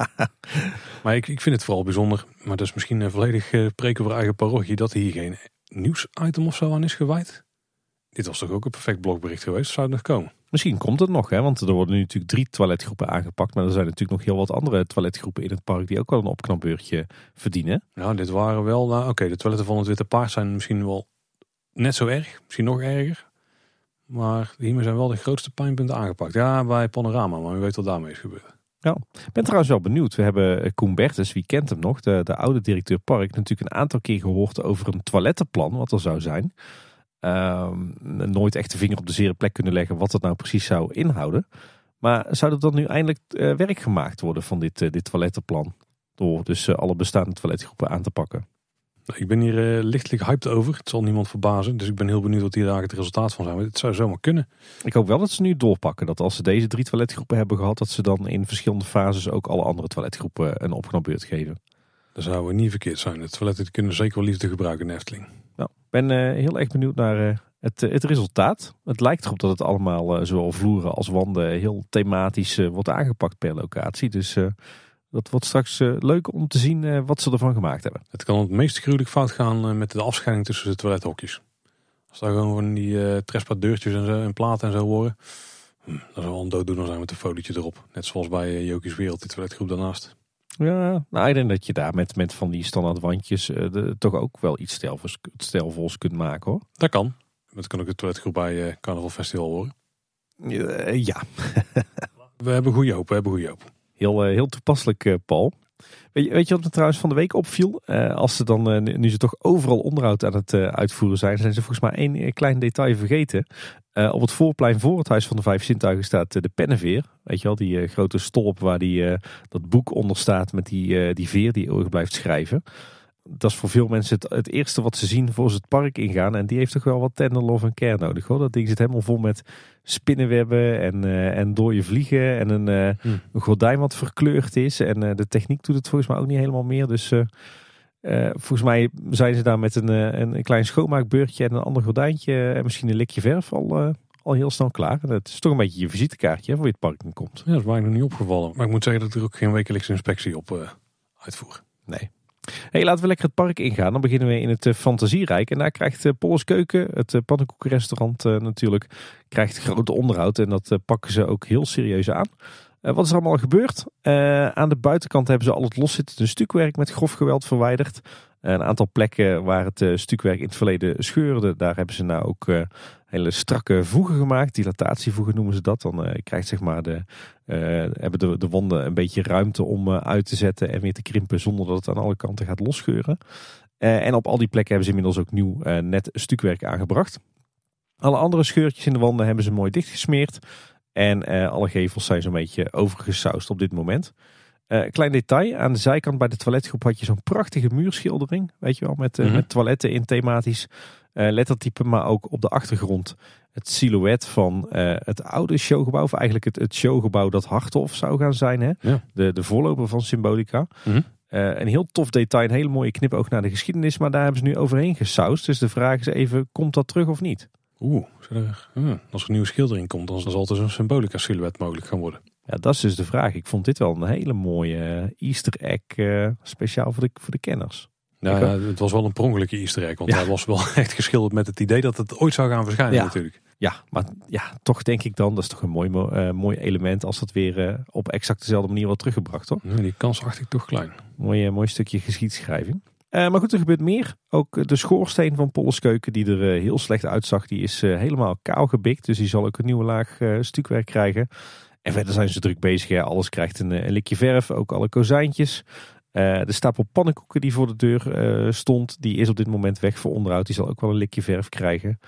Maar ik, ik vind het vooral bijzonder, maar dat is misschien een volledig uh, preken voor eigen parochie, dat hier geen nieuwsitem of zo aan is gewijd. Dit was toch ook een perfect blogbericht geweest, zou het nog komen? Misschien komt het nog, hè? want er worden nu natuurlijk drie toiletgroepen aangepakt. Maar er zijn natuurlijk nog heel wat andere toiletgroepen in het park die ook wel een opknapbeurtje verdienen. Ja, dit waren wel, nou, oké, de toiletten van het Witte Paard zijn misschien wel net zo erg, misschien nog erger. Maar hiermee zijn wel de grootste pijnpunten aangepakt. Ja, bij Panorama, maar u weet wat daarmee is gebeurd. Ja, ik ben trouwens wel benieuwd. We hebben eh, Koen Bertens, wie kent hem nog, de, de oude directeur park, natuurlijk een aantal keer gehoord over een toilettenplan, wat er zou zijn. Uh, nooit echt de vinger op de zere plek kunnen leggen wat dat nou precies zou inhouden. Maar zou er dan nu eindelijk uh, werk gemaakt worden van dit, uh, dit toilettenplan? Door dus alle bestaande toiletgroepen aan te pakken. Ik ben hier uh, lichtelijk hyped over. Het zal niemand verbazen. Dus ik ben heel benieuwd wat hier daar het resultaat van zijn. Het zou zomaar kunnen. Ik hoop wel dat ze nu doorpakken. Dat als ze deze drie toiletgroepen hebben gehad, dat ze dan in verschillende fases ook alle andere toiletgroepen een opknapbeurt geven. Dat zou niet verkeerd zijn. De toiletten kunnen zeker wel liefde gebruiken in Efteling. Nou, ik ben uh, heel erg benieuwd naar uh, het, het resultaat. Het lijkt erop dat het allemaal, zowel vloeren als wanden, heel thematisch wordt aangepakt per locatie. Dus dat wordt straks leuk om te zien wat ze ervan gemaakt hebben. Het kan het meest gruwelijk fout gaan met de afscheiding tussen de toilethokjes. Als daar gewoon van die uh, trespa deurtjes en, zo, en platen en zo worden. Hm, dat zou wel een dooddoener zijn met een folietje erop. Net zoals bij uh, Jokies Wereld, die toiletgroep daarnaast. Ja, nou, ik denk dat je daar met, met van die standaard wandjes uh, de, toch ook wel iets stelvols, stelvols kunt maken hoor. Dat kan. Dat kan ook de toiletgroep bij Carnaval Festival worden. ja. we hebben goede hoop, we hebben goede hoop. Heel, heel toepasselijk, Paul. Weet je, weet je wat me trouwens van de week opviel? Uh, als ze dan, nu ze toch overal onderhoud aan het uitvoeren zijn, zijn ze volgens mij één klein detail vergeten. op het voorplein voor het Huis van de Vijf Zintuigen staat de pennenveer. Weet je wel, die grote stolp waar die, dat boek onder staat met die, die veer die eeuwig blijft schrijven dat is voor veel mensen het, het, eerste wat ze zien voor ze het park ingaan. En die heeft toch wel wat tender love en care nodig. Hoor. Dat ding zit helemaal vol met spinnenwebben en, uh, en dode vliegen. En een, uh, een, gordijn wat verkleurd is. En uh, de techniek doet het volgens mij ook niet helemaal meer. Dus volgens mij zijn ze daar met een, een klein schoonmaakbeurtje en een ander gordijntje. En misschien een likje verf al, al heel snel klaar. En het is toch een beetje je visitekaartje voor je het park komt. Ja, dat is mij nog niet opgevallen. Maar ik moet zeggen dat ik er ook geen wekelijkse inspectie op uitvoer. Nee. Hey, laten we lekker het park ingaan. Dan beginnen we in het uh, Fantasierijk. En daar krijgt uh, Polles Keuken, het uh, pannenkoekenrestaurant natuurlijk, krijgt grote onderhoud. En dat pakken ze ook heel serieus aan. Wat is allemaal gebeurd? aan de buitenkant hebben ze al het loszittende stukwerk met grof geweld verwijderd. Een aantal plekken waar het stukwerk in het verleden scheurde, daar hebben ze nou ook hele strakke voegen gemaakt. Dilatatievoegen noemen ze dat. Dan krijgt zeg maar de, hebben de, de wanden een beetje ruimte om uit te zetten en weer te krimpen zonder dat het aan alle kanten gaat losscheuren. en op al die plekken hebben ze inmiddels ook nieuw net stukwerk aangebracht. Alle andere scheurtjes in de wanden hebben ze mooi dichtgesmeerd. En alle gevels zijn zo'n beetje overgesausd op dit moment. klein detail, aan de zijkant bij de toiletgroep had je zo'n prachtige muurschildering. Weet je wel, met, mm met toiletten in thematisch uh, lettertype, maar ook op de achtergrond het silhouet van uh, het oude showgebouw. Of eigenlijk het, het showgebouw dat Harthof zou gaan zijn. Hè? Ja. De, de voorloper van Symbolica. Mm -hmm. uh, een heel tof detail, een hele mooie knip ook naar de geschiedenis. Maar daar hebben ze nu overheen gesausd. Dus de vraag is even, komt dat terug of niet? Oeh, als er een nieuwe schildering komt, dan zal het dus een Symbolica silhouet mogelijk gaan worden. Ja, dat is dus de vraag. Ik vond dit wel een hele mooie Easter egg, speciaal voor de, voor de kenners. Ja, het was wel een prongelijke easter egg. Want hij was wel echt geschilderd met het idee dat het ooit zou gaan verschijnen ja. natuurlijk. Ja, maar ja, toch denk ik dan, dat is toch een mooi, uh, mooi element als dat weer uh, op exact dezelfde manier wordt teruggebracht, toch? Die kans acht ik toch klein. Mooi, uh, mooi stukje geschiedschrijving. Maar goed, er gebeurt meer. Ook de schoorsteen van Polleskeuken, die er heel slecht uitzag, die is helemaal kaal gebikt. Dus die zal ook een nieuwe laag stukwerk krijgen. En verder zijn ze druk bezig. Alles krijgt een, een likje verf, ook alle kozijntjes. De stapel pannenkoeken die voor de deur stond, die is op dit moment weg voor onderhoud. Die zal ook wel een likje verf krijgen.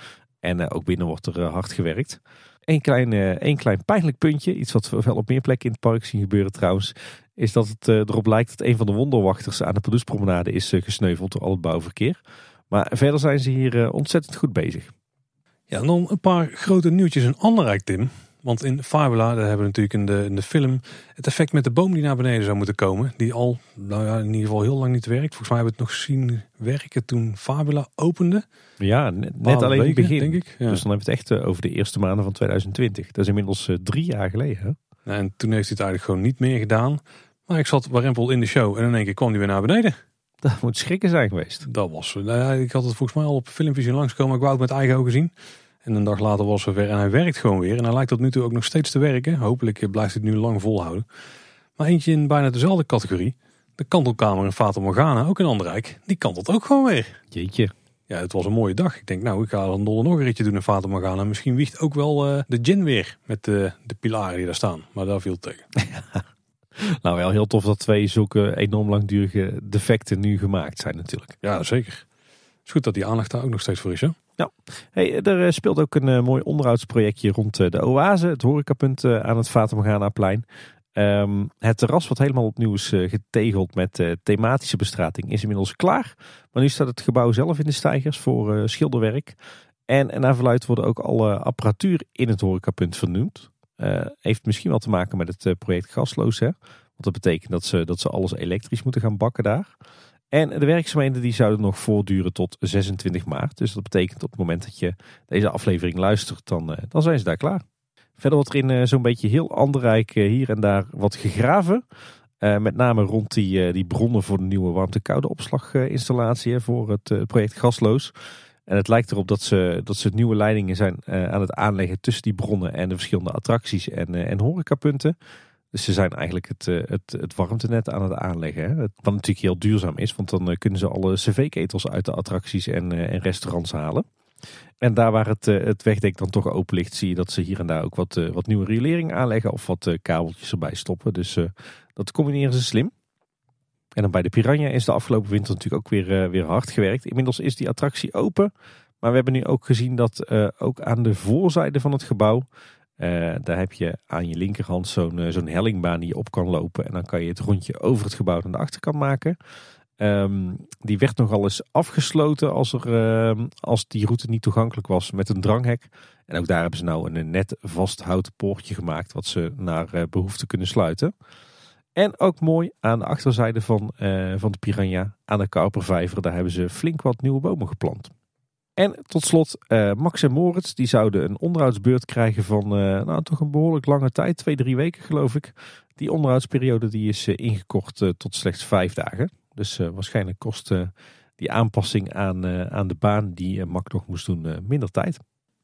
En ook binnen wordt er hard gewerkt. Eén klein, één klein pijnlijk puntje, iets wat we wel op meer plekken in het park zien gebeuren trouwens, is dat het erop lijkt dat een van de wonderwachters aan de Padoespromenade is gesneuveld door al het bouwverkeer. Maar verder zijn ze hier ontzettend goed bezig. Ja, en dan een paar grote nieuwtjes in Anderrijk, Tim. Want in Fabula, daar hebben we natuurlijk in de, in de film het effect met de boom die naar beneden zou moeten komen. Die al, nou ja, in ieder geval heel lang niet werkt. Volgens mij hebben we het nog zien werken toen Fabula opende. Ja, net, alleen weken, begin. Denk ik. Dus dan hebben we het echt eh, over de eerste maanden van 2020. Dat is inmiddels drie jaar geleden. Hè? En toen heeft hij het eigenlijk gewoon niet meer gedaan. Maar ik zat warempel in de show en in één keer kwam hij weer naar beneden. Dat moet schrikken zijn geweest. Dat was, nou ik had het volgens mij al op filmvisie langskomen. Ik wou het met eigen ogen zien. En een dag later was hij weer en hij werkt gewoon weer. En hij lijkt tot nu toe ook nog steeds te werken. Hopelijk blijft hij het nu lang volhouden. Maar eentje in bijna dezelfde categorie. De kantelkamer in Fata Morgana, ook in Anderrijk. Die kantelt ook gewoon weer. Jeetje. Ja, het was een mooie dag. Ik denk, nou, ik ga dan nog een ritje doen in Fata Morgana. Misschien wiegt ook wel uh, de gin weer met de, de pilaren die daar staan. Maar daar viel tegen. nou, wel heel tof dat twee zulke enorm langdurige defecten nu gemaakt zijn natuurlijk. Ja, zeker. Het is goed dat die aandacht daar ook nog steeds voor is, hè? Ja, hey, er eh, speelt ook een uh, mooi onderhoudsprojectje rond uh, de Oase, het horecapunt uh, aan het Vatamorgana-plein. Um, het terras wat helemaal opnieuw is getegeld met thematische bestrating is inmiddels klaar. Maar nu staat het gebouw zelf in de stijgers voor schilderwerk. En, en naar verluid worden ook alle apparatuur in het horecapunt vernoemd. Heeft misschien wel te maken met het project gasloos. Hè? Want dat betekent dat ze, dat ze alles elektrisch moeten gaan bakken daar. En de werkzaamheden die zouden nog voortduren tot 26 maart. Dus dat betekent op het moment dat je deze aflevering luistert, dan, dan zijn ze daar klaar. Verder wordt er in zo'n beetje heel Anderrijk hier en daar wat gegraven. met name rond die, die bronnen voor de nieuwe warmte-koude opslaginstallatie voor het project Gasloos. En het lijkt erop dat ze, dat ze nieuwe leidingen zijn uh, aan het aanleggen tussen die bronnen en de verschillende attracties en, uh, en horecapunten. Dus ze zijn eigenlijk het, uh, het, het warmtenet aan het aanleggen. Hè? Wat natuurlijk heel duurzaam is, want dan kunnen ze alle cv-ketels uit de attracties en, en restaurants halen. En daar waar het, het wegdek dan toch open ligt, zie je dat ze hier en daar ook wat, wat nieuwe riolering aanleggen of wat kabeltjes erbij stoppen. Dus dat combineren ze slim. En dan bij de Piranha is de afgelopen winter natuurlijk ook weer, uh, weer hard gewerkt. Inmiddels is die attractie open. Maar we hebben nu ook gezien dat uh, ook aan de voorzijde van het gebouw. Uh, daar heb je aan je linkerhand zo'n zo'n hellingbaan die je op kan lopen. En dan kan je het rondje over het gebouw naar de achterkant maken. Um, die werd nogal eens afgesloten als, er, uh, als die route niet toegankelijk was met een dranghek. En ook daar hebben ze nou een net vast houten poortje gemaakt wat ze naar behoefte kunnen sluiten. En ook mooi aan de achterzijde van, uh, van de Piranha, aan de Kaupervijver, daar hebben ze flink wat nieuwe bomen geplant. En tot slot, uh, Max en Moritz, die zouden een onderhoudsbeurt krijgen van uh, nou, toch een behoorlijk lange tijd, twee, drie weken geloof ik. Die onderhoudsperiode die is ingekort tot slechts vijf dagen. Dus waarschijnlijk kost die aanpassing aan, aan de baan die Max nog moest doen minder tijd.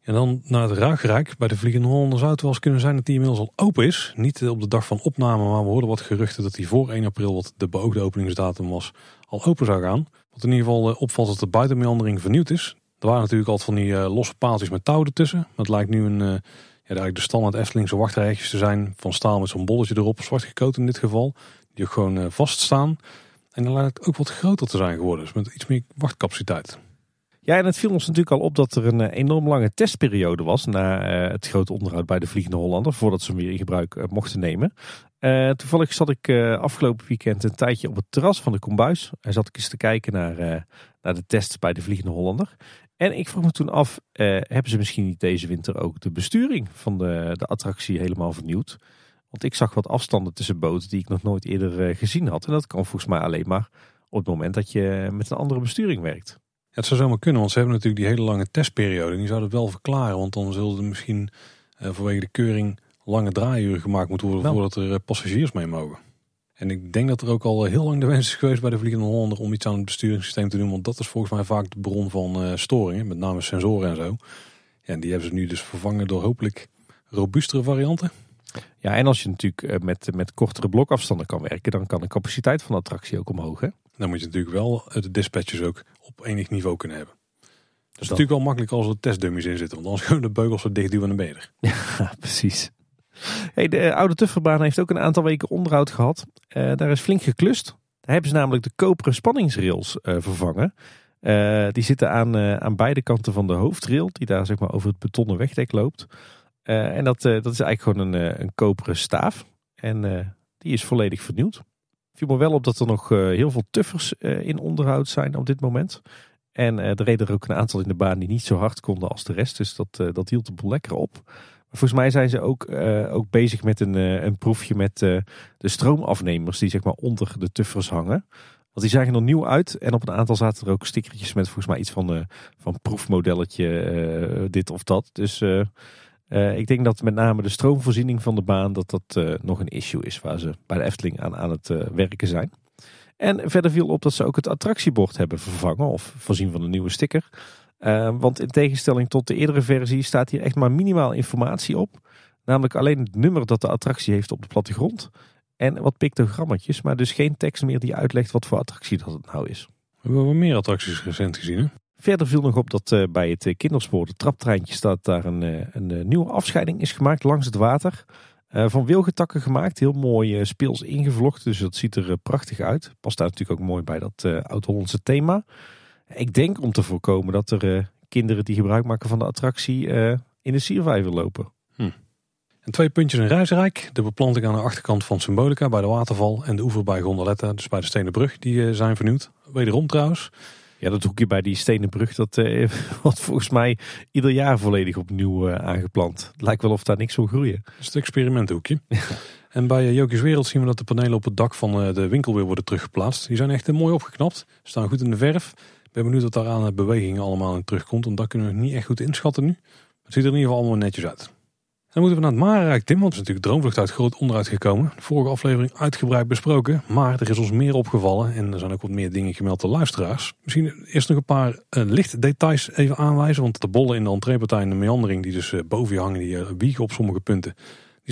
En dan naar het Ruigrijk. Bij de Vliegende Hollander zou het wel eens kunnen zijn dat die inmiddels al open is. Niet op de dag van opname, maar we hoorden wat geruchten dat die voor 1 april, wat de beoogde openingsdatum was, al open zou gaan. Wat in ieder geval eh, opvalt dat de buitenmeandering vernieuwd is. Er waren natuurlijk altijd van die uh, losse paaltjes met touw ertussen. Maar het lijkt nu een, ja, eigenlijk de standaard Eftelingse wachtrijtjes te zijn. Van staal met zo'n bolletje erop, zwart gekoot in dit geval. Die ook gewoon vaststaan. En dan lijkt het ook wat groter te zijn geworden. Dus met iets meer wachtcapaciteit. Ja, en het viel ons natuurlijk al op dat er een eh, enorm lange testperiode was na uh, het grote onderhoud bij de Vliegende Hollander, voordat ze hem weer in gebruik uh, mochten nemen. Toevallig zat ik afgelopen weekend een tijdje op het terras van de Kombuis. En zat ik eens te kijken naar, naar de tests bij de Vliegende Hollander. En ik vroeg me toen af, hebben ze misschien niet deze winter ook de besturing van de, de attractie helemaal vernieuwd? Want ik zag wat afstanden tussen boten die ik nog nooit eerder gezien had. En dat kan volgens mij alleen maar op het moment dat je met een andere besturing werkt het zou zomaar kunnen, want ze hebben natuurlijk die hele lange testperiode. En die zouden het wel verklaren, want dan zullen er misschien uh, vanwege de keuring lange draaiuren gemaakt moeten worden voordat er uh, passagiers mee mogen. En ik denk dat er ook al heel lang de wens is geweest bij de Vliegende Hollander om iets aan het besturingssysteem te doen. Want dat is volgens mij vaak de bron van uh, storingen, met name sensoren en zo. Ja, en die hebben ze nu dus vervangen door hopelijk robuustere varianten. Ja, en als je natuurlijk met, met kortere blokafstanden kan werken, dan kan de capaciteit van de attractie ook omhoog. Hè? Dan moet je natuurlijk wel de dispatchers ook op enig niveau kunnen hebben. Dat is natuurlijk wel makkelijk als er testdummies in zitten. Want anders kunnen de beugels zo dicht duwen naar beneden. Ja, precies. Hey, de oude Tufferbaan heeft ook een aantal weken onderhoud gehad. Uh, daar is flink geklust. Daar hebben ze namelijk de koperen spanningsrails uh, vervangen. Uh, die zitten aan, aan beide kanten van de hoofdrail. Die daar zeg maar over het betonnen wegdek loopt. en dat, dat is eigenlijk gewoon een, een koperen staaf. En die is volledig vernieuwd viel me wel op dat er nog eh, heel veel tuffers eh, in onderhoud zijn op dit moment. En eh, er reden er ook een aantal in de baan die niet zo hard konden als de rest. Dus dat, dat hield de boel lekker op. Maar volgens mij zijn ze ook, ook bezig met een, een proefje met de stroomafnemers die zeg maar onder de tuffers hangen. Want die zagen er nieuw uit. En op een aantal zaten er ook stickertjes met volgens mij iets van, van proefmodelletje dit of dat. Dus uh, ik denk dat met name de stroomvoorziening van de baan dat dat uh, nog een issue is waar ze bij de Efteling aan, aan het uh, werken zijn. En verder viel op dat ze ook het attractiebord hebben vervangen of voorzien van een nieuwe sticker. want in tegenstelling tot de eerdere versie staat hier echt maar minimaal informatie op. Namelijk alleen het nummer dat de attractie heeft op de plattegrond. En wat pictogrammetjes, maar dus geen tekst meer die uitlegt wat voor attractie dat het nou is. We hebben wel meer attracties recent gezien hè? Verder viel nog op dat uh, bij het uh, kinderspoor, de traptreintje, staat daar een, uh, een nieuwe afscheiding is gemaakt langs het water. van wilgetakken gemaakt, heel mooi speels ingevlochten, dus dat ziet er prachtig uit. Past daar natuurlijk ook mooi bij dat oud-Hollandse thema. Ik denk om te voorkomen dat er kinderen die gebruik maken van de attractie in de siervijver lopen. Hm. En twee puntjes in Reisrijk. De beplanting aan de achterkant van Symbolica bij de waterval en de oever bij Gondoletta, dus bij de Stenen Brug, die zijn vernieuwd. Wederom trouwens. Ja, dat hoekje bij die stenen brug, dat eh, wordt volgens mij ieder jaar volledig opnieuw eh, aangeplant. Het lijkt wel of daar niks wil groeien. Dat is het experimentenhoekje. En bij Jokies Wereld zien we dat de panelen op het dak van eh, de winkel weer worden teruggeplaatst. Die zijn echt eh, mooi opgeknapt, staan goed in de verf. Ik ben benieuwd wat daar aan bewegingen allemaal in terugkomt, want dat kunnen we niet echt goed inschatten nu. Het ziet er in ieder geval allemaal netjes uit. Dan moeten we naar het Marenrijk, Tim, want het is natuurlijk Droomvlucht uit groot onderuit gekomen. De vorige aflevering uitgebreid besproken, maar er is ons meer opgevallen en er zijn ook wat meer dingen gemeld door luisteraars. Misschien eerst nog een paar uh, lichtdetails even aanwijzen, want de bollen in de entreepartij en de meandering die dus uh, boven je hangen, die uh, wiegen op sommige punten, die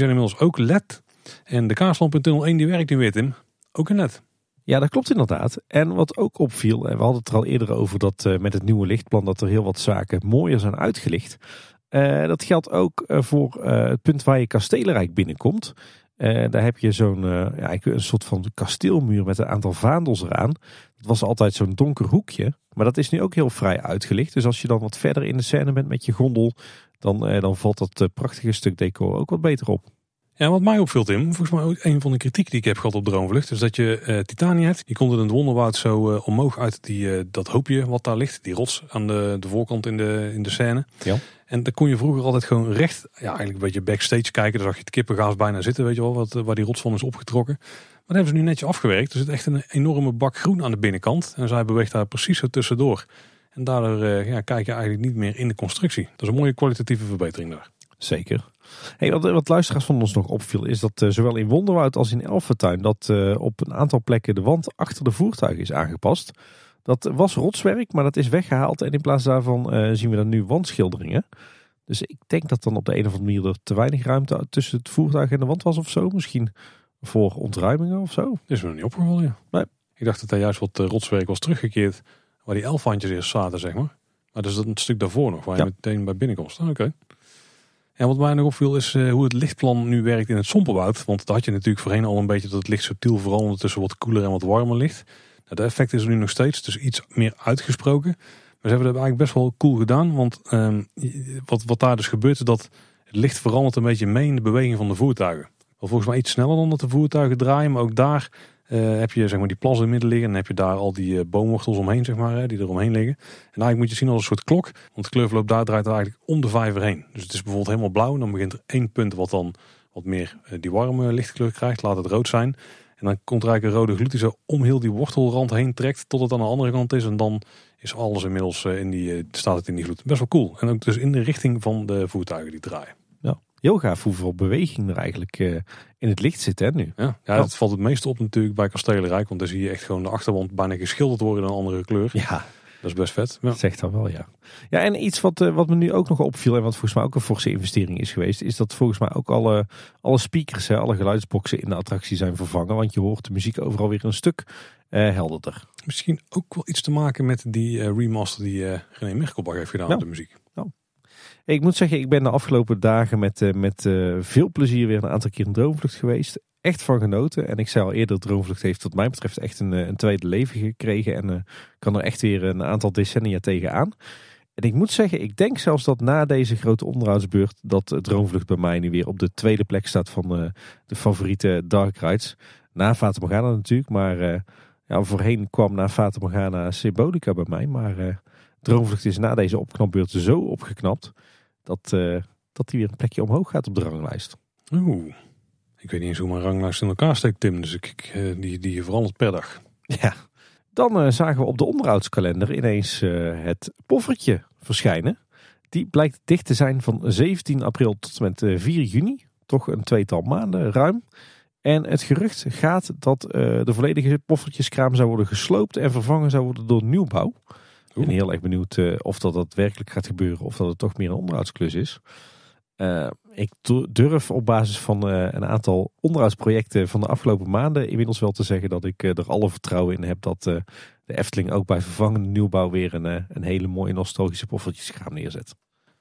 zijn inmiddels ook LED. En de kaarslamp in tunnel 1 die werkt nu weer, Tim. Ook een LED. Ja, dat klopt inderdaad. En wat ook opviel, en we hadden het er al eerder over dat met het nieuwe lichtplan dat er heel wat zaken mooier zijn uitgelicht. Uh, dat geldt ook uh, voor uh, het punt waar je Kastelenrijk binnenkomt. daar heb je zo'n ja, een soort van kasteelmuur met een aantal vaandels eraan. Dat was altijd zo'n donker hoekje. Maar dat is nu ook heel vrij uitgelicht. Dus als je dan wat verder in de scène bent met je gondel, dan, dan valt dat prachtige stuk decor ook wat beter op. Ja, wat mij opviel Tim, volgens mij ook een van de kritiek die ik heb gehad op Droomvlucht, is dat je uh, Titania hebt. Je komt in het wonderwoud zo uh, omhoog uit die, uh, dat hoopje wat daar ligt, die rots aan de, de voorkant in de, in de scène. Ja. En dan kon je vroeger altijd gewoon recht, ja eigenlijk een beetje backstage kijken. Dan zag je het kippengaas bijna zitten, weet je wel, wat, waar die rots van is opgetrokken. Maar dat hebben ze nu netjes afgewerkt. Er zit echt een enorme bak groen aan de binnenkant. En zij beweegt daar precies zo tussendoor. En daardoor ja, kijk je eigenlijk niet meer in de constructie. Dat is een mooie kwalitatieve verbetering daar. Zeker. Hey, wat, wat luisteraars van ons nog opviel is dat uh, zowel in Wonderwoud als in Elfentuin dat uh, op een aantal plekken de wand achter de voertuigen is aangepast. Dat was rotswerk, maar dat is weggehaald en in plaats daarvan uh, zien we dan nu wandschilderingen. Dus ik denk dat dan op de een of andere manier er te weinig ruimte tussen het voertuig en de wand was of zo. Misschien voor ontruimingen of zo. Is me nog niet opgevallen, ja. Nee. Ik dacht dat daar juist wat rotswerk was teruggekeerd waar die elfhandjes eerst zaten, zeg maar. Maar dat is dat een stuk daarvoor nog, waar je meteen bij binnenkomt. Oké. Okay. En wat mij nog opviel is uh, hoe het lichtplan nu werkt in het Sompelwoud. Want daar had je natuurlijk voorheen al een beetje dat het licht subtiel veranderde tussen wat koeler en wat warmer licht. Nou, dat effect is er nu nog steeds, dus iets meer uitgesproken. Maar ze hebben dat eigenlijk best wel cool gedaan. Want um, wat, wat daar dus gebeurt is dat het licht verandert een beetje mee in de beweging van de voertuigen. Volgens mij iets sneller dan dat de voertuigen draaien. Maar ook daar uh, heb je zeg maar, die plas in het midden liggen. En heb je daar al die uh, boomwortels omheen, zeg maar, die er omheen liggen. En eigenlijk moet je zien als een soort klok. Want de kleurverloop daar draait eigenlijk om de vijver heen. Dus het is bijvoorbeeld helemaal blauw. En dan begint er één punt wat dan wat meer uh, die warme lichtkleur krijgt. Laat het rood zijn. En dan komt er eigenlijk een rode gloed die zo om heel die wortelrand heen trekt. Tot het aan de andere kant is. En dan is alles inmiddels in die, staat het in die gloed. Best wel cool. En ook dus in de richting van de voertuigen die draaien. Heel gaaf hoeveel beweging er eigenlijk uh, in het licht zit hè, nu. Ja, ja, dat valt het meest op natuurlijk bij Kastelenrijk. Want dan zie je echt gewoon de achterwand bijna geschilderd worden in een andere kleur. Ja. Dat is best vet. Ja. Zegt dat wel, ja. Ja, en iets wat, uh, wat me nu ook nog opviel en wat volgens mij ook een forse investering is geweest, is dat volgens mij ook alle, alle speakers, hè, alle geluidsboxen in de attractie zijn vervangen. Want je hoort de muziek overal weer een stuk uh, helderder. Misschien ook wel iets te maken met die uh, remaster die René Merkelbach heeft gedaan op de muziek. Ik moet zeggen, ik ben de afgelopen dagen met, uh, met uh, veel plezier weer een aantal keer in Droomvlucht geweest. Echt van genoten. En ik zei al eerder, Droomvlucht heeft wat mij betreft echt een, een tweede leven gekregen. En uh, kan er echt weer een aantal decennia tegenaan. En ik moet zeggen, ik denk zelfs dat na deze grote onderhoudsbeurt... dat Droomvlucht bij mij nu weer op de tweede plek staat van de favoriete dark rides. Na Fata Morgana natuurlijk, maar ja, voorheen kwam na Fata Morgana Symbolica bij mij. Maar Droomvlucht is na deze opknapbeurt zo opgeknapt dat, uh, dat hij weer een plekje omhoog gaat op de ranglijst. Oeh, ik weet niet eens hoe mijn ranglijst in elkaar steekt, Tim. Dus ik, uh, die, die verandert per dag. Ja, dan uh, zagen we op de onderhoudskalender ineens het poffertje verschijnen. Die blijkt dicht te zijn van 17 april tot en met 4 juni. Toch een tweetal maanden ruim. En het gerucht gaat dat de volledige poffertjeskraam zou worden gesloopt en vervangen zou worden door nieuwbouw. Ik ben heel erg benieuwd uh, of dat daadwerkelijk gaat gebeuren of dat het toch meer een onderhoudsklus is. Uh, ik durf op basis van uh, een aantal onderhoudsprojecten van de afgelopen maanden inmiddels wel te zeggen dat ik er alle vertrouwen in heb dat de Efteling ook bij vervangende nieuwbouw weer een, een hele mooie nostalgische poffertjeskraam neerzet.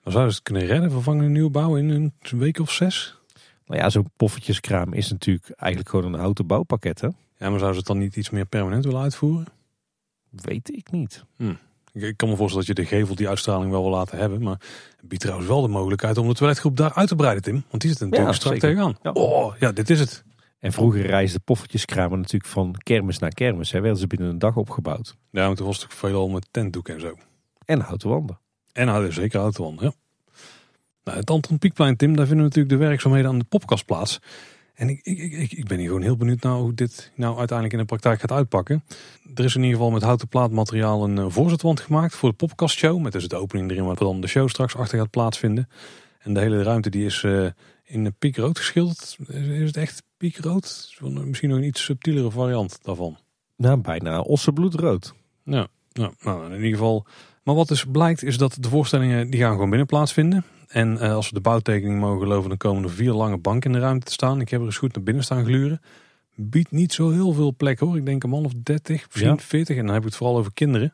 Maar zouden ze het kunnen redden, vervangende nieuwbouw in een week of zes? Nou ja, zo'n poffertjeskraam is natuurlijk eigenlijk gewoon een houten bouwpakket hè? Ja, maar zouden ze het dan niet iets meer permanent willen uitvoeren? Weet ik niet. Hm. Ik kan me voorstellen dat je de gevel die uitstraling wel wil laten hebben. Maar het biedt trouwens wel de mogelijkheid om de toiletgroep daar uit te breiden, Tim. Want die zit er natuurlijk Ja, strak tegenaan. Ja. Oh, ja, dit is het. En vroeger reisde poffertjeskramen natuurlijk van kermis naar kermis. Hè. Werden ze binnen een dag opgebouwd. Ja, maar toen was het veelal met tentdoek en zo. En houten wanden. En hadden zeker houten wanden, ja. Nou, het Anton Pieckplein, Tim, daar vinden we natuurlijk de werkzaamheden aan de podcast plaats. En ik, ik, ik, ik ben hier gewoon heel benieuwd naar hoe dit nou uiteindelijk in de praktijk gaat uitpakken. Er is in ieder geval met houten plaatmateriaal een uh, voorzetwand gemaakt voor de podcastshow. Met dus de opening erin waar dan de show straks achter gaat plaatsvinden. En de hele ruimte die is uh, in piekrood geschilderd. Is het echt piekrood? Misschien nog een iets subtielere variant daarvan. Nou, bijna ossenbloedrood. Ja, ja nou, in ieder geval. Maar wat dus blijkt is dat de voorstellingen die gaan gewoon binnen plaatsvinden. En uh, als we de bouwtekening mogen geloven, dan komen er vier lange banken in de ruimte te staan. Ik heb er eens goed naar binnen staan gluren. Biedt niet zo heel veel plek hoor. Ik denk een man of 30, misschien ja. 40. En dan heb ik het vooral over kinderen.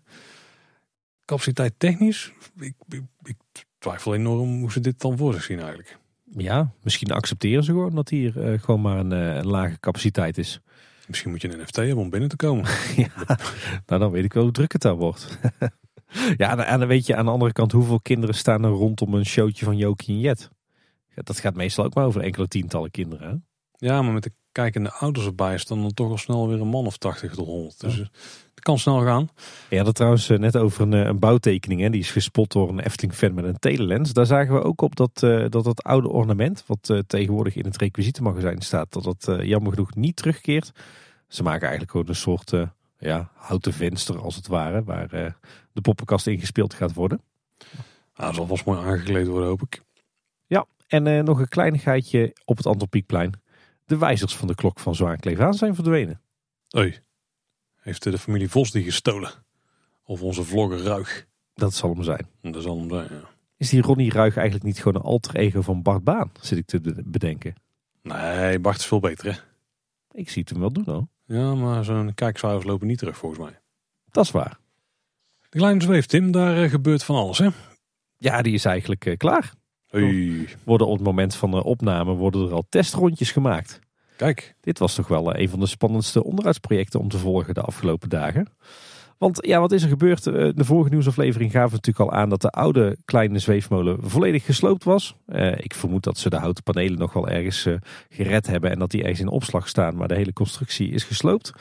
Capaciteit technisch, ik, ik, ik twijfel enorm hoe ze dit dan voor zich zien eigenlijk. Ja, misschien accepteren ze gewoon dat hier uh, gewoon maar een, uh, een, lage capaciteit is. Misschien moet je een NFT hebben om binnen te komen. ja, nou dan weet ik wel hoe druk het daar wordt. ja, en dan weet je aan de andere kant hoeveel kinderen staan er rondom een showtje van Jokie en Jet. Dat gaat meestal ook maar over enkele tientallen kinderen. Hè? Ja, maar met de kijkende ouders erbij is dan toch al snel weer een man of 80 tot 100. Dus het kan snel gaan. Ja, dat trouwens net over een, een bouwtekening. Hè. Die is gespot door een Efteling-fan met een telelens. Daar zagen we ook op dat uh, dat, dat oude ornament, wat uh, tegenwoordig in het requisietenmagazijn staat, dat dat uh, jammer genoeg niet terugkeert. Ze maken eigenlijk gewoon een soort ja, houten venster als het ware, waar de poppenkast in gespeeld gaat worden. Ah, dat zal vast mooi aangekleed worden, hoop ik. Ja, en nog een kleinigheidje op het Antropiekplein. De wijzers van de klok van Zwaankleef zijn verdwenen. Oei. Heeft de familie Vos die gestolen? Of onze vlogger Ruig? Dat zal hem zijn. Dat zal hem zijn, ja. Is die Ronnie Ruig eigenlijk niet gewoon een alter ego van Bart Baan? Zit ik te bedenken. Nee, Bart is veel beter hè? Ik zie het hem wel doen hoor. Ja, maar zo'n kijkcijfers lopen niet terug volgens mij. Dat is waar. De kleine zweef Tim, daar uh, gebeurt van alles hè? Ja, die is eigenlijk uh, klaar. Hey. Worden op het moment van de opname worden er al testrondjes gemaakt. Kijk. Dit was toch wel een van de spannendste onderhoudsprojecten om te volgen de afgelopen dagen. Want ja, wat is er gebeurd? De vorige nieuwsaflevering gaven natuurlijk al aan dat de oude kleine zweefmolen volledig gesloopt was. Ik vermoed dat ze de houten panelen nog wel ergens gered hebben en dat die ergens in opslag staan. Maar de hele constructie is gesloopt.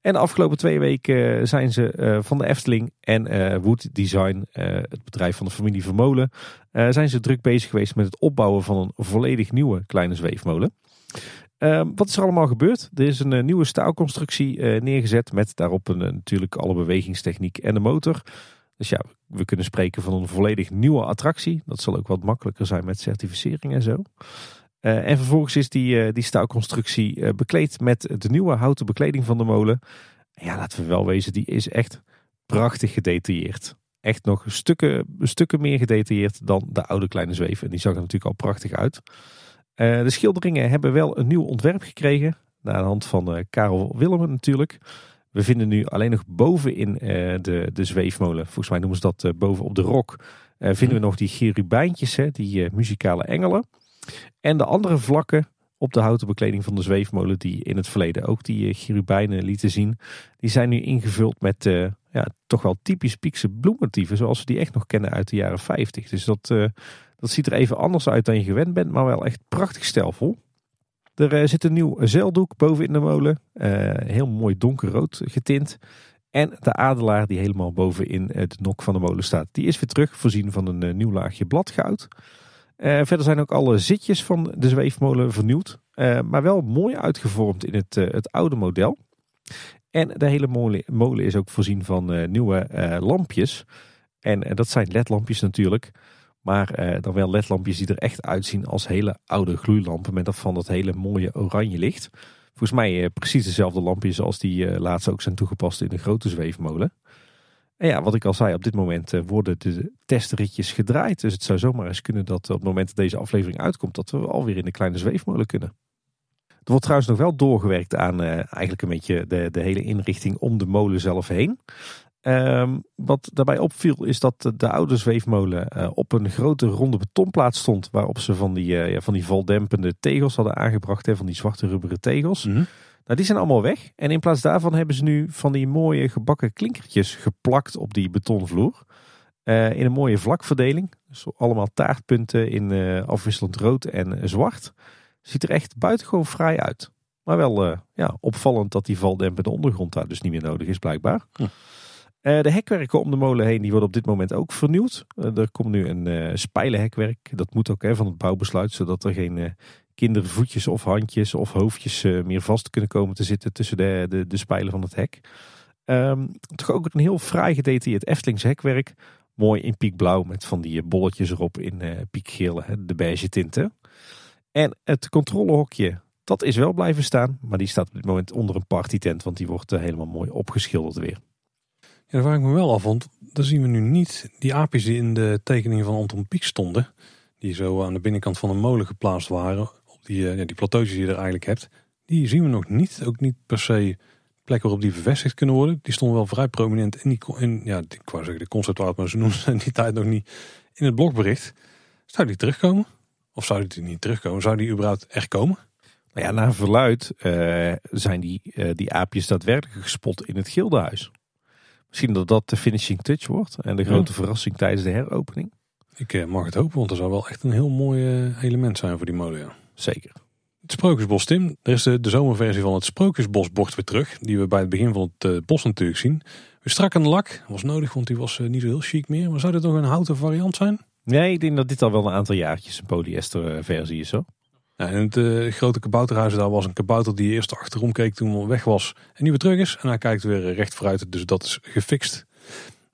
En de afgelopen twee weken zijn ze uh, van de Efteling en Wood Design, het bedrijf van de familie Vermolen, zijn ze druk bezig geweest met het opbouwen van een volledig nieuwe kleine zweefmolen. Uh, wat is er allemaal gebeurd? Er is een nieuwe staalconstructie neergezet met daarop een, natuurlijk alle bewegingstechniek en de motor. Dus ja, we kunnen spreken van een volledig nieuwe attractie. Dat zal ook wat makkelijker zijn met certificering en zo. Uh, en vervolgens is die, die staalconstructie bekleed met de nieuwe houten bekleding van de molen. Ja, laten we wel wezen, die is echt prachtig gedetailleerd. Echt nog stukken, stukken meer gedetailleerd dan de oude kleine zweef. En die zag er natuurlijk al prachtig uit. Uh, de schilderingen hebben wel een nieuw ontwerp gekregen. Naar de hand van uh, Karel Willemen natuurlijk. We vinden nu alleen nog boven in uh, de, de zweefmolen, volgens mij noemen ze dat boven op de rok, vinden we nog die cherubijntjes, hè, die muzikale engelen. En de andere vlakken op de houten bekleding van de zweefmolen, die in het verleden ook die cherubijnen lieten zien, die zijn nu ingevuld met ja, toch wel typisch Piekse bloemmotieven, zoals we die echt nog kennen uit de jaren 50. Dus dat dat ziet er even anders uit dan je gewend bent, maar wel echt prachtig stijlvol. Er zit een nieuw zeildoek boven in de molen. Heel mooi donkerrood getint. En de adelaar die helemaal boven in het nok van de molen staat. Die is weer terug, voorzien van een nieuw laagje bladgoud. Verder zijn ook alle zitjes van de zweefmolen vernieuwd. maar wel mooi uitgevormd in het, het oude model. En de hele molen, molen is ook voorzien van nieuwe lampjes. En dat zijn ledlampjes natuurlijk. Maar eh, dan wel ledlampjes die er echt uitzien als hele oude gloeilampen. Met van dat hele mooie oranje licht. Volgens mij eh, precies dezelfde lampjes als die eh, laatst ook zijn toegepast in de grote zweefmolen. Ja, wat ik al zei, op dit moment eh, worden de testritjes gedraaid. Dus het zou zomaar eens kunnen dat op het moment dat deze aflevering uitkomt, dat we alweer in de kleine zweefmolen kunnen. Er wordt trouwens nog wel doorgewerkt aan uh, eigenlijk een beetje de, de hele inrichting om de molen zelf heen. Um, wat daarbij opviel is dat de oude zweefmolen op een grote ronde betonplaat stond. Waarop ze van die, uh, van die valdempende tegels hadden aangebracht. Hè, van die zwarte rubberen tegels. Mhm. Nou, die zijn allemaal weg. En in plaats daarvan hebben ze nu van die mooie gebakken klinkertjes geplakt op die betonvloer. Uh, in een mooie vlakverdeling. Dus allemaal taartpunten in afwisselend rood en zwart. Ziet er echt buitengewoon fraai uit. Maar wel ja, opvallend dat die valdempende ondergrond daar dus niet meer nodig is blijkbaar. Hm. de hekwerken om de molen heen die worden op dit moment ook vernieuwd. er komt nu een spijlenhekwerk. Dat moet ook hè, van het bouwbesluit, zodat er geen kindervoetjes of handjes of hoofdjes meer vast kunnen komen te zitten tussen de, de, de spijlen van het hek. Um, toch ook een heel fraai gedetailleerd Eftelings hekwerk. Mooi in piekblauw met van die bolletjes erop in uh, piekgeel, de beige tinten. En het controlehokje, dat is wel blijven staan. Maar die staat op dit moment onder een partytent, want die wordt helemaal mooi opgeschilderd weer. Ja, daar vraag ik me wel af, want dan zien we nu niet die aapjes die in de tekening van Anton Pieck stonden. Die zo aan de binnenkant van de molen geplaatst waren. Die, uh, die plateautjes die je er eigenlijk hebt. Die zien we nog niet. Ook niet per se plek waarop die vervestigd kunnen worden. Die stonden wel vrij prominent in, die, in ja, ik wou zeggen de conceptart, maar ze noemden ze in die tijd nog niet in het blogbericht. Zou die terugkomen? Of zou die niet terugkomen? Zou die überhaupt echt komen? Nou ja, naar verluid uh, zijn die, uh, die aapjes daadwerkelijk gespot in het Gildenhuis. Misschien dat dat de finishing touch wordt en de grote verrassing tijdens de heropening. Ik uh, mag het hopen, want er zou wel echt een heel mooi element zijn voor die molen. Ja. Zeker. Het Sprookjesbos, Tim. Er is de, de zomerversie van het Sprookjesbosbord weer terug. Die we bij het begin van het uh, bos natuurlijk zien. We strak aan de lak. Was nodig, want die was uh, niet zo heel chic meer. Maar zou dit nog een houten variant zijn? Nee, ik denk dat dit al wel een aantal jaartjes een polyester versie is zo. In het uh, grote kabouterhuis daar was een kabouter die eerst achterom keek toen weg was. En nu weer terug is. En hij kijkt weer recht vooruit. Dus dat is gefixt.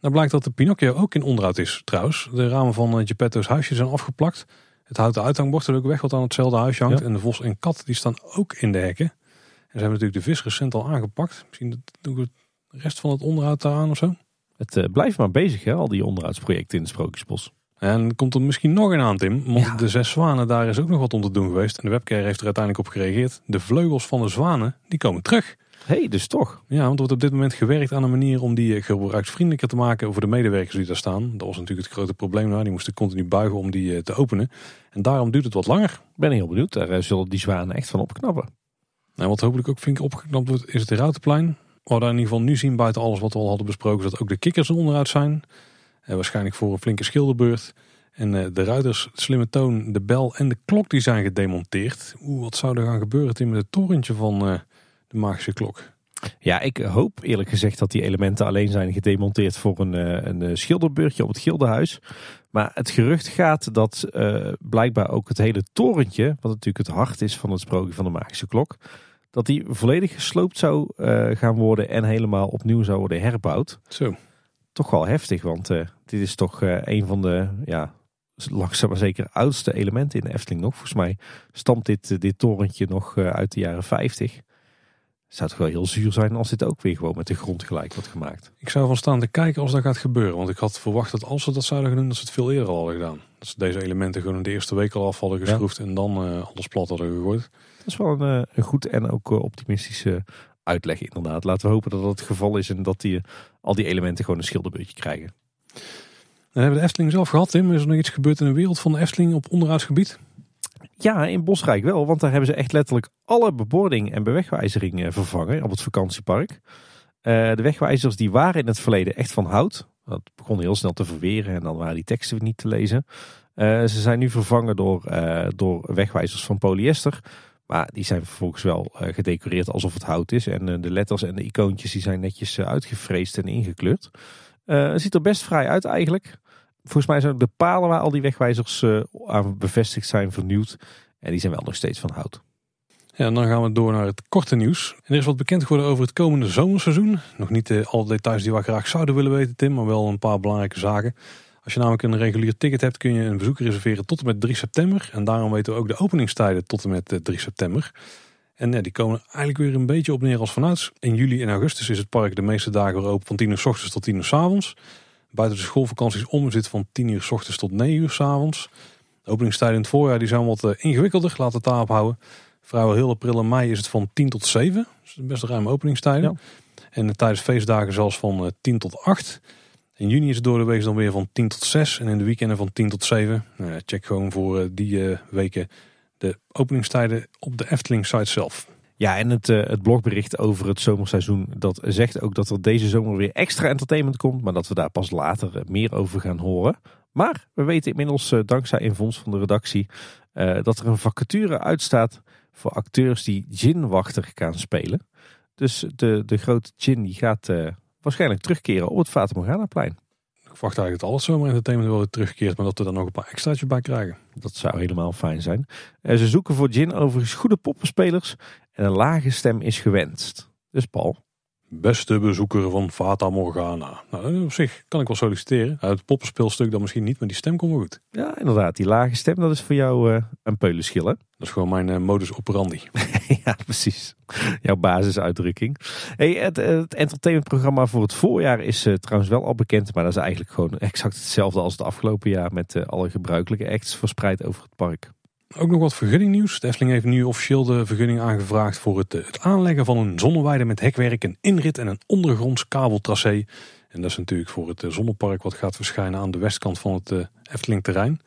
Nou blijkt dat de Pinocchio ook in onderhoud is trouwens. De ramen van Geppetto's huisje zijn afgeplakt. Het houten uithangbord er ook weg wat aan hetzelfde huisje hangt. En de vos en kat die staan ook in de hekken. En ze hebben natuurlijk de vis recent al aangepakt. Misschien doen we de rest van het onderhoud daar aan of zo. Het uh, blijft maar bezig hè, al die onderhoudsprojecten in het Sprookjesbos. En komt er misschien nog een aan Tim. Want de zes zwanen, daar is ook nog wat om te doen geweest. En de webcare heeft er uiteindelijk op gereageerd. De vleugels van de zwanen, die komen terug hey, dus toch. Ja, want er wordt op dit moment gewerkt aan een manier om die eh, gebruiksvriendelijker te maken voor de medewerkers die daar staan. Dat was natuurlijk het grote probleem daar. Die moesten continu buigen om die eh, te openen. En daarom duurt het wat langer. Ik ben heel benieuwd. Daar eh, zullen die zwanen echt van opknappen. Nou, wat hopelijk ook ik opgeknapt wordt, is het Routenplein. Waar we in ieder geval nu zien buiten alles wat we al hadden besproken, dat ook de kikkers onderuit zijn. En waarschijnlijk voor een flinke schilderbeurt. En de ruiters, slimme toon, de bel en de klok die zijn gedemonteerd. Oeh, wat zou er gaan gebeuren Tim, met het torentje van de magische klok? Ja, ik hoop eerlijk gezegd dat die elementen alleen zijn gedemonteerd voor een, eh, een eh, schilderbeurtje op het Gildenhuis. Maar het gerucht gaat dat uh, blijkbaar ook het hele torentje, wat natuurlijk het hart is van het sprookje van de magische klok, dat die volledig gesloopt zou gaan worden en helemaal opnieuw zou worden herbouwd. Zo. Toch wel heftig, want dit is toch een van de, ja, langzaam maar zeker oudste elementen in de Efteling nog. Volgens mij stamt dit, dit torentje nog uit de jaren 50 zou het wel heel zuur zijn als dit ook weer gewoon met de grond gelijk wordt gemaakt. Ik zou van staan te kijken als dat gaat gebeuren. Want ik had verwacht dat als ze dat zouden doen, dat ze het veel eerder al hadden gedaan. Dat ze deze elementen gewoon in de eerste week al af hadden geschroefd en dan uh, alles plat hadden gegooid. Dat is wel een, eh, een goed en ook eh, optimistische uitleg inderdaad. Laten we hopen dat dat het geval is en dat die, al die elementen gewoon een schilderbeurtje krijgen. Dan hebben we de Efteling zelf gehad, Tim. Is er nog iets gebeurd in de wereld van de Efteling op onderhoudsgebied? Ja, in Bosrijk wel, want daar hebben ze echt letterlijk alle bebording en bewegwijzering eh, vervangen op het vakantiepark. Uh, de wegwijzers die waren in het verleden echt van hout. Dat begon heel snel te verweren en dan waren die teksten niet te lezen. Uh, ze zijn nu vervangen door, door wegwijzers van polyester. Maar die zijn vervolgens wel gedecoreerd alsof het hout is. En de letters en de icoontjes die zijn netjes uitgefreesd en ingekleurd. Ziet er best vrij uit eigenlijk. Volgens mij zijn ook de palen waar al die wegwijzers uh, aan bevestigd zijn vernieuwd. En die zijn wel nog steeds van hout. Ja, en dan gaan we door naar het korte nieuws. Er is wat bekend geworden over het komende zomerseizoen. Nog niet uh, alle details die we graag zouden willen weten, Tim, maar wel een paar belangrijke zaken. Als je namelijk een regulier ticket hebt, kun je een bezoek reserveren tot en met 3 september. En daarom weten we ook de openingstijden tot en met 3 eh, september. En ja, die komen eigenlijk weer een beetje op neer als vanuit. In juli en augustus is het park de meeste dagen weer open van 10 uur s ochtends tot 10 uur s avonds. Buiten de schoolvakanties om zit van 10 uur s ochtends tot 9 uur s avonds. De openingstijden in het voorjaar die zijn wat eh, ingewikkelder, laten het daarop houden. Vrijwel heel april en mei is het van 10 tot 7. Dus best ruime openingstijden. Ja. En tijdens feestdagen zelfs van 10 eh, tot 8. In juni is het door de week dan weer van 10 tot 6. En in de weekenden van 10 tot 7. Nou check gewoon voor eh, die weken de openingstijden op de Efteling site zelf. Ja, en het, uh, het blogbericht over het zomerseizoen, dat zegt ook dat er deze zomer weer extra entertainment komt, maar dat we daar pas later eh, meer over gaan horen. Maar we weten inmiddels, uh, dankzij Invons van de redactie, uh, dat er een vacature uitstaat voor acteurs die ginwachter gaan spelen. Dus de, de grote gin die gaat waarschijnlijk terugkeren op het Fata Morgana-plein. Ik verwacht eigenlijk dat alles zomaar entertainment wel weer terugkeert, maar dat we dan nog een paar extraatjes bij krijgen. Dat zou helemaal fijn zijn. Uh, ze zoeken voor gin overigens goede poppenspelers en een lage stem is gewenst. Dus Paul, Beste bezoeker van Fata Morgana. Nou, op zich kan ik wel solliciteren. Het poppenspeelstuk dan misschien niet, maar die stem komt wel goed. Ja, inderdaad. Die lage stem, dat is voor jou uh, een peulenschil, hè? Dat is gewoon mijn uh, modus operandi. ja, precies. Jouw basisuitdrukking. Hey, het, het entertainmentprogramma voor het voorjaar is uh, trouwens wel al bekend. Maar dat is eigenlijk gewoon exact hetzelfde als het afgelopen jaar. Met alle gebruikelijke acts verspreid over het park. Ook nog wat vergunningnieuws. De Efteling heeft nu officieel de vergunning aangevraagd voor het, het aanleggen van een zonneweide met hekwerk, een inrit en een ondergronds kabeltracé. En dat is natuurlijk voor het zonnepark wat gaat verschijnen aan de westkant van het Efteling terrein.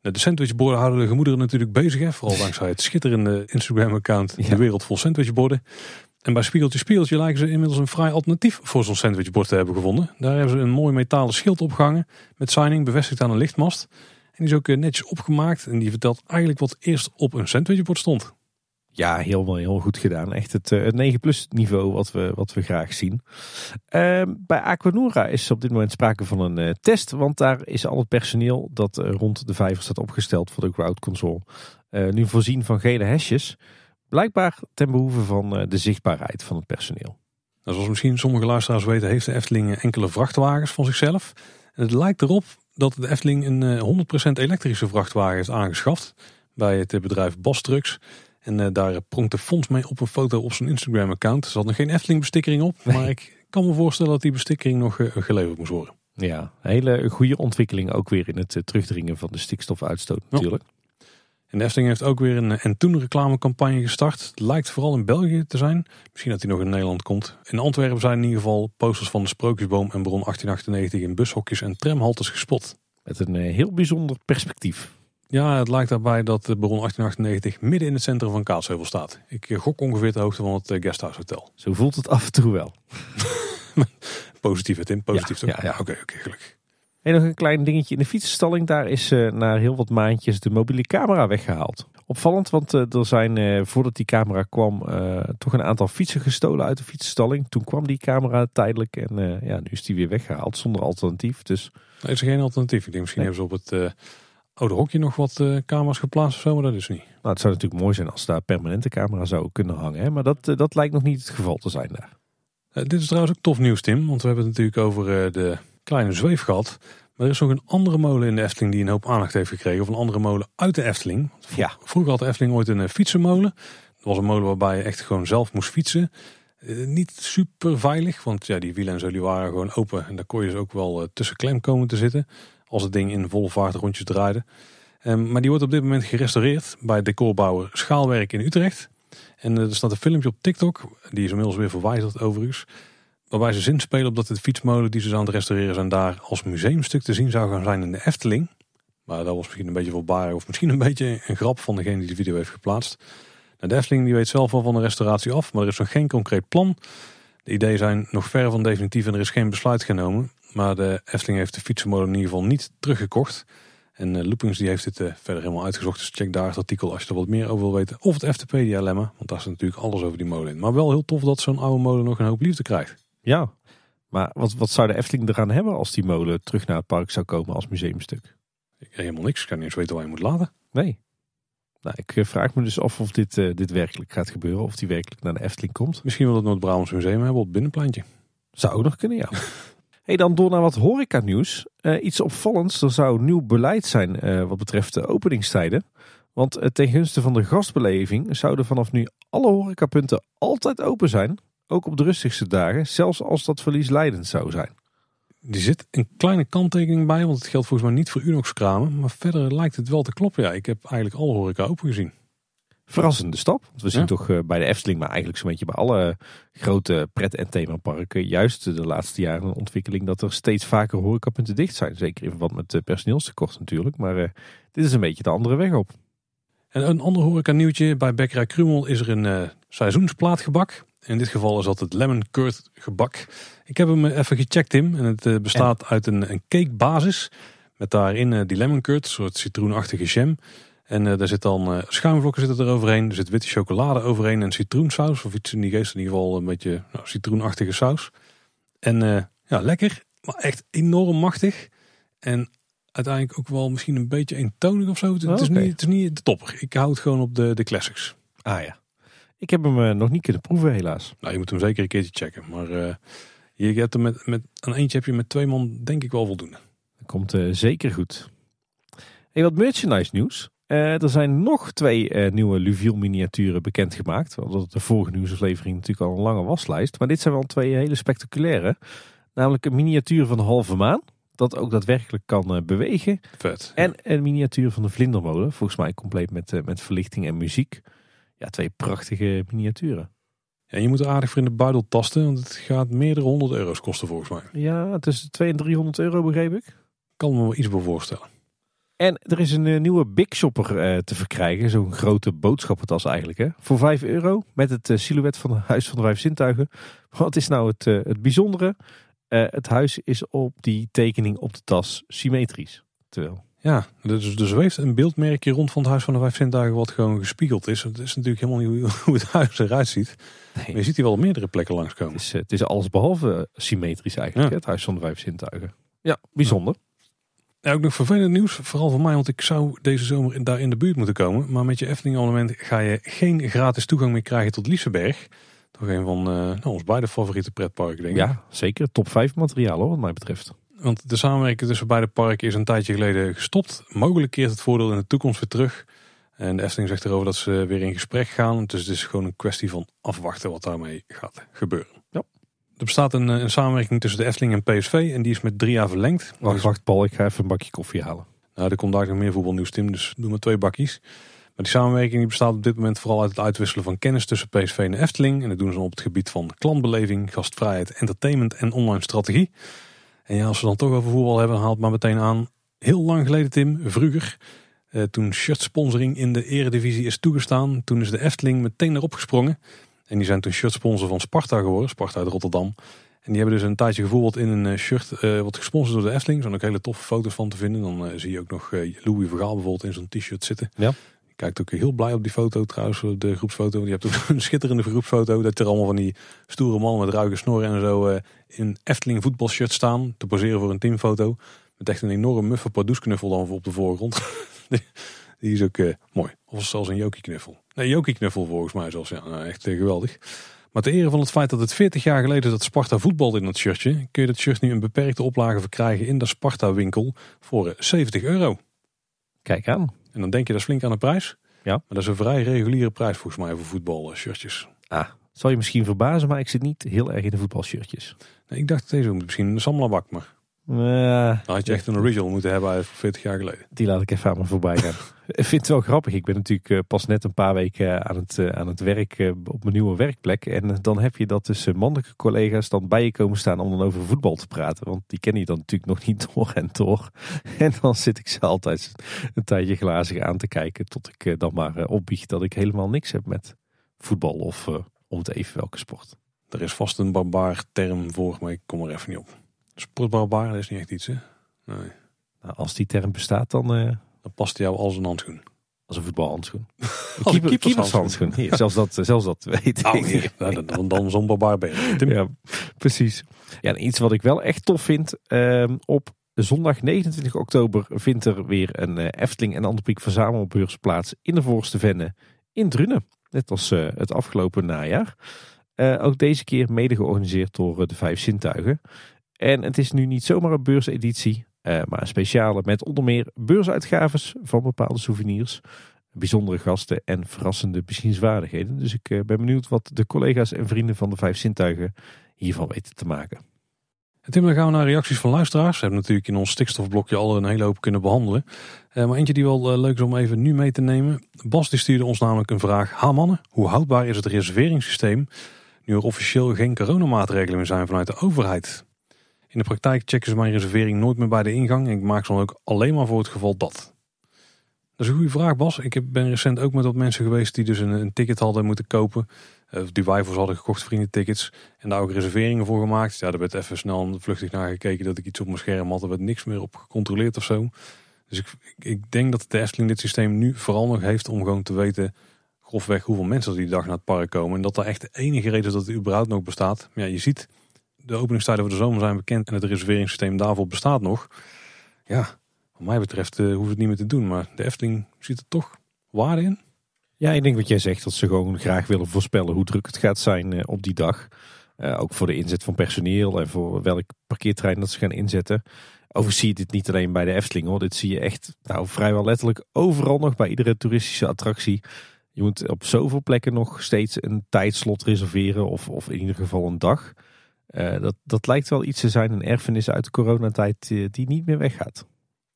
De sandwichborden houden de gemoederen natuurlijk bezig. Hè? Vooral dankzij het schitterende Instagram account ja. De Wereld Vol Sandwichborden. En bij Spiegeltje Spiegeltje lijken ze inmiddels een vrij alternatief voor zo'n sandwichbord te hebben gevonden. Daar hebben ze een mooi metalen schild opgehangen met signing bevestigd aan een lichtmast. En die is ook netjes opgemaakt en die vertelt eigenlijk wat eerst op een sandwichbord stond. Ja, heel, heel goed gedaan. Echt het, het 9 plus niveau wat we, wat we graag zien. Uh, bij Aquanura is op dit moment sprake van een uh, test. Want daar is al het personeel dat uh, rond de vijver staat opgesteld voor de crowd console. nu voorzien van gele hesjes. Blijkbaar ten behoeve van de zichtbaarheid van het personeel. Nou, zoals misschien sommige luisteraars weten heeft de Efteling enkele vrachtwagens van zichzelf. En het lijkt erop dat de Efteling een 100% elektrische vrachtwagen heeft aangeschaft. Bij het bedrijf Bas Trucks. En uh, daar pronkt de fonds mee op een foto op zijn Instagram account. Er zat nog geen Efteling bestikkering op. Nee. Maar ik kan me voorstellen dat die bestikkering nog geleverd moest worden. Ja, een hele goede ontwikkeling ook weer in het terugdringen van de stikstofuitstoot natuurlijk. Ja. En de Efteling heeft ook weer een en toen reclamecampagne gestart. Het lijkt vooral in België te zijn. Misschien dat hij nog in Nederland komt. In Antwerpen zijn in ieder geval posters van de Sprookjesboom en Bron 1898 in bushokjes en tramhaltes gespot. Met een heel bijzonder perspectief. Ja, het lijkt daarbij dat de Baron 1898 midden in het centrum van Kaatsheuvel staat. Ik gok ongeveer de hoogte van het Guesthouse Hotel. Zo voelt het af en toe wel. positief het in, positief ja, toch? Ja, ja. oké, okay, okay, gelukkig. En nog een klein dingetje in de fietsenstalling. Daar is uh, na heel wat maandjes de mobiele camera weggehaald. Opvallend, want uh, er zijn uh, voordat die camera kwam toch een aantal fietsen gestolen uit de fietsenstalling. Toen kwam die camera tijdelijk en ja, nu is die weer weggehaald zonder alternatief. Dus... Nee, is er geen alternatief. Ik denk misschien nee. hebben ze op het oude hokje nog wat camera's geplaatst of zo, maar dat is niet. Nou, het zou natuurlijk mooi zijn als daar permanente camera zou kunnen hangen. Hè? Maar dat, dat lijkt nog niet het geval te zijn daar. Dit is trouwens ook tof nieuws, Tim. Want we hebben het natuurlijk over de kleine zweef gehad. Maar er is nog een andere molen in de Efteling die een hoop aandacht heeft gekregen. Of een andere molen uit de Efteling. Ja. Vroeger had de Efteling ooit een fietsenmolen. Dat was een molen waarbij je echt gewoon zelf moest fietsen. niet super veilig, want ja, die wielen en zo die waren gewoon open. En daar kon je dus ook wel tussen klem komen te zitten als het ding in volle vaart rondjes draaide. Um, maar die wordt op dit moment gerestaureerd bij decorbouwer Schaalwerk in Utrecht. En uh, er staat een filmpje op TikTok, die is inmiddels weer verwijderd overigens. Waarbij ze zin spelen op dat de fietsmolen die ze aan het restaureren zijn daar als museumstuk te zien zou gaan zijn in de Efteling. Maar dat was misschien een beetje voorbarig of misschien een beetje een grap van degene die de video heeft geplaatst. Nou, de Efteling die weet zelf wel van de restauratie af, maar er is nog geen concreet plan. De ideeën zijn nog ver van definitief en er is geen besluit genomen. Maar de Efteling heeft de fietsenmolen in ieder geval niet teruggekocht. En uh, Loopings die heeft het uh, verder helemaal uitgezocht. Dus check daar het artikel als je er wat meer over wil weten. Of het FTP-dilemma, want daar is natuurlijk alles over die molen in. Maar wel heel tof dat zo'n oude molen nog een hoop liefde krijgt. Ja, maar wat, wat zou de Efteling eraan hebben als die molen terug naar het park zou komen als museumstuk? Ik, helemaal niks. Ik kan niet eens weten waar je moet laten. Nee. Nou, ik vraag me dus af of dit, uh, dit werkelijk gaat gebeuren. Of die werkelijk naar de Efteling komt. Misschien wil het Noord-Brabants Museum hebben op het binnenplantje. Zou ook nog kunnen, ja. Hey, dan door naar wat horeca nieuws. Uh, iets opvallends, er zou nieuw beleid zijn uh, wat betreft de openingstijden. Want ten gunste van de gastbeleving zouden vanaf nu alle horecapunten altijd open zijn. Ook op de rustigste dagen, zelfs als dat verliesleidend zou zijn. Er zit een kleine kanttekening bij, want het geldt volgens mij niet voor Unox kramen. Maar verder lijkt het wel te kloppen. Ja, ik heb eigenlijk alle horeca open gezien verrassende stap. Want we zien ja. toch bij de Efteling, maar eigenlijk zo'n beetje bij alle grote pret- en themaparken, juist de laatste jaren een ontwikkeling dat er steeds vaker horecapunten dicht zijn. Zeker in verband met personeelstekort natuurlijk. Maar uh, dit is een beetje de andere weg op. En een ander horeca nieuwtje. Bij Bekkerij Krumel is er een uh, seizoensplaatgebak. In dit geval is dat het lemon curd gebak. Ik heb hem even gecheckt Tim. En het uh, bestaat en? uit een, een cakebasis. Met daarin die lemon curd, een soort citroenachtige jam. En eh, daar zit dan eh, schuimvlokken zitten er overheen. Er zit witte chocolade overheen en citroensaus. Of iets in die geest in ieder geval een beetje nou, citroenachtige saus. En eh, ja, lekker. Maar echt enorm machtig. En uiteindelijk ook wel misschien een beetje eentonig of zo. Het, het is, niet, het is niet de topper. Ik hou het gewoon op de, de classics. Ah ja. Ik heb hem eh, nog niet kunnen proeven helaas. Nou, je moet hem zeker een keertje checken. Maar eh, je hebt hem met, met een eentje heb je met twee man denk ik wel voldoende. Dat komt eh, zeker goed. Hey, wat merchandise nieuws. Er zijn nog twee nieuwe Luviel miniaturen bekendgemaakt. Hadden de vorige nieuwsaflevering natuurlijk al een lange waslijst. Maar dit zijn wel twee hele spectaculaire. Namelijk een miniatuur van de halve maan. Dat ook daadwerkelijk kan eh, bewegen. Vet. En een miniatuur van de vlindermolen. Volgens mij compleet met, eh, met verlichting en muziek. Ja, twee prachtige miniaturen. Ja, je moet er aardig voor in de buidel tasten. Want het gaat meerdere honderd euro's kosten volgens mij. Ja, tussen 200 en 300 euro begreep ik. Kan me wel iets bij voorstellen. En er is een eh, nieuwe Big Shopper te verkrijgen. Zo'n grote boodschappentas eigenlijk. Hè? Voor 5 euro. Met het silhouet van het Huis van de Vijf Zintuigen. Wat is nou het, het bijzondere? Eh, het huis is op die tekening op de tas symmetrisch. Terwijl, Ja, dus, dus zweeft een beeldmerkje rond van het Huis van de Vijf Zintuigen wat gewoon gespiegeld is. Het is natuurlijk helemaal niet hoe, hoe het huis eruit ziet. Maar je nee, ziet hier wel op meerdere plekken het, langskomen. is, eh, het is alles behalve symmetrisch eigenlijk. Ja. Het Huis van de Vijf Zintuigen. Ja, bijzonder. Ja, ook nog vervelend nieuws, vooral voor mij, want ik zou deze zomer daar in de buurt moeten komen. Maar met je Efteling abonnement ga je geen gratis toegang meer krijgen tot Liseberg. Toch een van eh, nou, ons beide favoriete pretparken, denk ik. Ja, zeker. Top 5 materiaal hoor, wat mij betreft. Want de samenwerking tussen beide parken is een tijdje geleden gestopt. Mogelijk keert het voordeel in de toekomst weer terug. En de Efteling zegt erover dat ze weer in gesprek gaan. Dus het is gewoon een kwestie van afwachten wat daarmee gaat gebeuren. Ja. Er bestaat een, eh, een samenwerking tussen de Efteling en PSV en die is met drie jaar verlengd. Wacht, wacht Paul, ik ga even een bakje koffie halen. Nou, er komt daar nog meer voetbalnieuws, Tim, dus doe maar twee bakjes. Maar die samenwerking die bestaat op dit moment vooral uit het uitwisselen van kennis tussen PSV en de Efteling. En dat doen ze op het gebied van klantbeleving, gastvrijheid, entertainment en online strategie. En ja, als we dan toch over voetbal hebben, haalt maar meteen aan. Heel lang geleden, Tim, vroeger, eh, toen shirtsponsoring in de eredivisie is toegestaan, toen is de Efteling meteen erop gesprongen. En die zijn toen shirtsponsor van Sparta geworden, Sparta uit Rotterdam. En die hebben dus een tijdje gevoetbald in een eh, shirt eh, wat gesponsord door de Efteling. Er zijn ook hele toffe foto's van te vinden. Dan eh, zie je ook nog eh, Louis Vergaal bijvoorbeeld in zo'n t-shirt zitten. Ja. Kijkt ook heel blij op die foto trouwens, de groepsfoto. Je hebt een schitterende groepsfoto. Dat er allemaal van die stoere mannen met ruige snorren en zo eh, in Efteling voetbalshirt staan. Te poseren voor een teamfoto. Met echt een enorm muffe pardoesknuffel dan op de voorgrond. die, die is ook eh, mooi. Of zelfs een Jokie knuffel. Nee, Jokie knuffel volgens mij zelfs. Ja, nou, echt eh, geweldig. Maar ter ere van het feit dat het 40 jaar geleden is dat Sparta voetbalde in dat shirtje, kun je dat shirt nu in beperkte oplage verkrijgen in de Sparta winkel voor eh, 70 euro. Kijk aan. En dan denk je dat is flink aan de prijs. Ja. Maar dat is een vrij reguliere prijs volgens mij voor voetbalshirtjes. Ah, zal je misschien verbazen, maar ik zit niet heel erg in de voetbalshirtjes. Nee, ik dacht deze moet misschien een Samla maar Eh, dan had je echt een original moeten hebben uit 40 jaar geleden. die laat ik even aan me voorbij gaan. ik vind het wel grappig. Ik ben natuurlijk eh, pas net een paar weken aan het, eh, aan het werk eh, op mijn nieuwe werkplek. En eh, dan heb je dat dus eh, mannelijke collega's dan bij je komen staan om dan over voetbal te praten. Want die ken je dan natuurlijk nog niet door en door. En dan zit ik ze altijd een tijdje glazig aan te kijken. Tot ik eh, dan maar eh, opbieg dat ik helemaal niks heb met voetbal of eh, om te even welke sport. Er is vast een barbaar term voor, maar ik kom er even niet op. Sportbarbaar, dat is niet echt iets hè. Nee. Nou, als die term bestaat, dan eh, Dan past hij jou als een handschoen. als een voetbalhandschoen. Als een keeper- keepershandschoen. Hier, zelfs, dat, zelfs dat weet Nou, ik. hier, nou, dan, dan, dan zo'n barbaar ben Ja, precies. Ja, en iets wat ik wel echt tof vind. ehm, op zondag 29 oktober vindt er weer een eh, Efteling en Anderpiek verzamelbeurs plaats in de Voorste Venne in Drunen. Net als eh, het afgelopen najaar. Eh, ook deze keer mede georganiseerd door eh, de Vijf Zintuigen. En het is nu niet zomaar een beurseditie, eh, maar een speciale met onder meer beursuitgaves van bepaalde souvenirs, bijzondere gasten en verrassende bezienswaardigheden. Dus ik eh, ben benieuwd wat de collega's en vrienden van de Vijf Zintuigen hiervan weten te maken. En Tim, dan gaan we naar reacties van luisteraars. We hebben natuurlijk in ons stikstofblokje al een hele hoop kunnen behandelen. Eh, maar eentje die wel leuk is om even nu mee te nemen. Bas die stuurde ons namelijk een vraag. Ha mannen, hoe houdbaar is het reserveringssysteem nu er officieel geen coronamaatregelen meer zijn vanuit de overheid? In de praktijk checken ze mijn reservering nooit meer bij de ingang. En ik maak ze dan ook alleen maar voor het geval dat. Dat is een goede vraag Bas. Ik ben recent ook met wat mensen geweest die dus een, een ticket hadden moeten kopen. Eh, die wij voor ze hadden gekocht, vriendentickets. En daar ook reserveringen voor gemaakt. Ja, daar werd even snel vluchtig naar gekeken dat ik iets op mijn scherm had. Er werd niks meer op gecontroleerd of zo. Dus ik, ik denk dat de Efteling dit systeem nu vooral nog heeft om gewoon te weten grofweg hoeveel mensen die dag naar het park komen. En dat daar echt de enige reden is dat het überhaupt nog bestaat. Ja, je ziet, de openingstijden voor de zomer zijn bekend en het reserveringssysteem daarvoor bestaat nog. Ja, wat mij betreft uh, hoeft het niet meer te doen. Maar de Efteling ziet er toch waarde in. Ja, ik denk wat jij zegt, dat ze gewoon graag willen voorspellen hoe druk het gaat zijn uh, op die dag. Uh, ook voor de inzet van personeel en voor welk parkeertrein dat ze gaan inzetten. Overigens zie je dit niet alleen bij de Efteling hoor. Dit zie je echt nou, vrijwel letterlijk overal nog bij iedere toeristische attractie. Je moet op zoveel plekken nog steeds een tijdslot reserveren of, of in ieder geval een dag. Uh, dat, dat lijkt wel iets te zijn, een erfenis uit de coronatijd uh, die niet meer weggaat.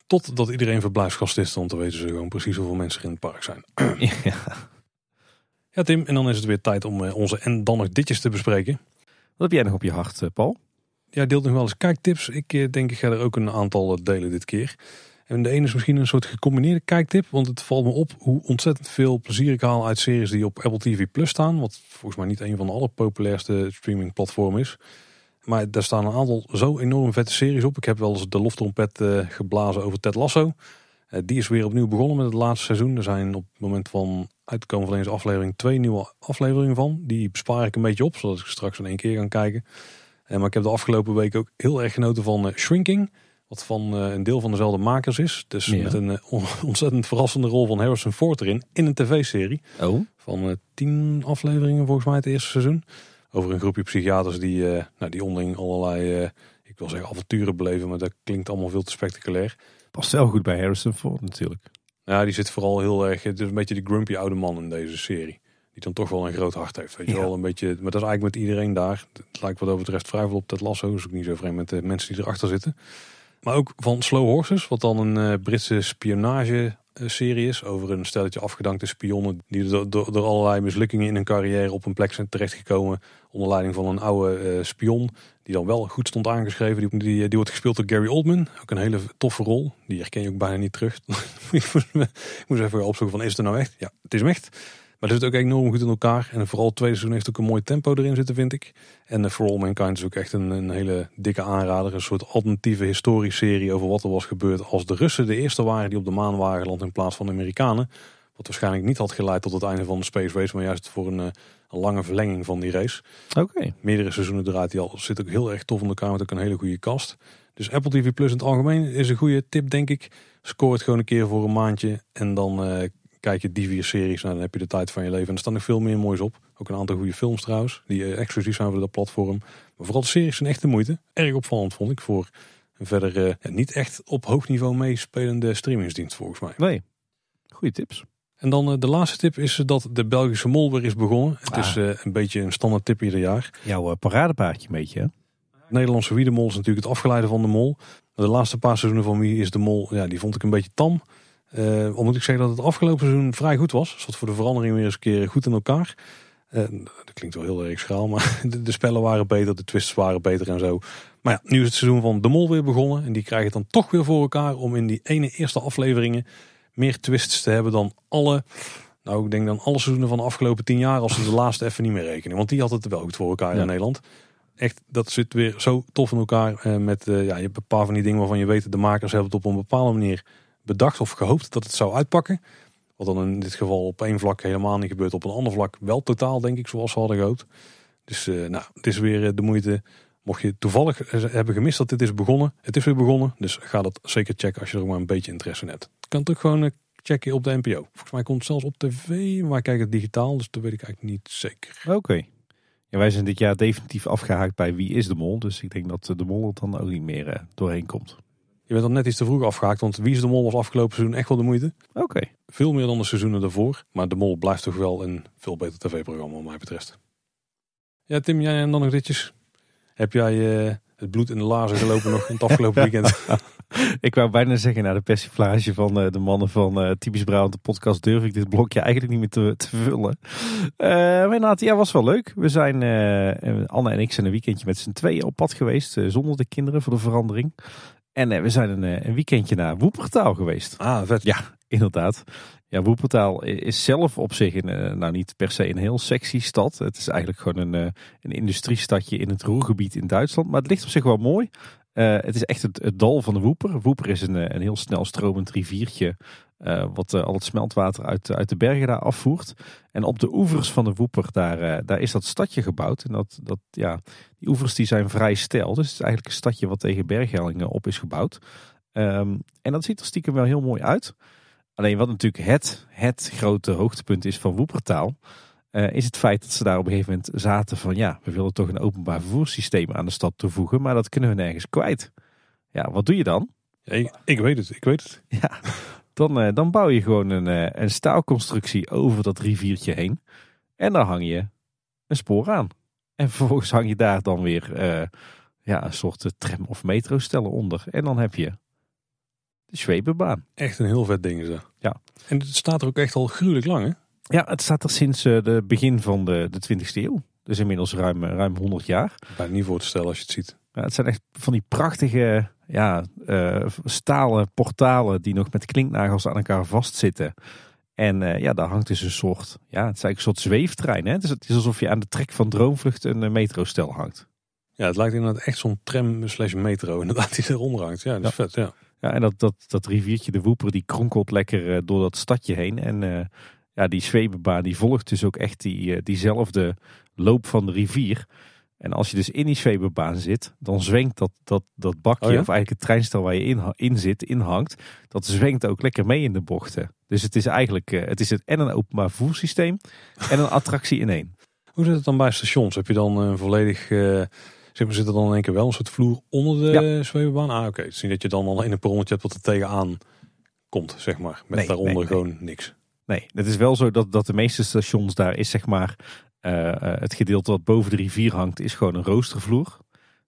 Totdat iedereen verblijfsgast is, dan te weten ze gewoon precies hoeveel mensen er in het park zijn. ja. ja Tim, en dan is het weer tijd om uh, onze en dan nog ditjes te bespreken. Wat heb jij nog op je hart, Paul? Ja, deelt nog wel eens kijktips. Ik denk ik ga er ook een aantal delen dit keer. En de ene is misschien een soort gecombineerde kijktip. Want het valt me op hoe ontzettend veel plezier ik haal uit series die op Apple TV Plus staan. Wat volgens mij niet een van de allerpopulairste streamingplatformen is. Maar daar staan een aantal zo enorm vette series op. Ik heb wel eens de loftrompet uh, geblazen over Ted Lasso. Uh, die is weer opnieuw begonnen met het laatste seizoen. Er zijn op het moment van uitkomen van deze aflevering twee nieuwe afleveringen van. Die bespaar ik een beetje op, zodat ik straks in één keer kan kijken. Uh, maar ik heb de afgelopen week ook heel erg genoten van Shrinking. Wat van een deel van dezelfde makers is. Dus ja. met een ontzettend verrassende rol van Harrison Ford erin. In een tv-serie. Oh. Van tien afleveringen volgens mij het eerste seizoen. Over een groepje psychiaters die, nou, die onderling allerlei, ik wil zeggen avonturen beleven. Maar dat klinkt allemaal veel te spectaculair. Past wel goed bij Harrison Ford natuurlijk. Ja, die zit vooral heel erg, het is een beetje de grumpy oude man in deze serie. Die dan toch wel een groot hart heeft. Weet je ja. wel, een beetje, maar dat is eigenlijk met iedereen daar. Het lijkt wat dat betreft vrij veel op Ted Lasso. Dus ook niet zo vreemd met de mensen die erachter zitten. Maar ook van Slow Horses, wat dan een uh, Britse spionage serie is. Over een stelletje afgedankte spionnen die door, door, allerlei mislukkingen in hun carrière op een plek zijn terechtgekomen. Onder leiding van een oude uh, spion. Die dan wel goed stond aangeschreven. Die, die, die, wordt gespeeld door Gary Oldman. Ook een hele toffe rol. Die herken je ook bijna niet terug. ik moest even opzoeken van is het nou echt? Ja, het is hem echt. Maar het zit ook enorm goed in elkaar. En vooral het tweede seizoen heeft ook een mooi tempo erin zitten, vind ik. En uh, For All Mankind is ook echt een, een hele dikke aanrader. Een soort alternatieve historische serie over wat er was gebeurd als de Russen de eerste waren die op de maan waren geland in plaats van de Amerikanen. Wat waarschijnlijk niet had geleid tot het einde van de Space Race, maar juist voor een, een lange verlenging van die race. Oké. Okay. Meerdere seizoenen draait die al. Zit ook heel erg tof in elkaar met ook een hele goede cast. Dus Apple TV Plus in het algemeen is een goede tip, denk ik. Scoor het gewoon een keer voor een maandje en dan uh, kijk je die vier series, nou, dan heb je de tijd van je leven. En er staan nog veel meer moois op. Ook een aantal goede films trouwens, die uh, exclusief zijn voor dat platform. Maar vooral de series zijn echt de moeite. Erg opvallend vond ik voor een verder ja, niet echt op hoog niveau meespelende streamingsdienst volgens mij. Nee, goede tips. En dan uh, de laatste tip is dat de Belgische Mol weer is begonnen. Het ah. is een beetje een standaard tip ieder jaar. Jouw paradepaardje een beetje hè? Nederlandse Wie de Mol is natuurlijk het afgeleide van de Mol. De laatste paar seizoenen van Wie is de Mol, ja, die vond ik een beetje tam. Uh, al moet ik zeggen dat het afgelopen seizoen vrij goed was. Zat voor de verandering weer eens een keer goed in elkaar. Uh, dat klinkt wel heel erg schraal, maar de, de, spellen waren beter, de twists waren beter en zo. Maar ja, nu is het seizoen van De Mol weer begonnen. En die krijgen het dan toch weer voor elkaar om in die ene eerste afleveringen meer twists te hebben dan alle... Nou, ik denk dan alle seizoenen van de afgelopen tien jaar, als ze de laatste even niet meer rekenen. Want die had het wel goed voor elkaar ja. in Nederland. Echt, dat zit weer zo tof in elkaar. Uh, met, ja, je hebt een paar van die dingen waarvan je weet, de makers hebben het op een bepaalde manier bedacht of gehoopt dat het zou uitpakken. Wat dan in dit geval op één vlak helemaal niet gebeurt. Op een ander vlak wel totaal, denk ik, zoals ze hadden gehoopt. Dus uh, nou, het is weer de moeite. Mocht je toevallig hebben gemist dat dit is begonnen. Het is weer begonnen. Dus ga dat zeker checken als je er maar een beetje interesse in hebt. Kan het ook gewoon checken op de NPO. Volgens mij komt het zelfs op tv. Maar ik kijk het digitaal. Dus dat weet ik eigenlijk niet zeker. Oké. Ja, wij zijn dit jaar definitief afgehaakt bij Wie is de Mol. Dus ik denk dat de Mol er dan ook niet meer doorheen komt. Je bent dan net iets te vroeg afgehaakt, want Wie is de Mol was afgelopen seizoen echt wel de moeite. Oké. Okay. Veel meer dan de seizoenen daarvoor. Maar de Mol blijft toch wel een veel beter tv-programma wat mij betreft. Ja Tim, jij en dan nog ditjes. Heb jij uh, het bloed in de lazen gelopen nog in het afgelopen weekend? ik wou bijna zeggen, na de persiflage van uh, de mannen van uh, Typisch Brabant, de podcast, durf ik dit blokje eigenlijk niet meer te, te vullen. maar inderdaad, ja, was wel leuk. We zijn, Anne en ik zijn een weekendje met z'n tweeën op pad geweest, zonder de kinderen voor de verandering. En uh, we zijn een, een, weekendje naar Woepertaal geweest. Ah, vet. Ja, inderdaad. Ja, Woepertaal is zelf op zich een, nou niet per se een heel sexy stad. Het is eigenlijk gewoon een, een industriestadje in het Roergebied in Duitsland. Maar het ligt op zich wel mooi. Uh, het is echt het, dal van de Woeper. Woeper is een, een heel snel stromend riviertje. Uh, wat al het smeltwater uit, uit de bergen daar afvoert. En op de oevers van de Woeper, daar, daar is dat stadje gebouwd. En dat, dat, ja, die oevers die zijn vrij steil. Dus het is eigenlijk een stadje wat tegen berghellingen op is gebouwd. Um, en dat ziet er stiekem wel heel mooi uit. Alleen wat natuurlijk het, het grote hoogtepunt is van Woepertaal, uh, is het feit dat ze daar op een gegeven moment zaten van ja, we willen toch een openbaar vervoerssysteem aan de stad toevoegen, maar dat kunnen we nergens kwijt. Ja, wat doe je dan? ik, ik, weet het, ik weet het. Ja, dan, uh, dan bouw je gewoon een, uh, een staalconstructie over dat riviertje heen en dan hang je een spoor aan. En vervolgens hang je daar dan weer ja, een soort tram- of metrostellen onder. En dan heb je de Zwebenbaan. Echt een heel vet ding is dat. Ja. En het staat er ook echt al gruwelijk lang hè? Ja, het staat er sinds het uh, begin van de, de 20e eeuw. Dus inmiddels ruim, ruim 100 jaar. Bijna niet voor te stellen als je het ziet. Ja, het zijn echt van die prachtige ja, uh, stalen portalen die nog met klinknagels aan elkaar vastzitten. En uh, ja, daar hangt dus een soort, ja, het is eigenlijk een soort zweeftrein. Hè? Dus het is alsof je aan de trek van Droomvlucht een metrostel hangt. Ja, het lijkt inderdaad echt zo'n tram slash metro inderdaad die eronder hangt. Ja, dat is ja. vet, ja. Ja, en dat, dat, dat riviertje de Woeper die kronkelt lekker door dat stadje heen. En ja, die Zwebebaan die volgt dus ook echt die, uh, diezelfde loop van de rivier. En als je dus in die Zwebebaan zit, dan zwengt dat, dat, dat bakje, Oh ja? of eigenlijk het treinstel waar je in, in zit, inhangt, dat zwengt ook lekker mee in de bochten. Dus het is eigenlijk, uh, het is het en een openbaar vervoerssysteem en een attractie in één. Hoe zit het dan bij stations? Heb je dan een volledig... Uh, zeg maar, zit er dan in één keer wel een soort vloer onder de Ja. Ah, oké. Het is niet dat je dan alleen een perronnetje hebt wat er tegenaan komt, zeg maar. Met Nee, daaronder nee, nee. gewoon niks. Nee, het is wel zo dat, dat de meeste stations daar is zeg maar uh, uh, het gedeelte wat boven de rivier hangt is gewoon een roostervloer.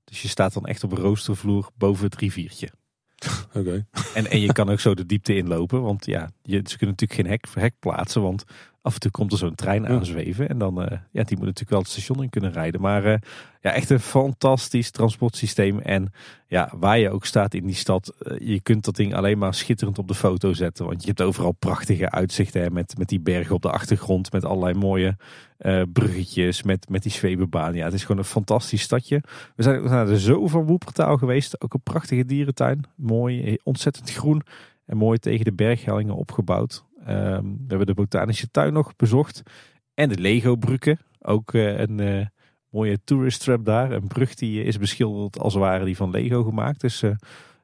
Dus je staat dan echt op een roostervloer boven het riviertje. Oké. En, en je kan ook zo de diepte inlopen, want ja, je, ze kunnen natuurlijk geen hek, hek plaatsen, want af en toe komt er zo'n trein aanzweven en dan, uh, ja, die moet natuurlijk wel het station in kunnen rijden. Maar uh, ja, echt een fantastisch transportsysteem en ja, waar je ook staat in die stad, uh, je kunt dat ding alleen maar schitterend op de foto zetten, want je hebt overal prachtige uitzichten hè, met, met die bergen op de achtergrond, met allerlei mooie uh, bruggetjes, met, met die zwevenbaan. Ja, het is gewoon een fantastisch stadje. We zijn ook naar de Zoo van Woepertaal geweest, ook een prachtige dierentuin, mooi, ontzettend groen en mooi tegen de berghellingen opgebouwd. Um, we hebben de botanische tuin nog bezocht. En de Lego bruggen. Ook uh, een uh, mooie tourist trap daar. Een brug die is beschilderd als ware die van Lego gemaakt. Dus ja,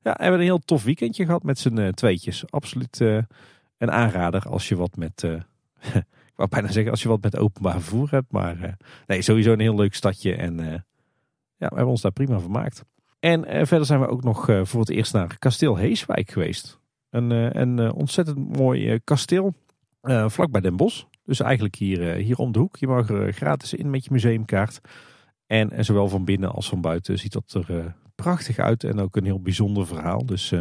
we hebben een heel tof weekendje gehad met z'n tweetjes. Absoluut een aanrader als je wat met... ik wou bijna zeggen als je wat met openbaar vervoer hebt. Maar nee, sowieso een heel leuk stadje. En ja, we hebben ons daar prima vermaakt. En verder zijn we ook nog voor het eerst naar Kasteel Heeswijk geweest. Een, een ontzettend mooi kasteel uh, vlakbij Den Bosch. Dus eigenlijk hier, hier om de hoek. Je mag er gratis in met je museumkaart. En, zowel van binnen als van buiten ziet dat er prachtig uit. En ook een heel bijzonder verhaal. Dus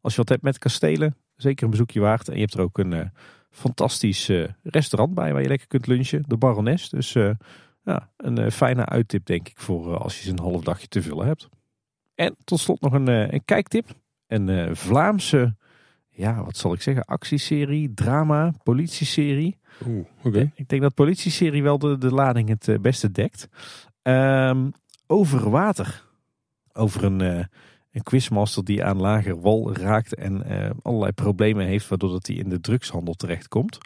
als je wat hebt met kastelen, zeker een bezoekje waard. En je hebt er ook een fantastisch restaurant bij waar je lekker kunt lunchen. De Barones. Dus ja, een fijne uittip denk ik voor als je een half dagje te vullen hebt. En tot slot nog een, een kijktip. Een Vlaamse ja, wat zal ik zeggen, actieserie, drama, politieserie. Oeh, oké. Okay. Ik denk dat politieserie wel de, de lading het uh, beste dekt. Um, over water. Over een, uh, een quizmaster die aan lager wal raakt en uh, allerlei problemen heeft, waardoor dat hij in de drugshandel terechtkomt.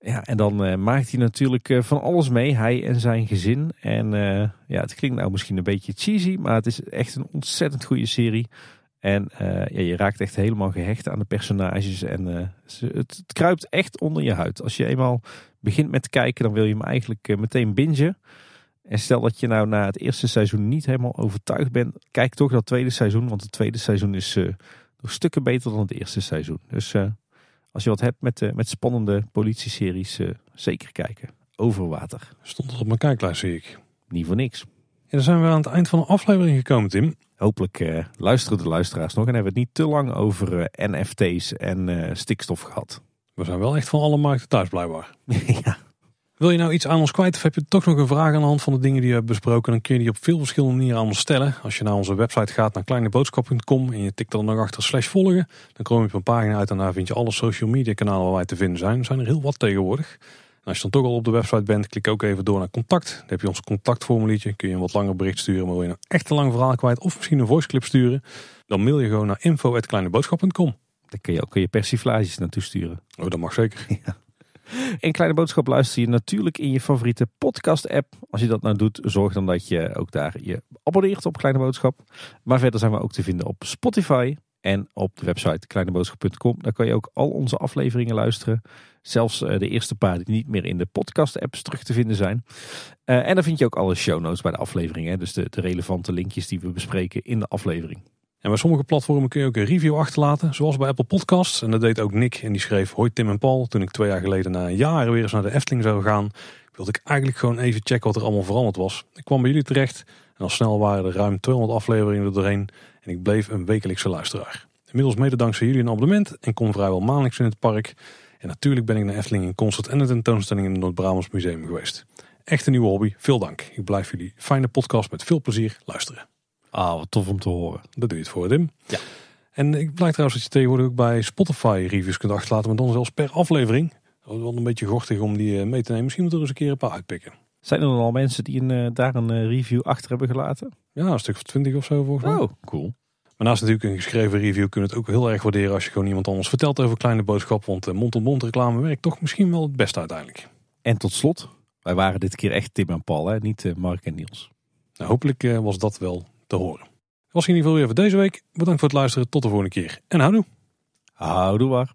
Ja, en dan maakt hij natuurlijk van alles mee, hij en zijn gezin. En ja, het klinkt nou misschien een beetje cheesy, maar het is echt een ontzettend goede serie. En uh, ja, je raakt echt helemaal gehecht aan de personages. En uh, het, het, kruipt echt onder je huid. Als je eenmaal begint met kijken, dan wil je hem eigenlijk uh, meteen bingen. En stel dat je nou na het eerste seizoen niet helemaal overtuigd bent, kijk toch dat tweede seizoen. Want het tweede seizoen is nog stukken beter dan het eerste seizoen. Dus als je wat hebt met, met spannende politieseries, zeker kijken. Over water. Stond er op mijn kijklijst, zie ik. Niet voor niks. Ja, dan zijn we aan het eind van de aflevering gekomen, Tim. Hopelijk uh, luisteren de luisteraars nog en hebben we het niet te lang over uh, NFT's en uh, stikstof gehad. We zijn wel echt van alle markten thuis, blijkbaar. ja. Wil je nou iets aan ons kwijt of heb je toch nog een vraag aan de hand van de dingen die we hebben besproken? Dan kun je die op veel verschillende manieren aan ons stellen. Als je naar onze website gaat, naar kleineboodschap.com en je tikt er nog achter slash volgen. Dan kom je op een pagina uit en daar vind je alle social media kanalen waar wij te vinden zijn. Er zijn er heel wat tegenwoordig. Als je dan toch al op de website bent, klik ook even door naar contact. Dan heb je ons contactformuliertje. Kun je een wat langer bericht sturen, maar wil je nou echt een lang verhaal kwijt of misschien een voiceclip sturen, dan mail je gewoon naar info.kleineboodschap.com. Daar kun je ook je persiflages naartoe sturen. Oh, dat mag zeker. Een kleine boodschap luister je natuurlijk in je favoriete podcast app. Als je dat nou doet, zorg dan dat je ook daar je abonneert op Kleine Boodschap. Maar verder zijn we ook te vinden op Spotify en op de website kleineboodschap.com. Daar kan je ook al onze afleveringen luisteren. Zelfs eh, de eerste paar die niet meer in de podcast apps terug te vinden zijn. Uh, en dan vind je ook alle show notes bij de afleveringen. Dus de, de relevante linkjes die we bespreken in de aflevering. En bij sommige platformen kun je ook een review achterlaten, zoals bij Apple Podcasts. En dat deed ook Nick en die schreef, hoi Tim en Paul, toen ik twee jaar geleden na een jaar weer eens naar de Efteling zou gaan, wilde ik eigenlijk gewoon even checken wat er allemaal veranderd was. Ik kwam bij jullie terecht en al snel waren er ruim 200 afleveringen er doorheen en ik bleef een wekelijkse luisteraar. Inmiddels mede dankzij jullie een abonnement en kom vrijwel maandelijks in het park. En natuurlijk ben ik naar Efteling in concert en de tentoonstelling in het Noord-Brabants Museum geweest. Echt een nieuwe hobby, veel dank. Ik blijf jullie fijne podcast met veel plezier luisteren. Ah, wat tof om te horen. Dat doe je het voor, Tim. Ja. En ik blijkt trouwens dat je tegenwoordig ook bij Spotify reviews kunt achterlaten, maar dan zelfs per aflevering. Dat is wel een beetje gortig om die eh, mee te nemen. Misschien moeten we er eens een keer een paar uitpikken. Zijn er dan al mensen die een, eh, daar een eh, review achter hebben gelaten? Ja, een stuk of twintig of zo volgens mij. Oh, cool. Maar naast natuurlijk een geschreven review kun je het ook heel erg waarderen als je gewoon iemand anders vertelt over kleine boodschap. Want mond-op-mond reclame werkt toch misschien wel het beste uiteindelijk. En tot slot, wij waren dit keer echt Tim en Paul, hè? niet Mark en Niels. Nou, hopelijk was dat wel te horen was in ieder geval weer voor deze week. Bedankt voor het luisteren. Tot de volgende keer. En houdoe. Houdoe waar.